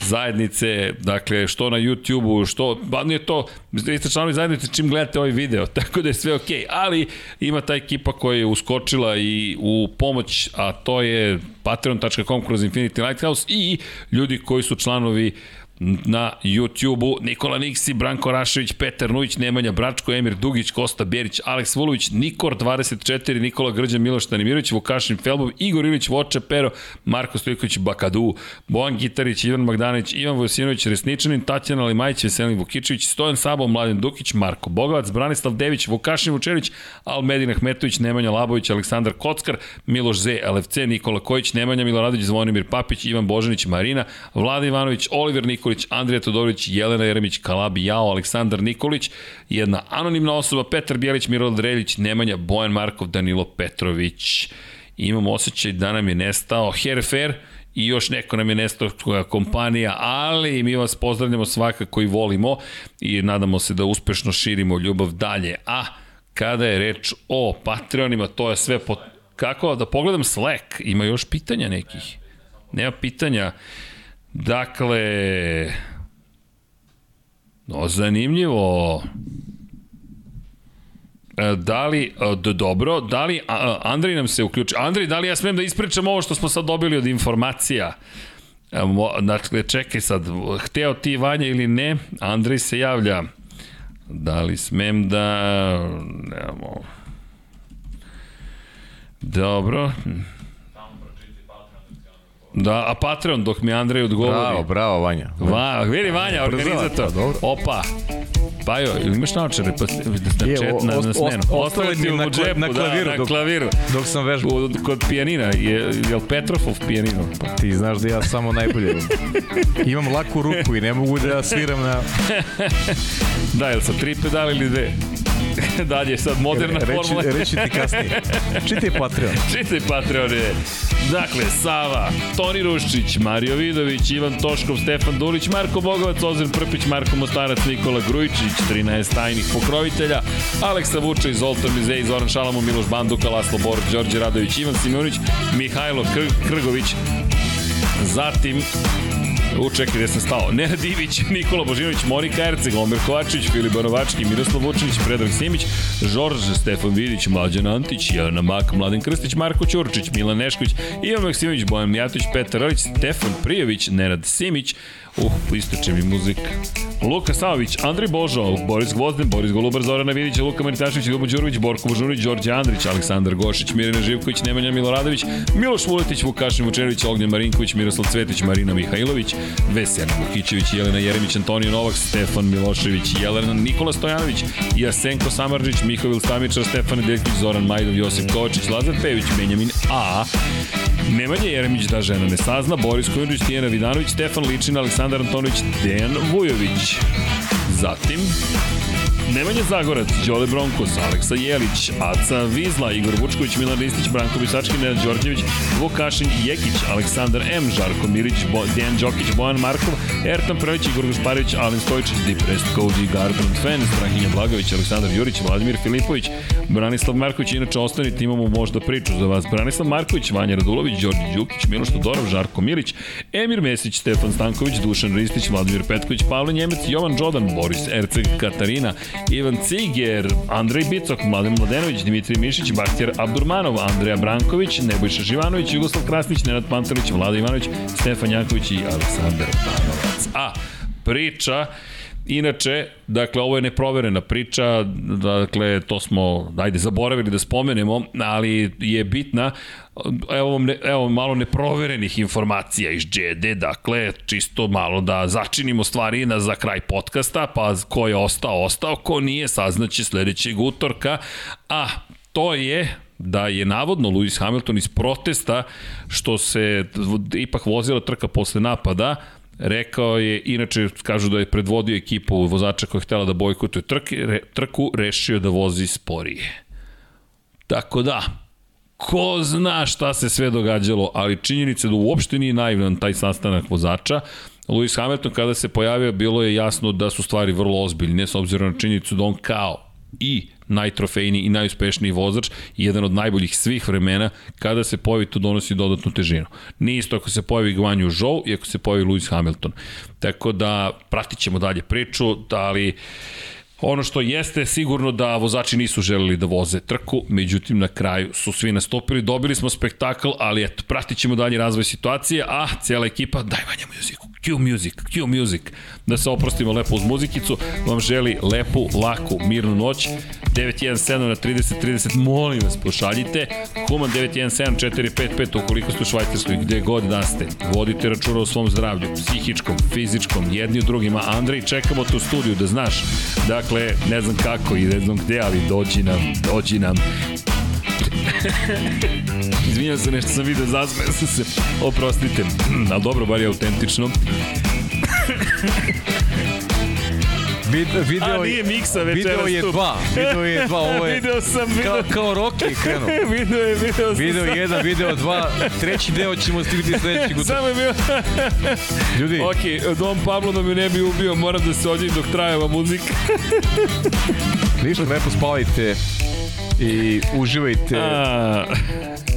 zajednice, dakle, što na YouTube-u, što, ba nije to, vi ste članovi zajednice čim gledate ovaj video, tako da je sve okej, ali ima ta ekipa koja je uskočila i u pomoć, a to je patreon.com kroz Infinity Lighthouse i ljudi koji su članovi na YouTube-u Nikola Niksi, Branko Rašević, Petar Nujić, Nemanja Bračko, Emir Dugić, Kosta Bjerić, Aleks Vulović, Nikor 24, Nikola Grđan, Miloš Stanimirović, Vukašin Felbov, Igor Ilić, Voče Pero, Marko Stojković, Bakadu, Bojan Gitarić, Ivan Magdanović, Ivan Vojsinović, Resničanin, Tatjana Limajć, Veselin Vukičević, Stojan Sabo, Mladen Dukić, Marko Bogovac, Branislav Dević, Vukašin Vučević, Almedin Ahmetović, Nemanja Labović, Aleksandar Kockar, Miloš Z, LFC, Nikola Kojić, Nemanja Miloradović, Zvonimir Papić, Ivan Božanić, Marina, Vlada Ivanović, Oliver Nikola Nikolić, Andrija Todorović, Jelena Jeremić, Kalabi Jao, Aleksandar Nikolić, jedna anonimna osoba, Petar Bjelić, Mirol Dreljić, Nemanja, Bojan Markov, Danilo Petrović. Imam osjećaj da nam je nestao Herfer, i još neko nam je nestao koja kompanija, ali mi vas pozdravljamo svakako i volimo i nadamo se da uspešno širimo ljubav dalje. A kada je reč o Patreonima, to je sve po... Kako da pogledam Slack, ima još pitanja nekih? Nema pitanja. Dakle, no, zanimljivo. E, da li, e, do, dobro, da li, Andrej nam se uključi. Andrej, da li ja smem da ispričam ovo što smo sad dobili od informacija? E, dakle, čekaj sad, hteo ti Vanja ili ne, Andrej se javlja. Da li smem da... Nemamo... Dobro. Da, a Patreon dok mi Andrej odgovori. Bravo, bravo Vanja. Va, vidi Vanja, organizator. Pa, Opa. Pa jo, ili imaš naočare pa da je, čet, na, na smenu? Ostale mi na, džepu, na klaviru, da, na klaviru. Dok, dok sam vežbao. Kod pijanina, je, je li Petrofov pijanino? Pa ti znaš da ja samo najbolje. Imam laku ruku i ne mogu da sviram na... da, li sa tri pedale ili dve? Dalje, sad moderna reći, formula. Reći ti kasnije. Čitaj Patreon. Čitaj Patreon je. Dakle, Sava, Toni Ruščić, Mario Vidović, Ivan Toškov, Stefan Dulić, Marko Bogovac, Ozir Prpić, Marko Mostarac, Nikola Grujičić, 13 tajnih pokrovitelja, Aleksa Vuča, Zoltan Mizej, Zoran Šalamo, Miloš Banduka, Laslo Bor, Đorđe Radović, Ivan Simonić, Mihajlo Krgović, Zatim, U, čekaj, gde sam stao? Nena Divić, Nikola Božinović, Monika Erceg, Omer Kovačević, Filip Banovački, Miroslav Vučinić, Predrag Simić, Žorž, Stefan Vidić, Mlađan Antić, Jana Mak, Mladen Krstić, Marko Ćurčić, Milan Nešković, Ivan Maksimović, Bojan Mijatović, Petar Rović, Stefan Prijević, Nenad Simić, Uh, istoče mi muzika. Luka Savović, Andri Božo, Boris Gvozden, Boris Golubar, Zorana Vidić, Luka Maritašević, Ljubo Đurović, Borko Božunović, Đorđe Andrić, Aleksandar Gošić, Mirina Živković, Nemanja Miloradović, Miloš Vuletić, Vukašin Vučerović, Ognjen Marinković, Miroslav Cvetić, Marina Mihajlović, Vesjak Vukićević, Jelena Jeremić, Antonio Novak, Stefan Milošević, Jelena Nikola Stojanović, Jasenko Samarđić, Mihovil Stamičar, Stefan Deljković, Zoran Majdov, Josip Kovačić, Lazar Pević, Benjamin A, Nemanja Jeremić da žena ne sazna, Boris Kujundžić, Tijena Vidanović, Stefan Ličin, Aleksandar Antonović, Dejan Vujović. Zatim, Nemanja Zagorac, Đole Bronkos, Aleksa Jelić, Aca Vizla, Igor Vučković, Milan Ristić, Branko Bisački, Nenad Đorđević, Vukašin Jekić, Aleksandar M, Žarko Mirić, Bo, Dejan Đokić, Bojan Markov, Ertan Prević, Igor Gašparović, Alen Stojičić, Depressed Cody, Garbrandt Fan, Strahinja Blagović, Aleksandar Jurić, Vladimir Filipović, Branislav Marković, inače ostanite, imamo možda priču za vas. Branislav Marković, Vanja Radulović, Đorđe Đukić, Miloš Todorov, Žarko Milić, Emir Mesić, Stefan Stanković, Dušan Ristić, Vladimir Petković, Pavle Njemec, Jovan Đodan, Boris Erceg, Katarina, Ivan Ciger, Andrej Bicok, Mladen Mladenović, Dimitri Mišić, Bahtjer Abdurmanov, Andreja Branković, Nebojša Živanović, Jugoslav Krasnić, Nenad Pantelić, Vlada Ivanović, Stefan Janković i Aleksandar Panovac. A, priča Inače, dakle, ovo je neproverena priča, dakle, to smo, ajde, zaboravili da spomenemo, ali je bitna, evo, ne, evo malo neproverenih informacija iz GD, dakle, čisto malo da začinimo stvari na, za kraj podcasta, pa ko je ostao, ostao, ko nije, saznaće sledećeg utorka, a to je da je navodno Lewis Hamilton iz protesta što se ipak vozila trka posle napada, Rekao je, inače kažu da je predvodio ekipu vozača koja je htjela da bojkotuje trke, re, trku, rešio da vozi sporije. Tako da, ko zna šta se sve događalo, ali činjenica da uopšte nije naivan taj sastanak vozača, Lewis Hamilton kada se pojavio bilo je jasno da su stvari vrlo ozbiljne s obzirom na činjenicu da on kao i najtrofejniji i najuspešniji vozač i jedan od najboljih svih vremena, kada se pojavi to donosi dodatnu težinu. Nije isto ako se pojavi Gvanju Zhou i ako se pojavi Lewis Hamilton. Tako da pratit ćemo dalje priču, da li Ono što jeste sigurno da vozači nisu želeli da voze trku, međutim na kraju su svi nastupili, dobili smo spektakl, ali eto, pratit ćemo dalje razvoj situacije, a cijela ekipa, daj vanja muziku, Q Music, Q Music, da se oprostimo lepo uz muzikicu, vam želi lepu, laku, mirnu noć, 917 na 30 30, molim vas, pošaljite, Human 917 455, ukoliko ste u Švajcarskoj, gde god da ste, vodite računa o svom zdravlju, psihičkom, fizičkom, jedni u drugima, Andrej, čekamo tu studiju, da znaš, dakle, ne znam kako i ne znam gde, ali dođi nam, dođi nam, Izvinjam se, nešto sam vidio, zasmeo sam se. Oprostite, ali dobro, bar je autentično. Vid, video, A, nije miksa večeras Video je dva, video je dva, ovo je video sam, video, kao, kao Rocky krenuo. video je, video sam. Video jedan, video dva, treći deo ćemo stigati sledećeg utra. Samo je bio... Ljudi, ok, Dom Pablo da me ne bi ubio, moram da se ođem dok traje ova muzika. ništa, lepo spavajte i uživajte A,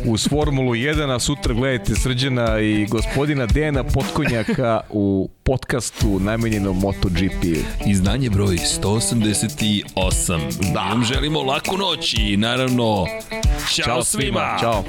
uz Formulu 1, a sutra gledajte Srđana i gospodina Dejana Potkonjaka u podcastu namenjenom MotoGP. izdanje izdanje broj 188. Da. Vam želimo laku noć i naravno, čao, čao svima. svima. Ćao.